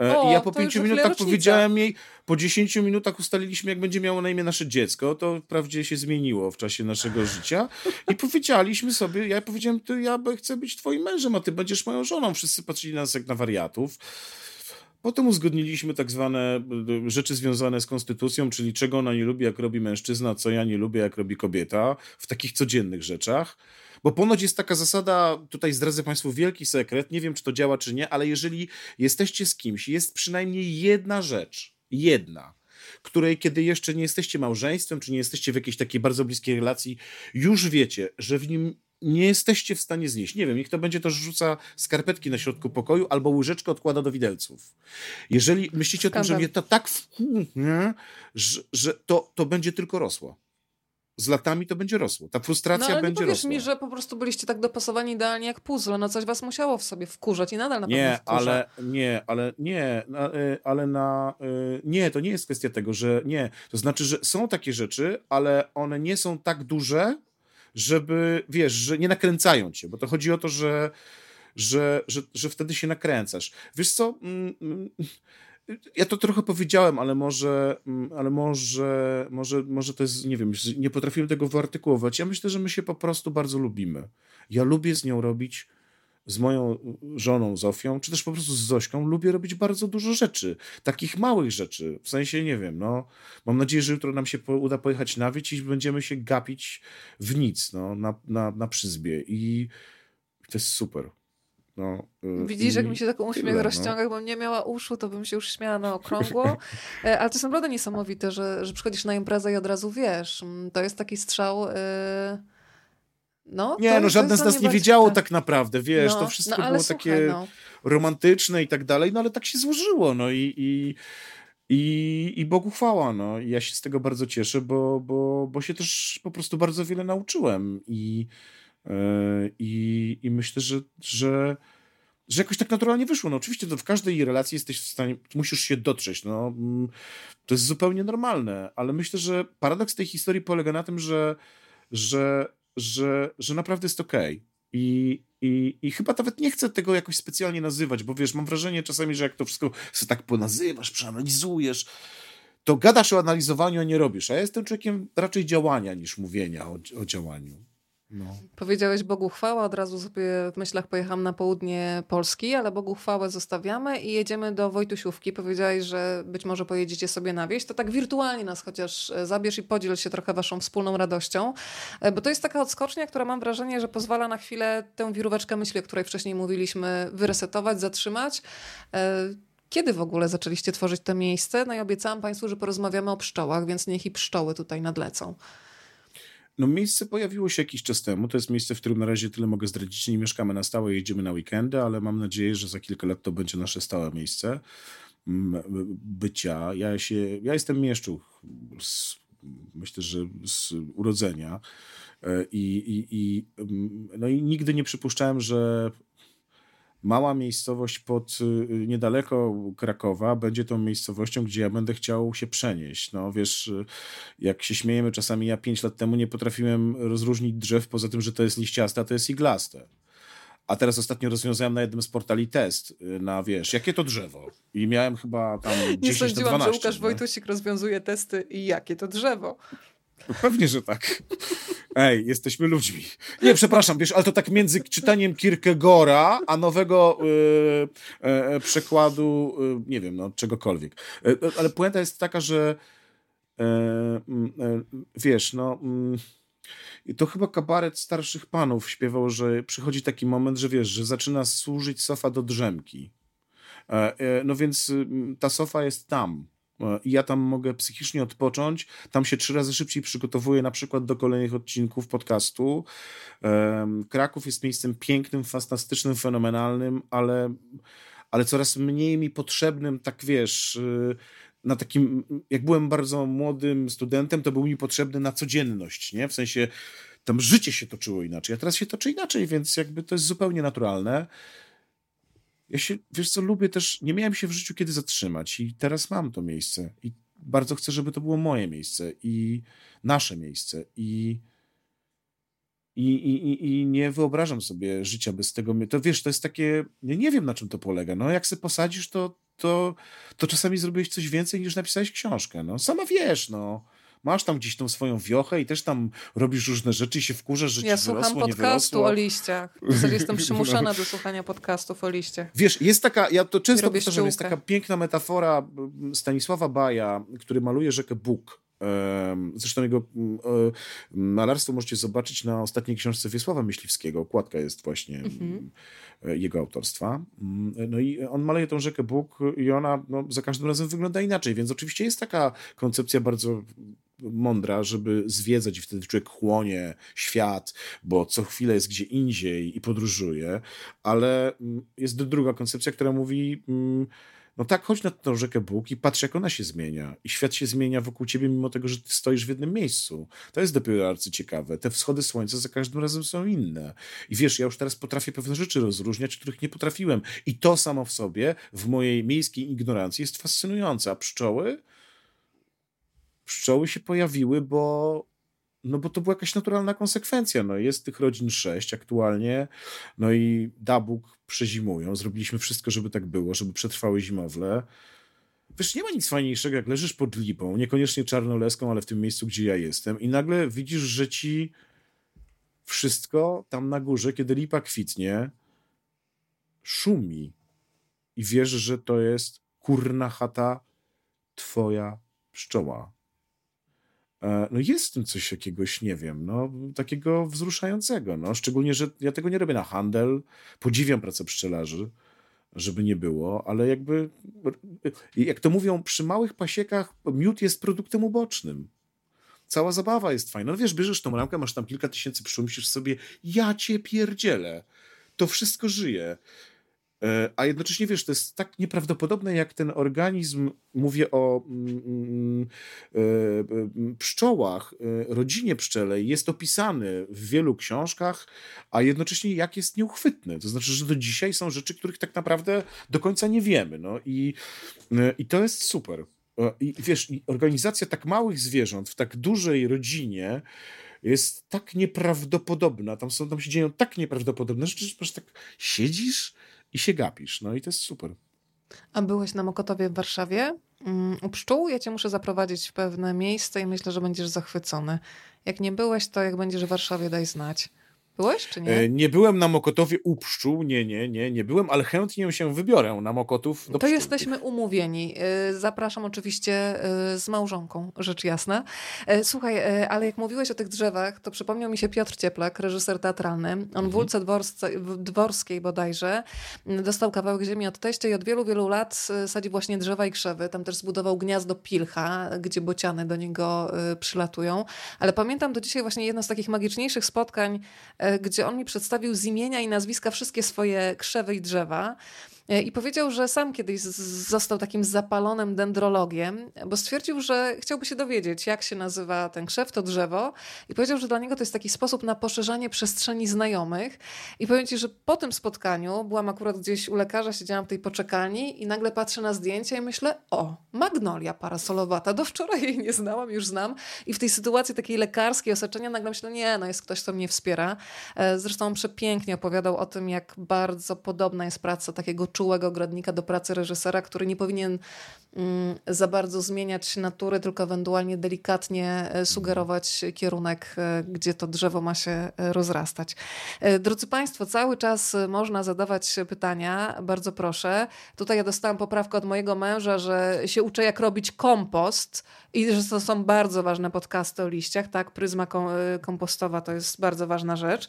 E, o, I ja po pięciu minutach powiedziałem jej, po dziesięciu minutach ustaliliśmy, jak będzie miało na imię nasze dziecko. To wprawdzie się zmieniło w czasie naszego życia. I powiedzieliśmy sobie, ja powiedziałem, ty, ja chcę być twoim mężem, a ty będziesz moją żoną. Wszyscy patrzyli na nas jak na wariatów. Potem uzgodniliśmy tak zwane e, rzeczy związane z konstytucją, czyli czego ona nie lubi, jak robi mężczyzna, co ja nie lubię, jak robi kobieta, w takich codziennych rzeczach. Bo ponoć jest taka zasada, tutaj zdradzę Państwu wielki sekret, nie wiem czy to działa czy nie, ale jeżeli jesteście z kimś, jest przynajmniej jedna rzecz, jedna, której kiedy jeszcze nie jesteście małżeństwem, czy nie jesteście w jakiejś takiej bardzo bliskiej relacji, już wiecie, że w nim nie jesteście w stanie znieść. Nie wiem, niech to będzie to rzuca skarpetki na środku pokoju albo łyżeczkę odkłada do widelców. Jeżeli myślicie o tym, że mnie to tak wkurza, że, że to, to będzie tylko rosło z latami to będzie rosło. Ta frustracja no, ale będzie nie powiesz mi, że po prostu byliście tak dopasowani idealnie jak puzzle. No coś was musiało w sobie wkurzać i nadal na nie, pewno wkurza. Ale, nie, ale nie, y, ale na... Y, nie, to nie jest kwestia tego, że nie. To znaczy, że są takie rzeczy, ale one nie są tak duże, żeby, wiesz, że nie nakręcają cię, bo to chodzi o to, że że, że, że wtedy się nakręcasz. Wiesz co, mm, mm, ja to trochę powiedziałem, ale może, mm, ale może, może, może to jest, nie wiem, nie potrafiłem tego wyartykułować. Ja myślę, że my się po prostu bardzo lubimy. Ja lubię z nią robić, z moją żoną Zofią, czy też po prostu z Zośką, lubię robić bardzo dużo rzeczy. Takich małych rzeczy. W sensie, nie wiem, no, mam nadzieję, że jutro nam się uda pojechać na wieś i będziemy się gapić w nic, no, na, na, na przyzbie. I to jest super. No, Widzisz, jak mi się taką uśmiech tyle, rozciąga, no. bym nie miała uszu, to bym się już śmiała na okrągło. [LAUGHS] Ale to jest naprawdę niesamowite, że, że przychodzisz na imprezę i od razu wiesz. Mm, to jest taki strzał... Yy no, nie, no żadne z nas nie wiedziało tak naprawdę, wiesz, no, to wszystko no, było słuchaj, takie no. romantyczne i tak dalej, no ale tak się złożyło, no i, i, i, i Bogu chwała, no i ja się z tego bardzo cieszę, bo, bo, bo się też po prostu bardzo wiele nauczyłem i, i, i myślę, że, że że jakoś tak naturalnie wyszło. No oczywiście to w każdej relacji jesteś w stanie, musisz się dotrzeć, no mm, to jest zupełnie normalne, ale myślę, że paradoks tej historii polega na tym, że że że, że naprawdę jest okej. Okay. I, i, I chyba nawet nie chcę tego jakoś specjalnie nazywać, bo wiesz, mam wrażenie czasami, że jak to wszystko sobie tak ponazywasz, przeanalizujesz, to gadasz o analizowaniu, a nie robisz. A ja jestem człowiekiem raczej działania niż mówienia o, o działaniu. No. Powiedziałeś Bogu chwała, od razu sobie w myślach pojechałam na południe Polski, ale Bogu chwałę zostawiamy i jedziemy do Wojtusiówki. Powiedziałeś, że być może pojedziecie sobie na wieś. To tak wirtualnie nas chociaż e, zabierz i podziel się trochę waszą wspólną radością, e, bo to jest taka odskocznia, która mam wrażenie, że pozwala na chwilę tę wiróweczkę myśli, o której wcześniej mówiliśmy, wyresetować, zatrzymać. E, kiedy w ogóle zaczęliście tworzyć to miejsce? No i obiecałam Państwu, że porozmawiamy o pszczołach, więc niech i pszczoły tutaj nadlecą. No miejsce pojawiło się jakiś czas temu. To jest miejsce, w którym na razie tyle mogę zdradzić. Nie mieszkamy na stałe, jedziemy na weekendy, ale mam nadzieję, że za kilka lat to będzie nasze stałe miejsce bycia. Ja, się, ja jestem mieszczuch, z, myślę, że z urodzenia. E, I, i, i, no i nigdy nie przypuszczałem, że mała miejscowość pod y, niedaleko Krakowa będzie tą miejscowością, gdzie ja będę chciał się przenieść. No wiesz, y, jak się śmiejemy czasami, ja pięć lat temu nie potrafiłem rozróżnić drzew poza tym, że to jest liściaste, a to jest iglaste. A teraz ostatnio rozwiązałem na jednym z portali test y, na, wiesz, jakie to drzewo. I miałem chyba tam 10 Nie sądziłam, 12, że Łukasz nie? Wojtusik rozwiązuje testy i jakie to drzewo. Pewnie, że tak. Ej, jesteśmy ludźmi. Nie, przepraszam, wiesz, ale to tak między czytaniem Kierkegaarda, a nowego y, y, przekładu, y, nie wiem, no, czegokolwiek. ale puenta jest taka, że mm, wiesz, no... Mm, to chyba kabaret starszych panów śpiewał, że przychodzi taki moment, że wiesz, że zaczyna służyć sofa do drzemki. E, e, no więc ta sofa jest tam i ja tam mogę psychicznie odpocząć. Tam się trzy razy szybciej przygotowuję na przykład do kolejnych odcinków podcastu. Kraków jest miejscem pięknym, fantastycznym, fenomenalnym, ale, ale coraz mniej mi potrzebnym, tak wiesz, y, na takim, jak byłem bardzo młodym studentem, to był mi potrzebny na codzienność, nie? W sensie tam życie się toczyło inaczej, a teraz się toczy inaczej, więc jakby to jest zupełnie naturalne ja się, wiesz co, lubię też, nie miałem się w życiu kiedy zatrzymać i teraz mam to miejsce i bardzo chcę, żeby to było moje miejsce i nasze miejsce i i, i, i nie wyobrażam sobie życia bez tego. To wiesz, to jest takie, nie, nie wiem na czym to polega. No jak se posadzisz, to, to, to czasami zrobiłeś coś więcej niż napisałeś książkę. No sama wiesz, no masz tam gdzieś tą swoją wiochę i też tam robisz różne rzeczy i się wkurzasz, że ja słucham wyrosło, podcastu o liściach. W zasadzie [LAUGHS] jestem przymuszana no. do słuchania podcastów o liściach. Wiesz, jest taka, ja to często powtarzam, jest taka piękna metafora Stanisława Baja, który maluje rzekę Bóg. Zresztą jego malarstwo możecie zobaczyć na ostatniej książce Wiesława Myśliwskiego. Okładka jest właśnie mhm. jego autorstwa. Mm, no i on maluje tą rzekę Bóg i ona no, za każdym razem wygląda inaczej, więc oczywiście jest taka koncepcja bardzo mądra, żeby zwiedzać i wtedy człowiek chłonie świat, bo co chwilę jest gdzie indziej i podróżuje, ale mm, jest druga koncepcja, która mówi mm, no tak, chodź na tą rzekę Bóg i patrz, jak ona się zmienia. I świat się zmienia wokół ciebie, mimo tego, że ty stoisz w jednym miejscu. To jest dopiero arcyciekawe. Te wschody słońca za każdym razem są inne. I wiesz, ja już teraz potrafię pewne rzeczy rozróżniać, których nie potrafiłem. I to samo w sobie, w mojej miejskiej ignorancji, jest fascynujące. A pszczoły? Pszczoły się pojawiły, bo, no bo to była jakaś naturalna konsekwencja. No jest tych rodzin sześć aktualnie, no i dabuk przezimują. Zrobiliśmy wszystko, żeby tak było, żeby przetrwały zimowle. Wiesz, nie ma nic fajniejszego, jak leżysz pod lipą, niekoniecznie czarnoleską, ale w tym miejscu, gdzie ja jestem i nagle widzisz, że ci wszystko tam na górze, kiedy lipa kwitnie, szumi i wiesz, że to jest kurna chata twoja pszczoła no jest w tym coś jakiegoś, nie wiem, no takiego wzruszającego, no. Szczególnie, że ja tego nie robię na handel, podziwiam pracę pszczelarzy, żeby nie było, ale jakby, jak to mówią, przy małych pasiekach miód jest produktem ubocznym. Cała zabawa jest fajna. No wiesz, bierzesz tą ramkę, masz tam kilka tysięcy pszczół, myślisz sobie, ja cię pierdzielę. To wszystko żyje. E, a jednocześnie wiesz, to jest tak nieprawdopodobne, jak ten organizm, mówię o mm, mm, e, e, pszczołach, rodzinie pszczelej, jest opisany w wielu książkach, a jednocześnie jak jest nieuchwytny. To znaczy, że do dzisiaj są rzeczy, których tak naprawdę do końca nie wiemy. No i, i to jest super. I wiesz, organizacja tak małych zwierząt w tak dużej rodzinie jest tak nieprawdopodobna. Tam, są, tam się dzieją tak nieprawdopodobne rzeczy, że tak siedzisz i się gapisz. No i to jest super. A byłeś na Mokotowie w Warszawie mm, u pszczół? Ja cię muszę zaprowadzić w pewne miejsce i myślę, że będziesz zachwycony. Jak nie byłeś, to jak będziesz w Warszawie, daj znać. Byłeś czy nie? E, nie byłem na Mokotowie u pszczół, nie, nie, nie, nie byłem, ale chętnie się wybiorę na Mokotów do To jesteśmy umówieni. E, zapraszam oczywiście e, z małżonką, rzecz jasna. Słuchaj, ale jak mówiłeś o tych drzewach, to przypomniał mi się Piotr Cieplak, reżyser teatralny. On mhm. w Wólce Dworskiej bodajże dostał kawałek ziemi od teścia i od wielu, wielu lat sadzi właśnie drzewa i krzewy. Tam też zbudował gniazdo pilcha, gdzie bociany do niego przylatują. Ale pamiętam do dzisiaj właśnie jedno z takich magiczniejszych spotkań gdzie on mi przedstawił z imienia i nazwiska wszystkie swoje krzewy i drzewa. E, I powiedział, że sam kiedyś został takim zapalonym dendrologiem, bo stwierdził, że chciałby się dowiedzieć, jak się nazywa ten krzew, to drzewo. I powiedział, że dla niego to jest taki sposób na poszerzanie przestrzeni znajomych. I powiem ci, że po tym spotkaniu byłam akurat gdzieś u lekarza, siedziałam w tej poczekalni i nagle patrzę na zdjęcia i myślę, o, magnolia parasolowata. Do wczoraj jej nie znałam, już znam. I w tej sytuacji takiej lekarskiej osaczenia nagle myślę, nie, no jest ktoś, kto mnie wspiera. E, zresztą on przepięknie opowiadał o tym, jak bardzo podobna jest praca takiego czułego ogrodnika do pracy reżysera, który nie powinien mm, za bardzo zmieniać natury, tylko ewentualnie delikatnie e, sugerować kierunek, e, gdzie to drzewo ma się e, rozrastać. Drodzy Państwo, cały czas można zadawać pytania, bardzo proszę. Tutaj ja dostałam poprawkę od mojego męża, że się uczę jak robić kompost i że to są bardzo ważne podcasty o liściach, tak? Pryzma kompostowa to jest bardzo ważna rzecz.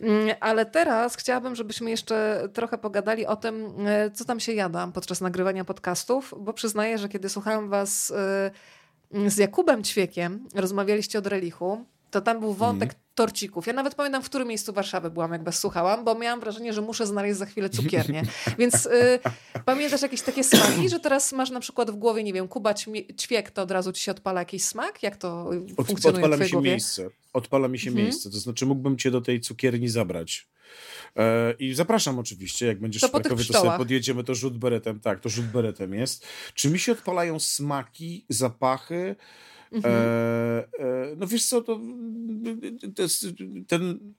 Mm, ale teraz chciałabym, żebyśmy jeszcze trochę pogadali o tym, co tam się jada podczas nagrywania podcastów, bo przyznaję, że kiedy słuchałam was y, z Jakubem Ćwiekiem, rozmawialiście o Drelichu, to tam był wątek mm. torcików. Ja nawet pamiętam, w którym miejscu Warszawy byłam, jak was słuchałam, bo miałam wrażenie, że muszę znaleźć za chwilę cukiernię. [LAUGHS] Więc y, pamiętasz jakieś takie smaki, że teraz masz na przykład w głowie, nie wiem, Kuba Ćwiek, to od razu ci się odpala jakiś smak? Jak to Od, funkcjonuje Odpala mi się głowie? miejsce. Odpala mi się mhm. miejsce. To znaczy mógłbym cię do tej cukierni zabrać. E, I zapraszam oczywiście, jak będziesz to w Krakowie, to sobie podjedziemy, to rzut beretem. Tak, to rzut beretem jest. Czy mi się odpalają smaki, zapachy? Mhm. E, e, no wiesz co, to, to jest ten...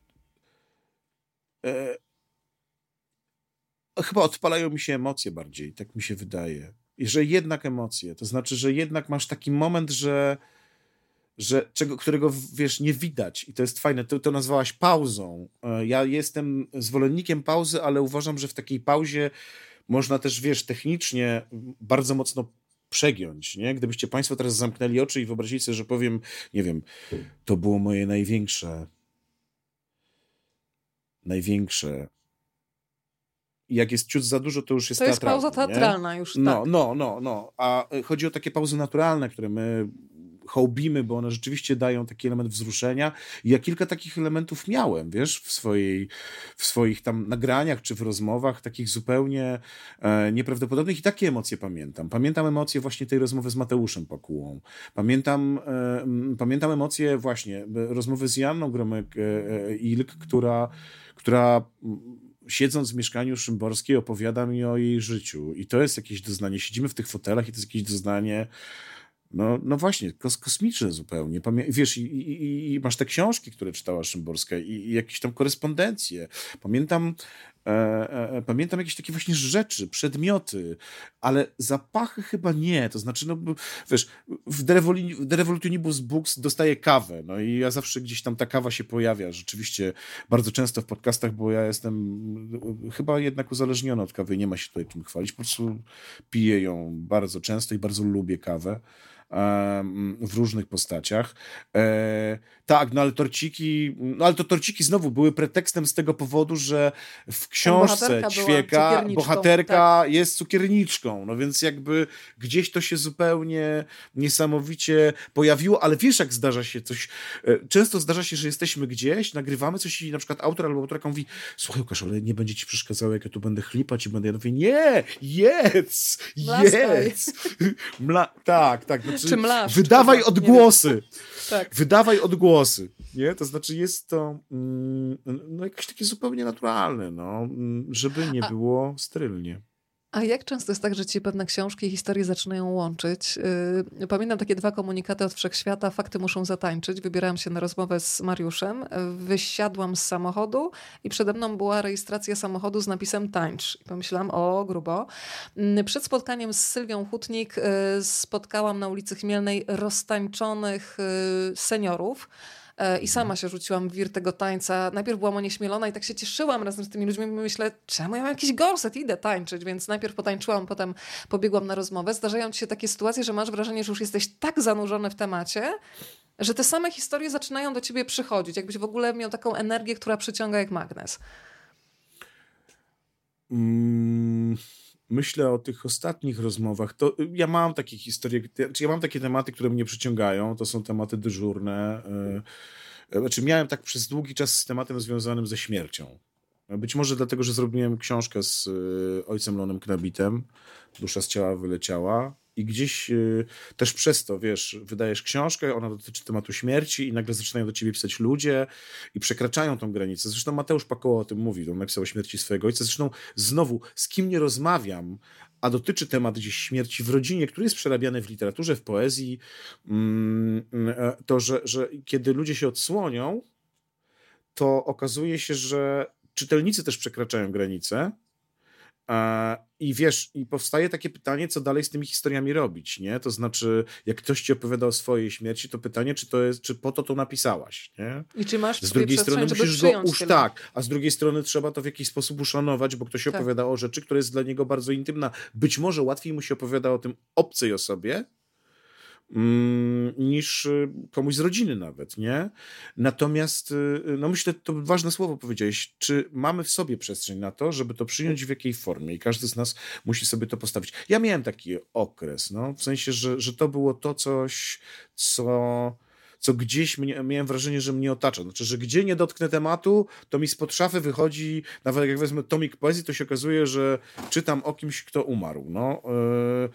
E, chyba odpalają mi się emocje bardziej, tak mi się wydaje. I że jednak emocje, to znaczy, że jednak masz taki moment, że że czego, którego wiesz, nie widać i to jest fajne. To, to nazwałaś pauzą. E, ja jestem zwolennikiem pauzy, ale uważam, że w takiej pauzie można też, wiesz, technicznie bardzo mocno przegiąć, nie? Gdybyście Państwo teraz zamknęli oczy i wyobrazili sobie, że powiem, nie wiem, to było moje największe, największe jak jest ciut za dużo, to już jest To jest pauza teatralna nie? już, No, tak. no, no, no. A chodzi o takie pauzy naturalne, które my hołbimy, bo one rzeczywiście dają taki element wzruszenia. I ja kilka takich elementów miałem, wiesz, w, swojej, w swoich tam nagraniach czy w rozmowach, takich zupełnie e, nieprawdopodobnych i takie emocje pamiętam. Pamiętam emocje właśnie tej rozmowy z Mateuszem Pakułą. Pamiętam, e, pamiętam emocje właśnie rozmowy z Janną Gromek-Ilk, e, która, która siedząc w mieszkaniu Szymborskiej opowiada mi o jej życiu. I to jest jakieś doznanie. Siedzimy w tych fotelach i to jest jakieś doznanie no, no właśnie, kos kosmiczne zupełnie. Pamię wiesz, i, i, i, masz te książki, które czytała Szymborska i, i jakieś tam korespondencje. Pamiętam, e, e, e pamiętam jakieś takie właśnie rzeczy, przedmioty, ale zapachy chyba nie. To znaczy, no wiesz, w The Books dostaję kawę, no i ja zawsze gdzieś tam ta kawa się pojawia, rzeczywiście bardzo często w podcastach, bo ja jestem chyba jednak uzależniony od kawy, nie ma się tutaj czym chwalić, po prostu piję ją bardzo często i bardzo lubię kawę. W różnych postaciach. E, tak, no ale torciki, no ale to torciki znowu były pretekstem z tego powodu, że w książce ćwieka bohaterka tak. jest cukierniczką, no więc jakby gdzieś to się zupełnie niesamowicie pojawiło, ale wiesz jak zdarza się coś, e, często zdarza się, że jesteśmy gdzieś, nagrywamy coś i na przykład autor albo autorka mówi, słuchaj Łukasz, ale nie będzie ci przeszkadzało, jak ja tu będę chlipać i będę, ja mówię, nie, jedz, jedz. [LAUGHS] Mla, tak, tak. Czy mlasz, wydawaj odgłosy. Tak. Wydawaj odgłosy. Nie? To znaczy jest to mm, no, jakieś takie zupełnie naturalne, no, mm, żeby nie było sterylnie. A jak często jest tak, że ci pewne książki i historie zaczynają łączyć? Yy, pamiętam takie dwa komunikaty od wszechświata, fakty muszą zatańczyć. Wybierałam się na rozmowę z Mariuszem, wysiadłam z samochodu i przede mną była rejestracja samochodu z napisem tańcz. I pomyślałam, o grubo. Yy, przed spotkaniem z Sylwią Hutnik yy, spotkałam na ulicy Chmielnej roztańczonych seniorów, E, i sama się rzuciłam w wir tego tańca. Najpierw byłam onieśmielona i tak się cieszyłam razem z tymi ludźmi. Myślę, czemu ja mam jakiś gorset, idę tańczyć, więc najpierw potańczyłam, potem pobiegłam na rozmowę. Zdarzają ci się takie sytuacje, że masz wrażenie, że już jesteś tak zanurzony w temacie, że te same historie zaczynają do ciebie przychodzić, jakbyś w ogóle miał taką energię, która przyciąga jak magnes. Mm, myślę o tych ostatnich rozmowach, to ja mam takie historie, ja mam takie tematy, które mnie przyciągają, to są tematy dyżurne. E, znaczy miałem tak przez długi czas z tematem związanym ze śmiercią. Być może dlatego, że zrobiłem książkę z ojcem Lonem Knabitem, Dusza z ciała wyleciała i gdzieś y, też przez to, wiesz, wydajesz książkę, ona dotyczy tematu śmierci i nagle zaczynają do ciebie pisać ludzie i przekraczają tą granicę. Zresztą Mateusz Pakoła o tym mówi, on napisał o śmierci swojego ojca. Zresztą znowu, z kim nie rozmawiam, a dotyczy temat gdzieś śmierci w rodzinie, który jest przerabiany w literaturze, w poezji, mm, e, to, że, że kiedy ludzie się odsłonią, to okazuje się, że czytelnicy też przekraczają granice, i wiesz, i powstaje takie pytanie, co dalej z tymi historiami robić, nie? To znaczy, jak ktoś ci opowiada o swojej śmierci, to pytanie, czy to jest, czy po to to napisałaś, nie? I czy masz Z drugiej strony musisz go już tak, a z drugiej strony trzeba to w jakiś sposób uszanować, bo ktoś tak. opowiada o rzeczy, która jest dla niego bardzo intymna. Być może łatwiej mu się opowiada o tym obcej osobie, niż y, komuś z rodziny nawet, nie? Natomiast, y, no myślę, to ważne słowo powiedziałeś, czy mamy w sobie przestrzeń na to, żeby to przyjąć w jakiej formie i każdy z nas musi sobie to postawić. Ja miałem taki okres, no, w sensie, że, że to było to coś, co co gdzieś mnie, miałem wrażenie, że mnie otacza. Znaczy, że gdzie nie dotknę tematu, to mi spod szafy wychodzi, nawet jak wezmę tomik poezji, to się okazuje, że czytam o kimś, kto umarł. No, yy,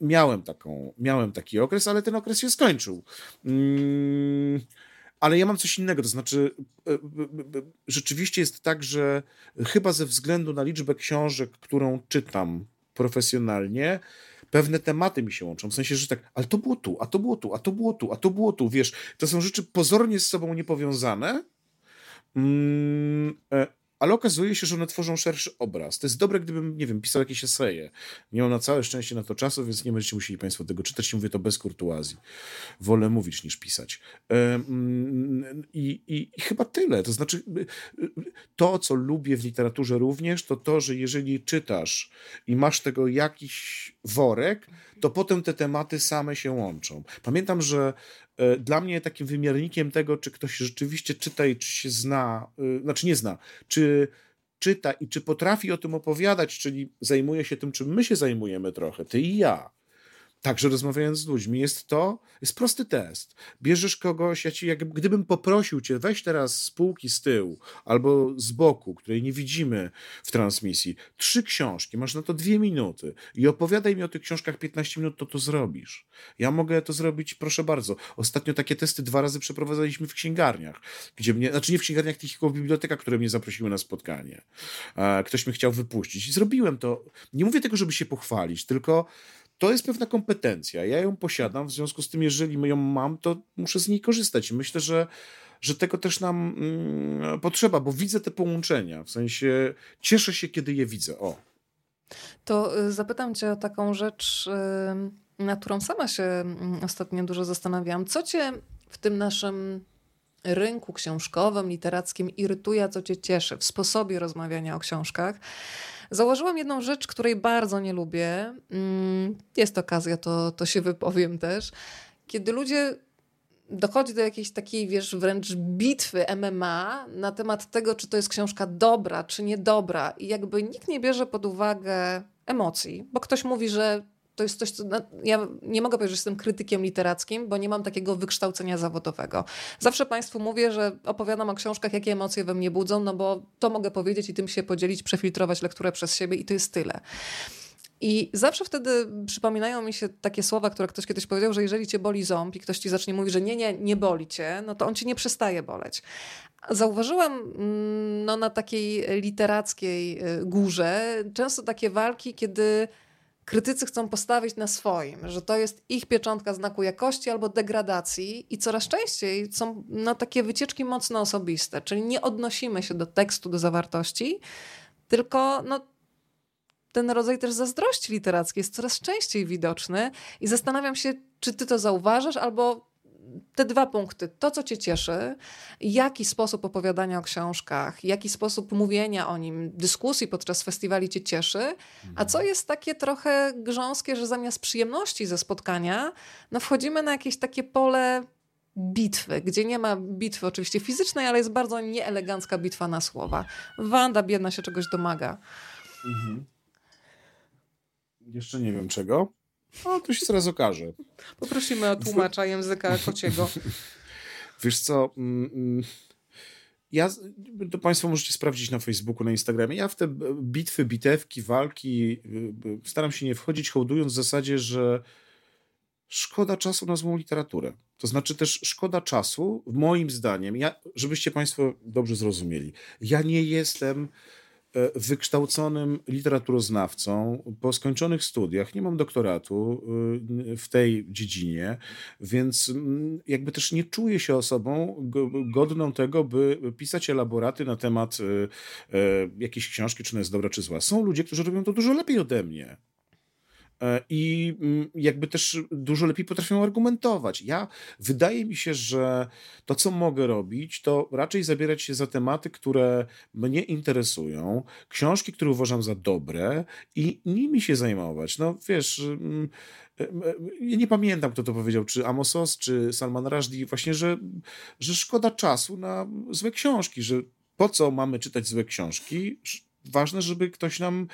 miałem taką, miałem taki okres, ale ten okres się skończył. Mm, ale ja mam coś innego, to znaczy e, rzeczywiście jest tak, że chyba ze względu na liczbę książek, którą czytam profesjonalnie, pewne tematy mi się łączą. W sensie, że tak, ale to było tu, a to było tu, a to było tu, a to było tu. Wiesz, to są rzeczy pozornie z sobą niepowiązane. Mm, e, ale okazuje się, że one tworzą szerszy obraz. To jest dobre, gdybym, nie wiem, pisał jakieś eseje. Nie mam na całe szczęście na to czasu, więc nie będziecie musieli Państwo tego czytać. Mówię to bez kurtuazji. Wolę mówić niż pisać. I, i, I chyba tyle. To znaczy, to, co lubię w literaturze również, to to, że jeżeli czytasz i masz tego jakiś worek, to potem te tematy same się łączą. Pamiętam, że dla mnie takim wymiarnikiem tego, czy ktoś rzeczywiście czyta i czy się zna, e, znaczy nie zna, czy czyta i czy potrafi o tym opowiadać, czyli zajmuje się tym, czym my się zajmujemy trochę, ty i ja, Także rozmawiając z ludźmi, jest to, jest prosty test. Bierzesz kogoś, ja ci, jak gdybym poprosił cię, weź teraz z półki z tyłu albo z boku, której nie widzimy w transmisji, trzy książki, masz na to dwie minuty i opowiadaj mi o tych książkach 15 minut, to to zrobisz. Ja mogę to zrobić, proszę bardzo. Ostatnio takie testy dwa razy przeprowadzaliśmy w księgarniach, gdzie mnie, znaczy nie w księgarniach, tylko w bibliotekach, które mnie zaprosiły na spotkanie. Ktoś mnie chciał wypuścić i zrobiłem to. Nie mówię tego, żeby się pochwalić, tylko to jest pewna kompetencja. Ja ją posiadam, w związku z tym, jeżeli ją mam, to muszę z niej korzystać. Myślę, że, że tego też nam mm, potrzeba, bo widzę te połączenia. W sensie cieszę się, kiedy je widzę. O. To y, zapytam Cię o taką rzecz, y, na którą sama się mm, ostatnio dużo zastanawiałam. Co Cię w tym naszym rynku książkowym, literackim irytuje, co cię cieszy w sposobie rozmawiania o książkach. Założyłam jedną rzecz, której bardzo nie lubię. Mm, jest okazja, to, to się wypowiem też. Kiedy ludzie dochodzi do jakiejś takiej, wiesz, wręcz bitwy MMA na temat tego, czy to jest książka dobra, czy niedobra. I jakby nikt nie bierze pod uwagę emocji, bo ktoś mówi, że to jest coś, co. Ja nie mogę powiedzieć, że jestem krytykiem literackim, bo nie mam takiego wykształcenia zawodowego. Zawsze Państwu mówię, że opowiadam o książkach, jakie emocje we mnie budzą, no bo to mogę powiedzieć i tym się podzielić, przefiltrować lekturę przez siebie i to jest tyle. I zawsze wtedy przypominają mi się takie słowa, które ktoś kiedyś powiedział, że jeżeli cię boli ząb i ktoś ci zacznie mówić, że nie, nie, nie boli cię, no to on ci nie przestaje boleć. Zauważyłam mm, no, na takiej literackiej y, górze często takie walki, kiedy krytycy chcą postawić na swoim, że to jest ich pieczątka znaku jakości albo degradacji i coraz częściej są no, takie wycieczki mocno osobiste, czyli nie odnosimy się do tekstu, do zawartości, tylko no, ten rodzaj też zazdrości literackiej jest coraz częściej widoczny i zastanawiam się, czy ty to zauważasz, albo te dwa punkty. To, co cię cieszy, jaki sposób opowiadania o książkach, jaki sposób mówienia o nim, dyskusji podczas festiwali cię cieszy, a co jest takie trochę grząskie, że zamiast przyjemności ze spotkania, no wchodzimy na jakieś takie pole bitwy, gdzie nie ma bitwy oczywiście fizycznej, ale jest bardzo nieelegancka bitwa na słowa. Wanda biedna się czegoś domaga. Mhm. Jeszcze nie wiem czego. No, to się zaraz okaże. Poprosimy o tłumacza języka kociego. [LAUGHS] Wiesz co, mm, mm, ja, to Państwo możecie sprawdzić na Facebooku, na Instagramie. Ja w te bitwy, bitewki, walki y, y, staram się nie wchodzić, hołdując w zasadzie, że szkoda czasu na złą literaturę. To znaczy też szkoda czasu, moim zdaniem, ja, żebyście Państwo dobrze zrozumieli. Ja nie jestem wykształconym literaturoznawcą po skończonych studiach, nie mam doktoratu e, w tej dziedzinie, więc mm, jakby też nie czuję się osobą godną tego, by pisać elaboraty na temat e, jakiejś książki, czy ona jest dobra, czy zła. Są ludzie, którzy robią to dużo lepiej ode mnie. E, i mm, jakby też dużo lepiej potrafią argumentować. Ja wydaje mi się, że to, co mogę robić, to raczej zabierać się za tematy, które mnie interesują, książki, które uważam za dobre i nimi się zajmować. No wiesz. Mm, e, ja nie pamiętam, kto to powiedział, czy Amosos, czy Salman Rushdie, właśnie, że, że szkoda czasu na złe książki, że po co mamy czytać złe książki? Ważne, żeby ktoś nam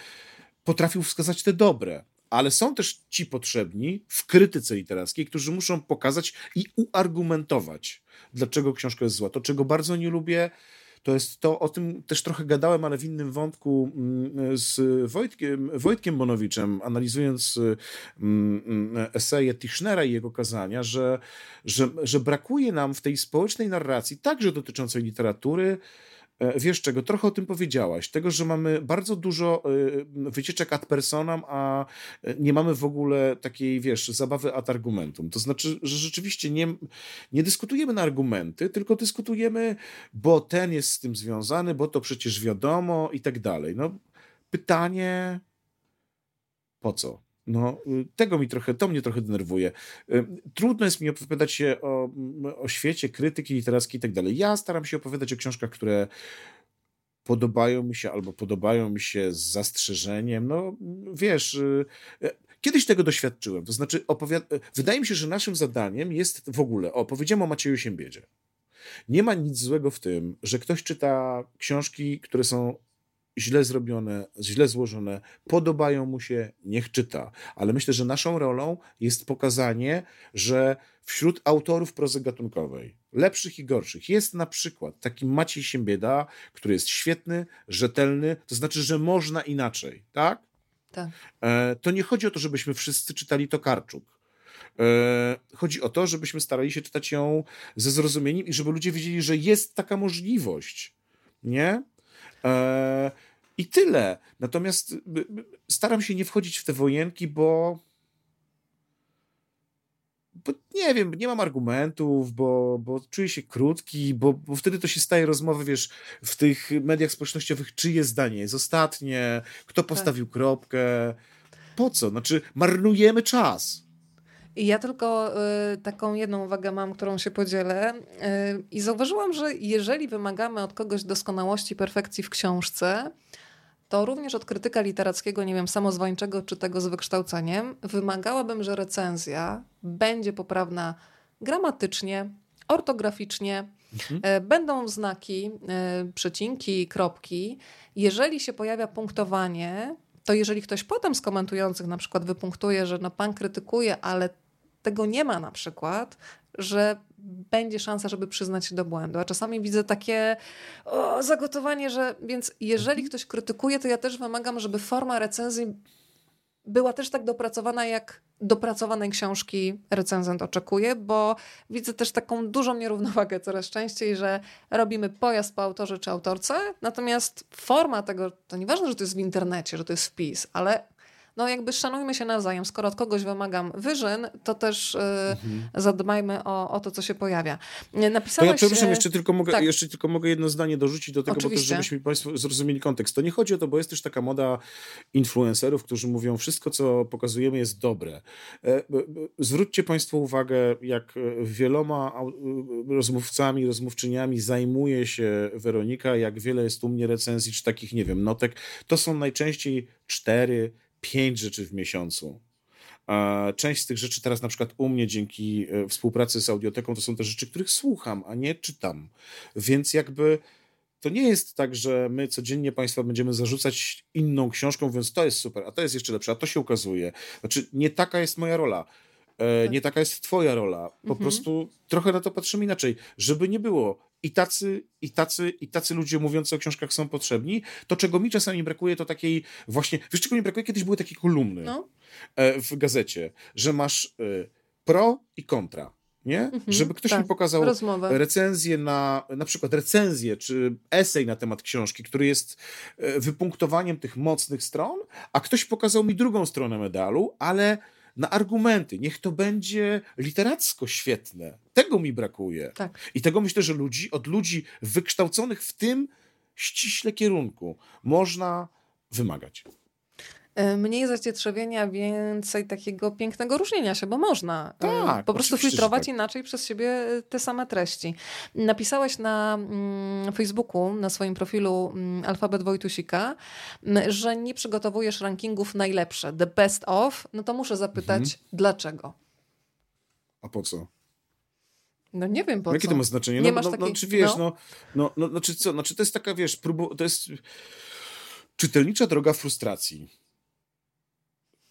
potrafił wskazać te dobre ale są też ci potrzebni w krytyce literackiej, którzy muszą pokazać i uargumentować, dlaczego książka jest zła. To, czego bardzo nie lubię, to jest to, o tym też trochę gadałem, ale w innym wątku mm, z Wojtkiem, Wojtkiem Bonowiczem, analizując mm, mm, eseje Tischnera i jego kazania, że, że, że brakuje nam w tej społecznej narracji, także dotyczącej literatury, wiesz czego, trochę o tym powiedziałaś, tego, że mamy bardzo dużo e, wycieczek ad personam, a e, nie mamy w ogóle takiej, wiesz, zabawy ad argumentum. To znaczy, że rzeczywiście nie, nie dyskutujemy na argumenty, tylko dyskutujemy, bo ten jest z tym związany, bo to przecież wiadomo i tak dalej. No, pytanie, po co? No, y, tego mi trochę, to mnie trochę denerwuje. Y, trudno jest mi opowiadać się o, o świecie, krytyki literackiej i tak dalej. Ja staram się opowiadać o książkach, które podobają mi się albo podobają mi się z zastrzeżeniem. No, wiesz, y, kiedyś tego doświadczyłem. To znaczy, wydaje mi się, że naszym zadaniem jest w ogóle, o, powiedziałem o Macieju Siembiedzie. Nie ma nic złego w tym, że ktoś czyta książki, które są źle zrobione, źle złożone, podobają mu się, niech czyta. Ale myślę, że naszą rolą jest pokazanie, że wśród autorów prozy gatunkowej, lepszych i gorszych, jest na przykład taki Maciej Siembieda, który jest świetny, rzetelny, to znaczy, że można inaczej, tak? Tak. E, to nie chodzi o to, żebyśmy wszyscy czytali Tokarczuk. E, chodzi o to, żebyśmy starali się czytać ją ze zrozumieniem i żeby ludzie wiedzieli, że jest taka możliwość. Nie? E, I tyle. Natomiast staram się nie wchodzić w te wojenki, bo bo nie wiem, nie mam argumentów, bo, bo czuję się krótki, bo, bo wtedy to się staje rozmowy, wiesz, w tych mediach społecznościowych, czyje zdanie jest ostatnie, kto tak. postawił kropkę, po co? Znaczy, marnujemy czas. I ja tylko y, taką jedną uwagę mam, którą się podzielę. Y, I zauważyłam, że jeżeli wymagamy od kogoś doskonałości, perfekcji w książce, to również od krytyka literackiego, nie wiem, samozwańczego czy tego z wykształceniem, wymagałabym, że recenzja będzie poprawna gramatycznie, ortograficznie, mhm. E, będą znaki, przecinki, kropki. Jeżeli się pojawia punktowanie, to jeżeli ktoś potem z komentujących na przykład wypunktuje, że no pan krytykuje, ale tego nie ma na przykład, że będzie szansa, żeby przyznać się do błędu. A czasami widzę takie o, zagotowanie, że więc jeżeli mhm. ktoś krytykuje, to ja też wymagam, żeby forma recenzji była też tak dopracowana, jak dopracowanej książki recenzent oczekuje, bo widzę też taką dużą nierównowagę coraz częściej, że robimy pojazd po autorze czy autorce, natomiast forma tego, to nieważne, że to jest w internecie, że to jest wpis, ale no jakby szanujmy się nawzajem. Skoro od kogoś wymagam wyżyn, to też mhm. zadbajmy o, o to, co się pojawia. Napisałeś... To ja przepraszam, jeszcze tylko, mogę, tak. jeszcze tylko mogę jedno zdanie dorzucić do tego, Oczywiście. bo też żebyśmy Państwo zrozumieli kontekst. To nie chodzi o to, bo jest też taka moda influencerów, którzy mówią, wszystko, co pokazujemy jest dobre. E, zwróćcie Państwo uwagę, jak wieloma rozmówcami, rozmówczyniami zajmuje się Weronika, jak wiele jest u mnie recenzji, czy takich, nie wiem, notek. To są najczęściej cztery, pięć rzeczy w miesiącu. Część z tych rzeczy teraz na przykład u mnie dzięki e, współpracy z audioteką to są te rzeczy, których słucham, a nie czytam. Więc jakby to nie jest tak, że my codziennie Państwa będziemy zarzucać inną książką, mówiąc to jest super, a to jest jeszcze lepsze, a to się ukazuje. Znaczy nie taka jest moja rola. E, tak. Nie taka jest twoja rola. Po mhm. prostu trochę na to patrzymy inaczej. Żeby nie było i tacy, i tacy, i tacy ludzie mówiący o książkach są potrzebni. To, czego mi czasami brakuje, to takiej właśnie, wiesz, czego mi brakuje? Kiedyś były takie kolumny no. E, w gazecie, że masz e, pro i kontra. Nie? Mhm, Żeby ktoś tak, mi pokazał rozmowę. recenzję na, na przykład recenzję czy esej na temat książki, który jest wypunktowaniem tych mocnych stron, a ktoś pokazał mi drugą stronę medalu, ale na argumenty. Niech to będzie literacko świetne. Tego mi brakuje. Tak. I tego myślę, że ludzi, od ludzi wykształconych w tym ściśle kierunku można wymagać. E, mniej zacietrzewienia, więcej takiego pięknego różnienia się, bo można e, tak, po prostu filtrować tak. inaczej przez siebie e, te same treści. Napisałeś na mm, Facebooku, na swoim profilu mm, Alfabet Wojtusika, że nie przygotowujesz rankingów najlepsze, the best of, no to muszę zapytać, mhm. dlaczego? A po co? No nie wiem po no, Jakie to ma znaczenie? Nie no, masz no, takiej... no, czy wiesz, no, no, no, no, czy co, no, czy to jest taka, wiesz, próbu, to jest czytelnicza droga frustracji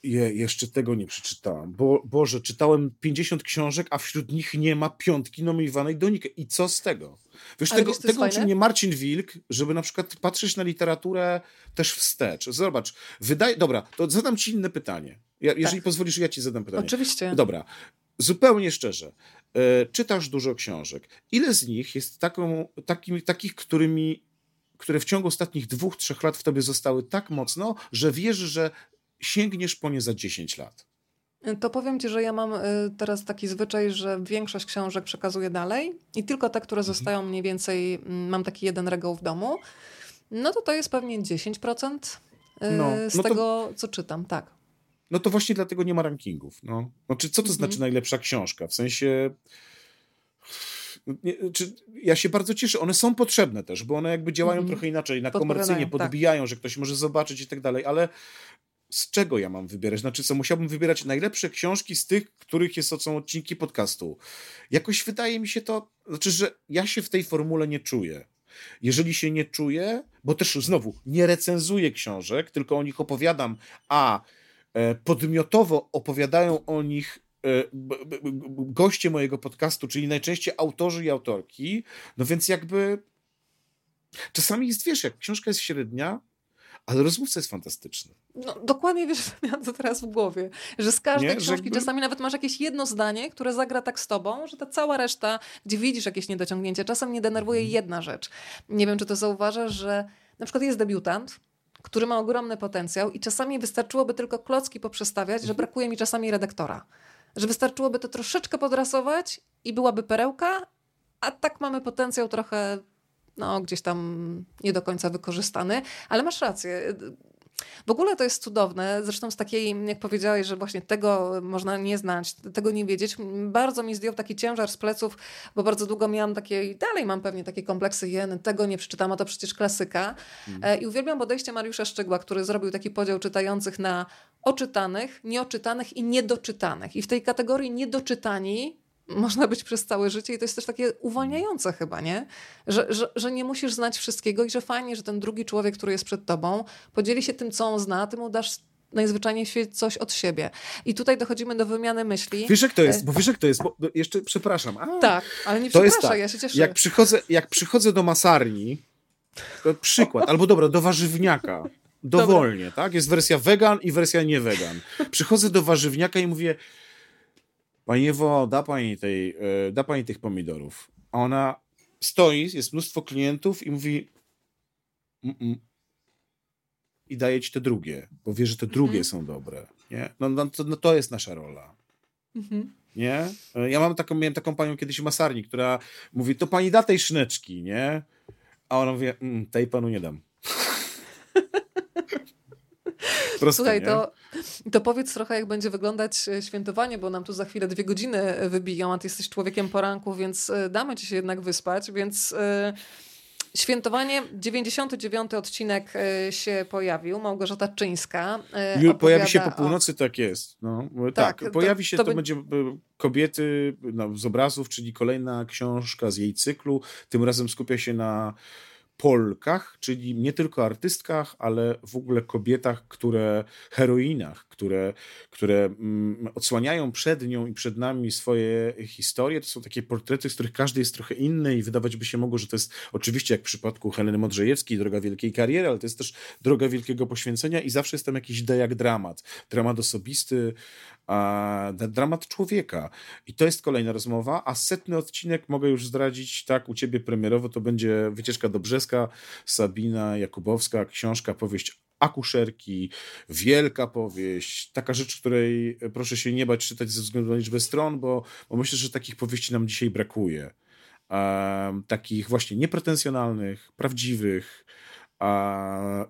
je, jeszcze tego nie przeczytałem. Bo, Boże, czytałem 50 książek, a wśród nich nie ma piątki nominowanej do Nikę. I co z tego? Wiesz, tego, wiesz, tego uczy mnie Marcin Wilk, żeby na przykład patrzeć na literaturę też wstecz. Zobacz, wydaje... Dobra, to zadam ci inne pytanie. Ja, jeżeli tak. pozwolisz, ja ci zadam pytanie. Oczywiście. Dobra, zupełnie szczerze. E, czytasz dużo książek. Ile z nich jest taką, takim, takich, którymi które w ciągu ostatnich dwóch, trzech lat w tobie zostały tak mocno, że wierzysz, że sięgniesz po nie za 10 lat? To powiem ci, że ja mam y, teraz taki zwyczaj, że większość książek przekazuję dalej i tylko te, które mhm. zostają mniej więcej, mm, mam taki jeden regał w domu, no to to jest pewnie 10% y, no, z no tego, to, co czytam, tak. No to właśnie dlatego nie ma rankingów. No. Znaczy, co to mhm. znaczy najlepsza książka? W sensie... Nie, czy, ja się bardzo cieszę. One są potrzebne też, bo one jakby działają mhm. trochę inaczej, na komercyjnie, tak. podbijają, tak. że ktoś może zobaczyć i tak dalej, ale z czego ja mam wybierać? Znaczy co, musiałbym wybierać najlepsze książki z tych, których jest, są odcinki podcastu. Jakoś wydaje mi się to, znaczy, że ja się w tej formule nie czuję. Jeżeli się nie czuję, bo też znowu nie recenzuję książek, tylko o nich opowiadam, a e, podmiotowo opowiadają o nich e, goście mojego podcastu, czyli najczęściej autorzy i autorki, no więc jakby czasami jest, wiesz, jak książka jest średnia, ale rozmówca jest fantastyczny. No, dokładnie wiesz, [LAUGHS] co miałam to teraz w głowie. Że z każdej nie? książki jakby... czasami nawet masz jakieś jedno zdanie, które zagra tak z tobą, że ta cała reszta, gdzie widzisz jakieś niedociągnięcie, czasem mnie denerwuje mhm. jedna rzecz. Nie wiem, czy to zauważasz, że na przykład jest debiutant, który ma ogromny potencjał i czasami wystarczyłoby tylko klocki poprzestawiać, że mhm. brakuje mi czasami redaktora. Że wystarczyłoby to troszeczkę podrasować i byłaby perełka, a tak mamy potencjał trochę no, gdzieś tam nie do końca wykorzystany, ale masz rację. w ogóle to jest cudowne. Zresztą z takiej, jak powiedziałeś, że właśnie tego można nie znać, tego nie wiedzieć. Bardzo mi zdjął taki ciężar z pleców, bo bardzo długo miałam takie, i dalej mam pewnie takie kompleksy, jen, tego nie przeczytałam, a to przecież klasyka. Mm. I uwielbiam podejście Mariusza Szczygła, który zrobił taki podział czytających na oczytanych, nieoczytanych i niedoczytanych. I w tej kategorii niedoczytani można być przez całe życie i to jest też takie uwalniające chyba, nie? Że, że, że nie musisz znać wszystkiego i że fajnie, że ten drugi człowiek, który jest przed tobą, podzieli się tym, co on zna, ty mu dasz najzwyczajniej w świecie coś od siebie. I tutaj dochodzimy do wymiany myśli. Wiesz jak to jest, bo wiesz jak to jest, bo jeszcze przepraszam. A, tak, ale nie przepraszam, tak. ja się cieszę. Jak przychodzę, jak przychodzę do masarni, to przykład, albo dobra, do warzywniaka, dowolnie, tak? Jest wersja wegan i wersja nie wegan. Przychodzę do warzywniaka i mówię, Pani Ewo, da pani, tej, e, da pani tych pomidorów. A ona stoi, jest mnóstwo klientów i mówi mm -mm. i daje ci te drugie, bo wie, że te drugie mm -hmm. są dobre. Nie? No, no, to, no to jest nasza rola. -hmm. Nie? E, ja mam taką, miałem taką panią kiedyś w masarni, która mówi, to pani da tej szyneczki, nie? A ona mówi, mm, tej panu nie dam. [LAUGHS] Proste, Słuchaj, to, to powiedz trochę, jak będzie wyglądać e, świętowanie, bo nam tu za chwilę dwie godziny e, wybiją, a ty jesteś człowiekiem poranku, więc e, damy ci się jednak wyspać, więc... Świętowanie, 99 odcinek się pojawił, Małgorzata Czyńska. Pojawi się po północy, o... tak jest. No, tak, tak, pojawi się, to, to będzie kobiety no, z obrazów, czyli kolejna książka z jej cyklu. Tym razem skupia się na Polkach, czyli nie tylko artystkach, ale w ogóle kobietach, które, heroinach, które, które mm, odsłaniają przed nią i przed nami swoje historie. To są takie portrety, z których każdy jest trochę inny i wydawać by się mogło, że to jest oczywiście jak w przypadku Heleny Modrzejewskiej, droga wielkiej kariery, ale to jest też droga wielkiego poświęcenia i zawsze jest tam jakiś dejak dramat. Dramat osobisty, a, dramat człowieka. I to jest kolejna rozmowa, a setny odcinek mogę już zdradzić, tak, u ciebie premierowo to będzie Wycieczka do Brzeska, Sabina Jakubowska, książka, powieść akuszerki, wielka powieść, taka rzecz, której proszę się nie bać czytać ze względu na liczbę stron, bo, bo myślę, że takich powieści nam dzisiaj brakuje. Takich właśnie niepretensjonalnych, prawdziwych,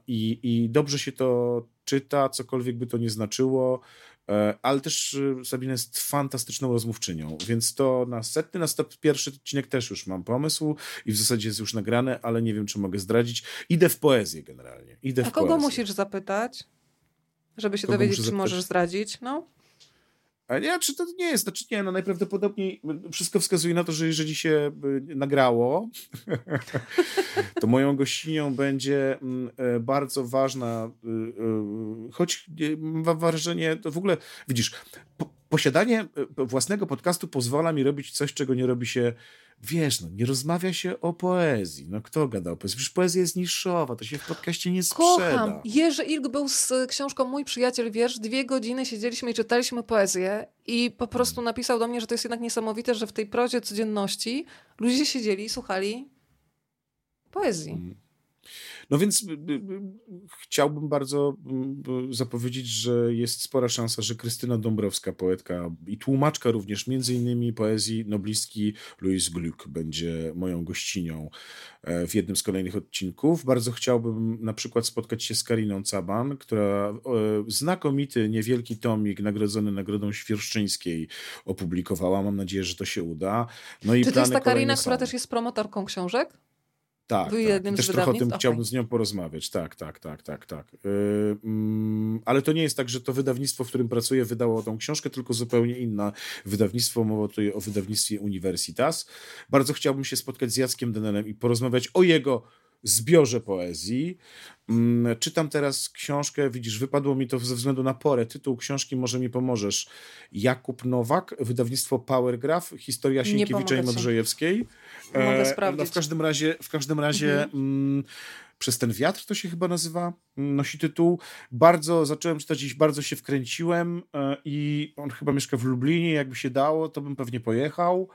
i, i dobrze się to czyta, cokolwiek by to nie znaczyło. E, ale też e, Sabina jest fantastyczną rozmówczynią, więc to na setny, na stop pierwszy odcinek też już mam pomysł i w zasadzie jest już nagrane, ale nie wiem, czy mogę zdradzić. Idę w poezję generalnie. Idę A kogo poezję. musisz zapytać, żeby się kogo dowiedzieć, czy możesz zdradzić? No. A nie, czy to nie jest, znaczy nie, no najprawdopodobniej wszystko wskazuje na to, że jeżeli się y, nagrało, [LAUGHS] to moją gościnią będzie mm, e, bardzo ważna, y, y, choć mam wrażenie, to w ogóle, widzisz, posiadanie własnego podcastu pozwala mi robić coś, czego nie robi się wiesz, no, nie rozmawia się o poezji. No kto gada o poezji? Przecież poezja jest niszowa, to się w podcaście nie sprzeda. Kocham. Jerzy Ilg był z książką Mój przyjaciel wiersz. Dwie godziny siedzieliśmy i czytaliśmy poezję i po prostu napisał do mnie, że to jest jednak niesamowite, że w tej prozie codzienności ludzie siedzieli i słuchali poezji. No więc y, y, y, chciałbym bardzo zapowiedzieć, że jest spora szansa, że Krystyna Dąbrowska, poetka i tłumaczka również, między innymi poezji noblistki Louise Gluck będzie moją gościnią e, w jednym z kolejnych odcinków. Bardzo chciałbym na przykład spotkać się z Kariną Caban, która znakomity, niewielki tomik nagrodzony Nagrodą Świerszczyńskiej opublikowała. Mam nadzieję, że to się uda. No i Czy to jest ta Karina, która też jest promotorką książek? Tak, Był tak. też trochę o tym okay. chciałbym z nią porozmawiać. Tak, tak, tak, tak, tak. Yy, mm, ale to nie jest tak, że to wydawnictwo, w którym pracuję, wydało tą książkę, tylko zupełnie inne wydawnictwo. Mowa tutaj o wydawnictwie Universitas. Bardzo chciałbym się spotkać z Jackiem Denelem i porozmawiać o jego zbiorze poezji. Mm, czytam teraz książkę, widzisz, wypadło mi to ze względu na porę. Tytuł książki Może mi pomożesz. Jakub Nowak, wydawnictwo Powergraph, historia Sienkiewicza i Modrzejewskiej. Mogę e, sprawdzić. No w każdym razie, w każdym razie mhm. mm, przez ten wiatr to się chyba nazywa, mm, nosi tytuł. Bardzo zacząłem czytać dziś, bardzo się wkręciłem e, i on chyba mieszka w Lublinie, jakby się dało, to bym pewnie pojechał.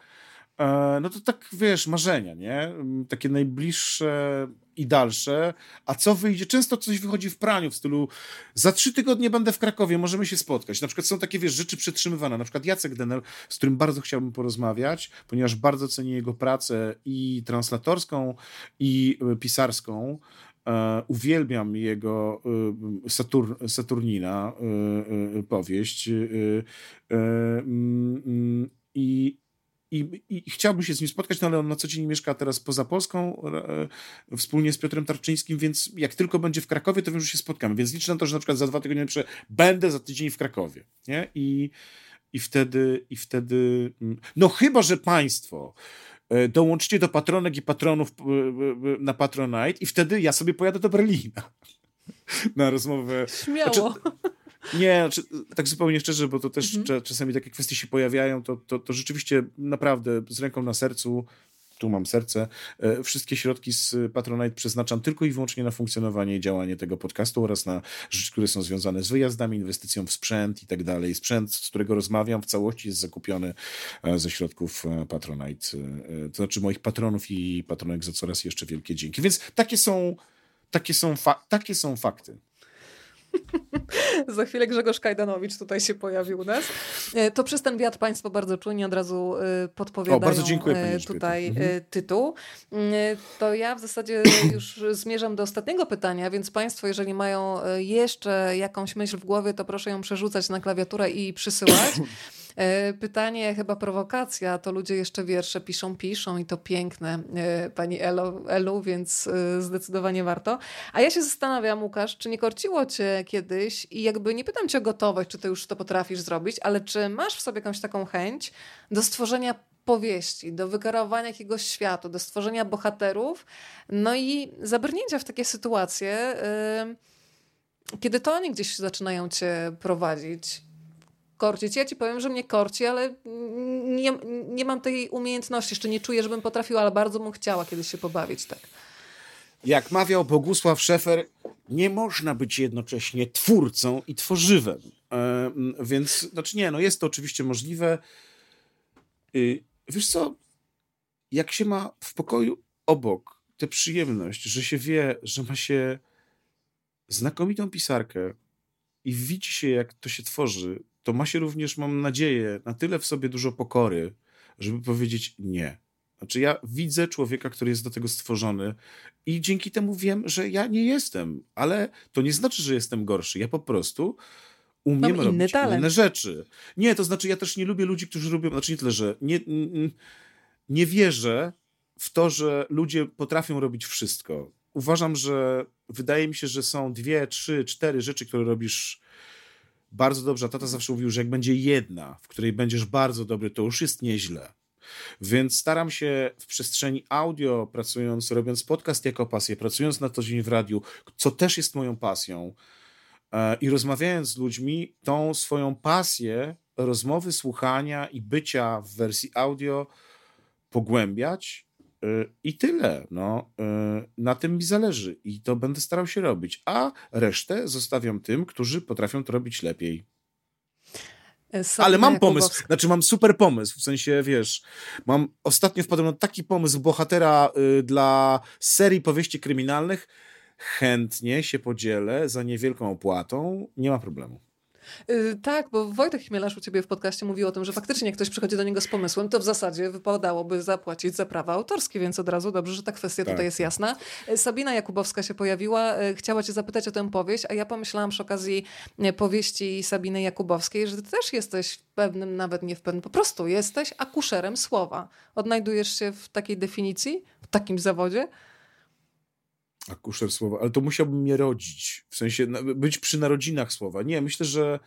E, no to tak, wiesz, marzenia, nie? Mm, takie najbliższe i dalsze. A co wyjdzie? Często coś wychodzi w praniu w stylu za trzy tygodnie będę w Krakowie, możemy się spotkać. Na przykład są takie, wiesz, rzeczy przetrzymywane. Na przykład Jacek Denel, z którym bardzo chciałbym porozmawiać, ponieważ bardzo cenię jego pracę i translatorską, i e, pisarską. E, uwielbiam jego Satur, Saturnina powieść. Mm, I, i, I, chciałbym się z nim spotkać, no ale on na co dzień mieszka teraz poza Polską e, wspólnie z Piotrem Tarczyńskim, więc jak tylko będzie w Krakowie, to wiem, że się spotkamy. Więc liczę na to, że na przykład za dwa tygodnie że będę za tydzień w Krakowie. Nie? I, i wtedy, i wtedy. Mm, no chyba, że państwo E, dołączcie do patronek i patronów e, e, na Patronite i wtedy ja sobie pojadę do Berlina [LAUGHS] na rozmowę. Śmiało. Znaczy, nie, znaczy, tak zupełnie szczerze, bo to też mhm. czasami takie kwestie się pojawiają, to, to, to rzeczywiście naprawdę z ręką na sercu tu mam serce. E, wszystkie środki z Patronite przeznaczam tylko i wyłącznie na funkcjonowanie i działanie tego podcastu oraz na rzeczy, które są związane z wyjazdami, inwestycją w sprzęt i tak dalej. Sprzęt, z którego rozmawiam, w całości jest zakupiony e, ze środków e, Patronite. To znaczy moich patronów i patronek za coraz jeszcze wielkie dzięki. Więc takie są, takie są, takie są fakty. [LAUGHS] Za chwilę Grzegorz Kajdanowicz tutaj się pojawił u nas. E, to przez ten wiatr Państwo bardzo czujnie od razu e, podpowiadają o, bardzo dziękuję, e, tutaj mhm. tytuł. To ja w zasadzie [COUGHS] już zmierzam do ostatniego pytania, więc Państwo, jeżeli mają jeszcze jakąś myśl w głowie, to proszę ją przerzucać na klawiaturę i przysyłać. [COUGHS] E, pytanie, chyba prowokacja, to ludzie jeszcze wiersze piszą, piszą i to piękne, e, pani Elu, Elu, więc e, zdecydowanie warto. A ja się zastanawiam, Łukasz, czy nie korciło cię kiedyś i jakby nie pytam cię o gotowość, czy ty już to potrafisz zrobić, ale czy masz w sobie jakąś taką chęć do stworzenia powieści, do wykarowania jakiegoś światu, do stworzenia bohaterów, no i zabrnięcia w takie sytuacje, yy, kiedy to oni gdzieś zaczynają cię prowadzić korcić. Ja ci powiem, że mnie korci, ale nie, nie mam tej umiejętności. Jeszcze nie czuję, żebym potrafiła, ale bardzo bym chciała kiedyś się pobawić, tak. Jak mawiał Bogusław Szefer, nie można być jednocześnie twórcą i tworzywem. E, więc, znaczy nie, no jest to oczywiście możliwe. Y, wiesz co, jak się ma w pokoju obok tę przyjemność, że się wie, że ma się znakomitą pisarkę i widzi się, jak to się tworzy, to ma się również, mam nadzieję, na tyle w sobie dużo pokory, żeby powiedzieć nie. Znaczy, ja widzę człowieka, który jest do tego stworzony, i dzięki temu wiem, że ja nie jestem, ale to nie znaczy, że jestem gorszy. Ja po prostu umiem Mam robić talent. inne rzeczy. Nie, to znaczy, ja też nie lubię ludzi, którzy robią, znaczy nie tyle, że nie, nie wierzę w to, że ludzie potrafią robić wszystko. Uważam, że wydaje mi się, że są dwie, trzy, cztery rzeczy, które robisz bardzo dobrze. Tata zawsze mówił, że jak będzie jedna, w której będziesz bardzo dobry, to już jest nieźle. Więc staram się w przestrzeni audio, pracując, robiąc podcast jako pasję, pracując na to dzień w radiu, co też jest moją pasją, e, i rozmawiając z ludźmi, tą swoją pasję rozmowy, słuchania i bycia w wersji audio pogłębiać i tyle. No, y, na tym mi zależy i to będę starał się robić. A resztę zostawiam tym, którzy potrafią to robić lepiej. E, Ale mam pomysł, znaczy mam super pomysł, w sensie, wiesz, mam, ostatnio wpadłem na taki pomysł bohatera y, dla serii powieści kryminalnych, chętnie się podzielę za niewielką opłatą, nie ma problemu. Yy, tak, bo Wojtek Chmielarz u ciebie w podcaście mówił o tym, że faktycznie jak ktoś przychodzi do niego z pomysłem, to w zasadzie wypadałoby zapłacić za prawa autorskie, więc od razu dobrze, że ta kwestia tak. tutaj jest jasna. Y, Sabina Jakubowska się pojawiła, y, chciała cię zapytać o tę powieść, a ja pomyślałam przy okazji y, powieści Sabiny Jakubowskiej, że ty też jesteś w pewnym, nawet nie w pewnym, po prostu jesteś akuszerem słowa. Odnajdujesz się w takiej definicji, w takim zawodzie? Akuszer słowa, ale to musiałbym mnie rodzić, w sensie być przy narodzinach słowa. Nie, myślę, że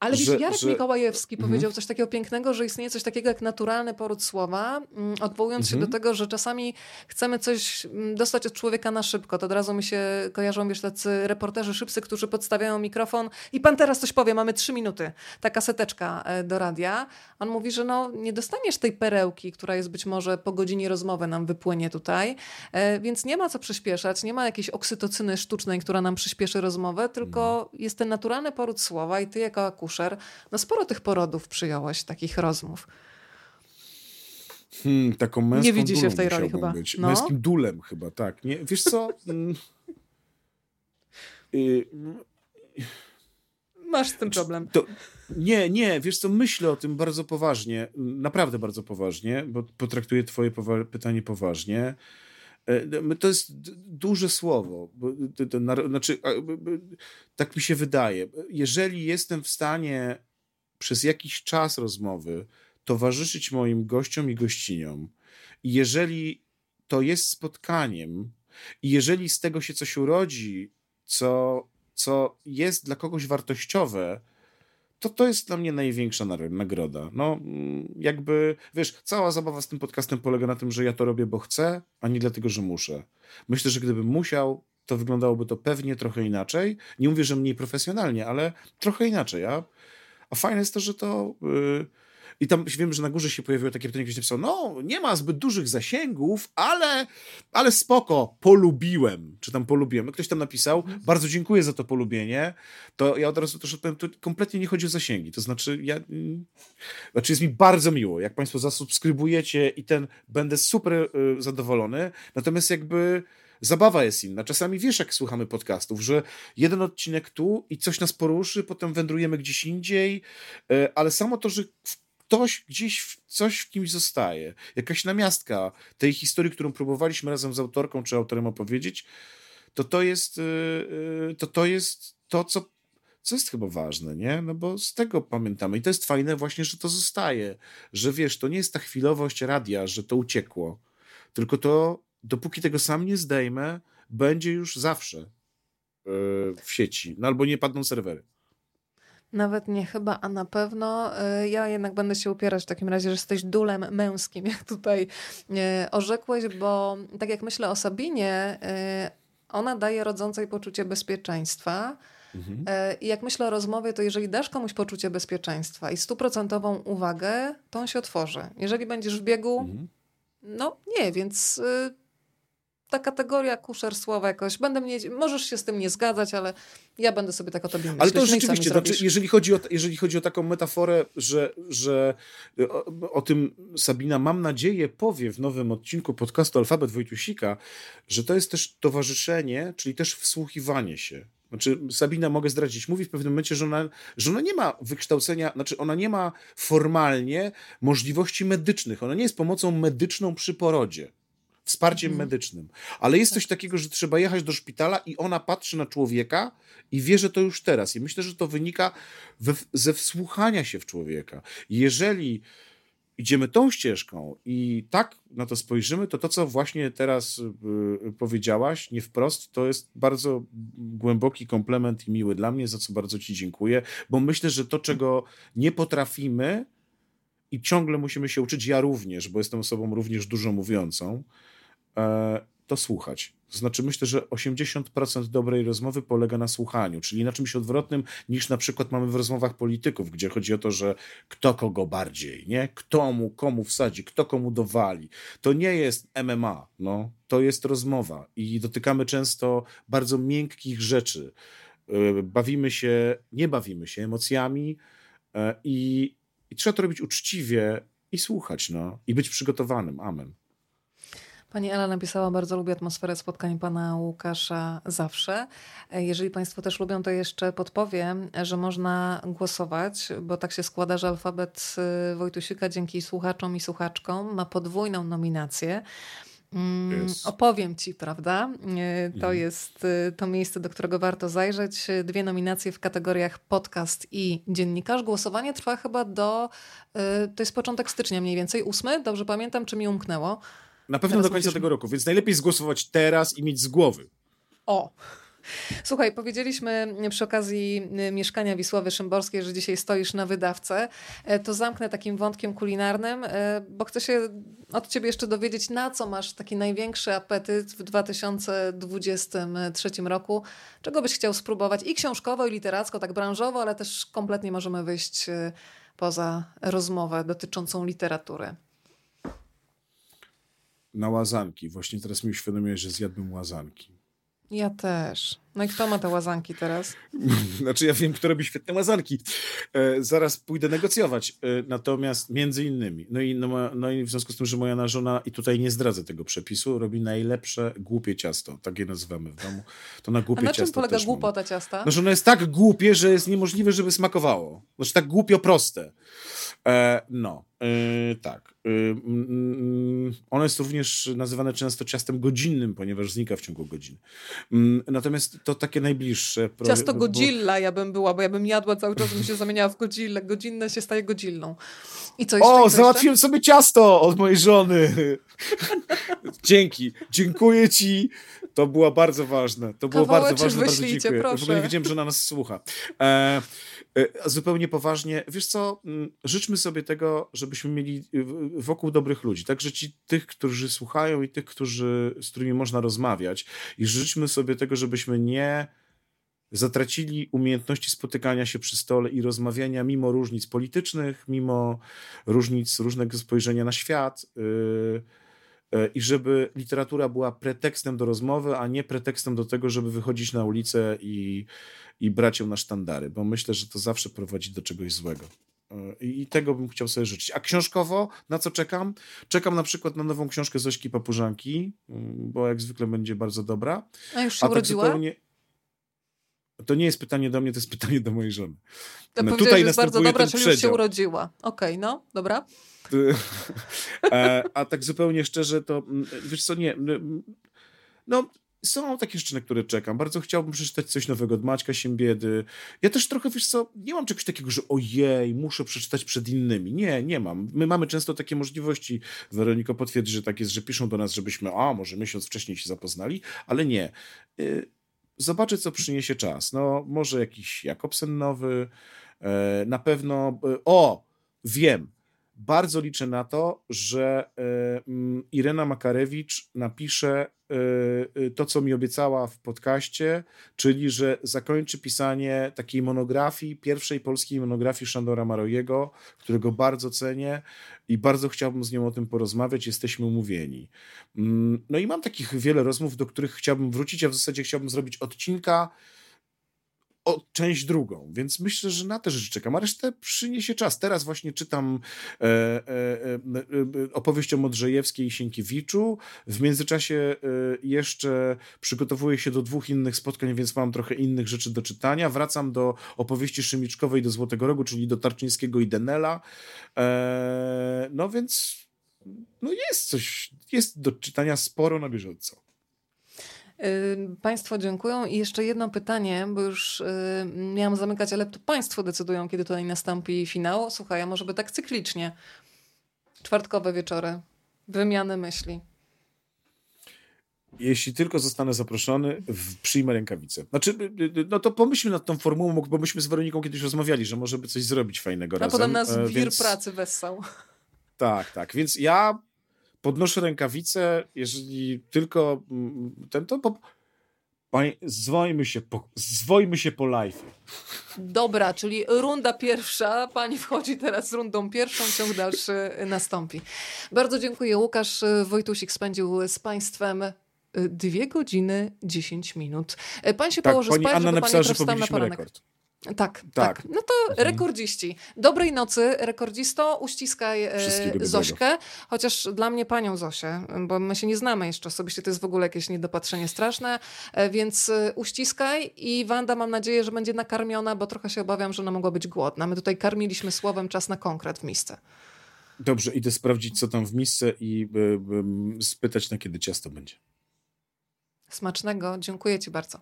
ale wiesz, Jarek że... Mikołajewski mhm. powiedział coś takiego pięknego, że istnieje coś takiego jak naturalny poród słowa, mm, odwołując się do mhm. tego, że czasami chcemy coś mm, dostać od człowieka na szybko. To od razu mi się kojarzą, wiesz, tacy reporterzy szybcy, którzy podstawiają mikrofon i pan teraz coś powie, mamy trzy minuty. Taka seteczka e, do radia. On mówi, że no, nie dostaniesz tej perełki, która jest być może po godzinie rozmowy nam wypłynie tutaj, e, więc nie ma co przyspieszać, nie ma jakiejś oksytocyny sztucznej, która nam przyspieszy rozmowę, tylko mhm. jest ten naturalny poród słowa i ty jako akusz No sporo tych porodów przyjąłeś, takich rozmów. Hmm, taką męską Nie widzi się w tej roli chyba. Być. No? Męskim dulem chyba, tak. Nie, wiesz co? Mm. Y, Masz z tym problem. To, nie, nie, wiesz co, myślę o tym bardzo poważnie, naprawdę bardzo poważnie, bo potraktuję twoje powa pytanie poważnie. E, to jest duże słowo. Znaczy, tak mi się wydaje. Jeżeli jestem w stanie przez jakiś czas rozmowy towarzyszyć moim gościom i gościniom, jeżeli to jest spotkaniem, jeżeli z tego się coś urodzi, co, co jest dla kogoś wartościowe, to to jest dla mnie największa nagroda. No, mm, jakby, wiesz, cała zabawa z tym podcastem polega na tym, że ja to robię, bo chcę, a nie dlatego, że muszę. Myślę, że gdybym musiał, to wyglądałoby to pewnie trochę inaczej. Nie mówię, że mniej profesjonalnie, ale trochę inaczej. A, a fajne jest to, że to. Yy, i tam wiem, że na górze się pojawiło takie pytanie, ktoś napisał, no nie ma zbyt dużych zasięgów, ale, ale spoko, polubiłem. Czy tam polubiłem. Ktoś tam napisał, bardzo dziękuję za to polubienie. To ja od razu też to kompletnie nie chodzi o zasięgi. To znaczy, ja, mm, znaczy jest mi bardzo miło, jak Państwo zasubskrybujecie i ten, będę super y, zadowolony. Natomiast jakby zabawa jest inna. Czasami wiesz, jak słuchamy podcastów, że jeden odcinek tu i coś nas poruszy, potem wędrujemy gdzieś indziej, y, ale samo to, że ktoś gdzieś, coś w kimś zostaje. Jakaś namiastka tej historii, którą próbowaliśmy razem z autorką czy autorem opowiedzieć, to to jest, y, y, to, to, jest to, co, co jest chyba ważne, nie? No bo z tego pamiętamy. I to jest fajne właśnie, że to zostaje. Że wiesz, to nie jest ta chwilowość radia, że to uciekło. Tylko to, dopóki tego sam nie zdejmę, będzie już zawsze y, w sieci. No albo nie padną serwery. Nawet nie chyba, a na pewno y, ja jednak będę się upierać w takim razie, że jesteś dulem męskim, jak tutaj y, orzekłeś, bo tak jak myślę o Sabinie, y, ona daje rodzącej poczucie bezpieczeństwa. Mhm. I jak myślę o rozmowie, to jeżeli dasz komuś poczucie bezpieczeństwa i stuprocentową uwagę, to on się otworzy. Jeżeli będziesz w biegu, mhm. no nie, więc ta kategoria kuszer słowa jakoś, będę mnie, możesz się z tym nie zgadzać, ale ja będę sobie tak o tobie myśleć. Ale to no rzeczywiście, znaczy, jeżeli, chodzi o, jeżeli chodzi o taką metaforę, że, że o, o, tym Sabina, mam nadzieję, powie w nowym odcinku podcastu Alfabet Wojtusika, że to jest też towarzyszenie, czyli też wsłuchiwanie się. Znaczy, Sabina, mogę zdradzić, mówi w pewnym momencie, że ona, że ona nie ma wykształcenia, znaczy ona nie ma formalnie możliwości medycznych. Ona nie jest pomocą medyczną przy porodzie wsparciem mhm. medycznym. Ale jest tak. coś takiego, że trzeba jechać do szpitala i ona patrzy na człowieka i wie, że to już teraz. I myślę, że to wynika we, ze wsłuchania się w człowieka. Jeżeli idziemy tą ścieżką i tak na to spojrzymy, to to, co właśnie teraz y, powiedziałaś, nie wprost, to jest bardzo głęboki komplement i miły dla mnie, za co bardzo Ci dziękuję, bo myślę, że to, czego nie potrafimy i ciągle musimy się uczyć, ja również, bo jestem osobą również dużo mówiącą, to słuchać. To znaczy, myślę, że 80% dobrej rozmowy polega na słuchaniu, czyli na czymś odwrotnym niż na przykład mamy w rozmowach polityków, gdzie chodzi o to, że kto kogo bardziej, nie? Kto mu komu wsadzi, kto komu dowali. To nie jest MMA, no. To jest rozmowa i dotykamy często bardzo miękkich rzeczy. E, bawimy się, nie bawimy się emocjami e, i, i trzeba to robić uczciwie i słuchać, no. I być przygotowanym. Amen. Pani Ela napisała, bardzo lubię atmosferę spotkań pana Łukasza zawsze. Jeżeli państwo też lubią, to jeszcze podpowiem, że można głosować, bo tak się składa, że alfabet y, Wojtusika dzięki słuchaczom i słuchaczkom ma podwójną nominację. Mm, yes. Opowiem ci, prawda? E, to mhm. jest y, to miejsce, do którego warto zajrzeć. Dwie nominacje w kategoriach podcast i dziennikarz. Głosowanie trwa chyba do, y, to jest początek stycznia mniej więcej, ósmy, dobrze pamiętam, czy mi umknęło? Na pewno teraz do końca musisz... tego roku, więc najlepiej zgłosować teraz i mieć z głowy. O, Słuchaj, powiedzieliśmy przy okazji y, mieszkania Wisławy Szymborskiej, że dzisiaj stoisz na wydawcę. E, to zamknę takim wątkiem kulinarnym, e, bo chcę się od ciebie jeszcze dowiedzieć, na co masz taki największy apetyt w 2023 roku. Czego byś chciał spróbować i książkowo, i literacko, tak branżowo, ale też kompletnie możemy wyjść y, poza rozmowę dotyczącą literatury na łazanki. Właśnie teraz mi uświadomiłeś, że zjadłbym łazanki. Ja też. No i kto ma te łazanki teraz? [LAUGHS] Znaczy ja wiem, kto robi świetne łazanki. E, zaraz pójdę negocjować. E, natomiast między innymi, no i, no, no i w związku z tym, że moja żona, i tutaj nie zdradzę tego przepisu, robi najlepsze głupie ciasto. Tak je nazywamy w domu. To na głupie A na czym polega głupota ciasta? No, że ono jest tak głupie, że jest niemożliwe, żeby smakowało. Znaczy tak głupio proste. E, no, e, tak. E, mm, ono jest również nazywane często ciastem godzinnym, ponieważ znika w ciągu godzin. Mm, natomiast to takie najbliższe. Ciasto. Godzilla ja bym była, bo ja bym jadła cały czas, bym się zamieniała w Godzilla. Godzinne się staje Godzillą. I co jeszcze? O, załatwiłem sobie ciasto od mojej żony. [LAUGHS] Dzięki. Dziękuję ci. To było bardzo ważne. To było bardzo ważne. Bardzo dziękuję. Proszę. W ogóle nie wiedziałem, że na nas słucha. E, E, zupełnie poważnie, wiesz co, mm, życzmy sobie tego, żebyśmy mieli wokół dobrych ludzi, także ci tych, którzy słuchają i tych, którzy, z którymi można rozmawiać i życzmy sobie tego, żebyśmy nie zatracili umiejętności spotykania się przy stole i rozmawiania mimo różnic politycznych, mimo różnic różnego spojrzenia na świat y, y, i żeby literatura była pretekstem do rozmowy, a nie pretekstem do tego, żeby wychodzić na ulicę i i brać ją na sztandary, bo myślę, że to zawsze prowadzi do czegoś złego. E, I tego bym chciał sobie życzyć. A książkowo, na co czekam? Czekam na przykład na nową książkę Zośki Papużanki, mm, bo jak zwykle będzie bardzo dobra. A już się A tak urodziła? Zupełnie... To nie jest pytanie do mnie, to jest [LAUGHS] pytanie do mojej żony. To no, tutaj jest bardzo dobra, czyli już się urodziła. Okej, okay, no, dobra. [LAUGHS] E, a tak zupełnie szczerze, to mm, wiesz co, nie. No, są takie rzeczy, na które czekam. Bardzo chciałbym przeczytać coś nowego od Maćka Siembiedy. Ja też trochę, wiesz co, nie mam czegoś takiego, że ojej, muszę przeczytać przed innymi. Nie, nie mam. My mamy często takie możliwości. Weroniko potwierdzi, że tak jest, że piszą do nas, żebyśmy, a może miesiąc wcześniej się zapoznali, ale nie. Y, zobaczę, co przyniesie czas. No, może jakiś Jakobsen nowy, e, na pewno, e, o, wiem, bardzo liczę na to, że e, Irena Makarewicz napisze e, e, to, co mi obiecała w podcaście, czyli że zakończy pisanie takiej monografii, pierwszej polskiej monografii Szandora Marojego, którego bardzo cenię i bardzo chciałbym z nią o tym porozmawiać. Jesteśmy umówieni. Mm, no i mam takich wiele rozmów, do których chciałbym wrócić, a w zasadzie chciałbym zrobić odcinka o część drugą, więc myślę, że na te rzeczy czekam, a resztę przyniesie czas. Teraz właśnie czytam e, e, e, e opowieść o Modrzejewskiej i Sienkiewiczu. W międzyczasie e, jeszcze przygotowuję się do dwóch innych spotkań, więc mam trochę innych rzeczy do czytania. Wracam do opowieści Szymiczkowej do Złotego Rogu, czyli do Tarczyńskiego i Denela. E, no więc no jest coś, jest do czytania sporo na bieżąco. Państwo dziękują. I jeszcze jedno pytanie, bo już miałam zamykać, ale to Państwo decydują, kiedy tutaj nastąpi finał. Słuchaj, a może by tak cyklicznie. Czwartkowe wieczory, wymiany myśli. Jeśli tylko zostanę zaproszony, przyjmę rękawice. Znaczy, y, y, no to pomyślmy nad tą formułą, bo myśmy z Weroniką kiedyś rozmawiali, że może by coś zrobić fajnego a razem. A potem nas e, wir więc... pracy wessał. Tak, tak. Więc ja podnoszę rękawice, jeżeli tylko mm, ten, to po, Panie, zwojmy się po, zwojmy się po live. Dobra, czyli runda pierwsza. Pani wchodzi teraz z rundą pierwszą, ciąg dalszy nastąpi. Bardzo dziękuję. Łukasz Wojtusik spędził z Państwem dwie godziny 10 minut. Pan się tak, położy pani spać, Anna napisała, że pobiliśmy rekord. Tak, tak, tak. No to mhm. rekordziści. Dobrej nocy, rekordzisto. Uściskaj e, Zośkę. Chociaż dla mnie panią Zosię, bo my się nie znamy jeszcze osobiście, to jest w ogóle jakieś niedopatrzenie straszne, e, więc e, uściskaj i Wanda mam nadzieję, że będzie nakarmiona, bo trochę się obawiam, że ona mogła być głodna. My tutaj karmiliśmy słowem czas na konkret w misce. Dobrze, idę sprawdzić, co tam w misce i y, y, spytać, na kiedy ciasto będzie. Smacznego, dziękuję Ci bardzo.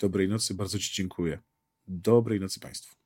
Dobrej nocy, bardzo Ci dziękuję. Dobrej nocy Państwu.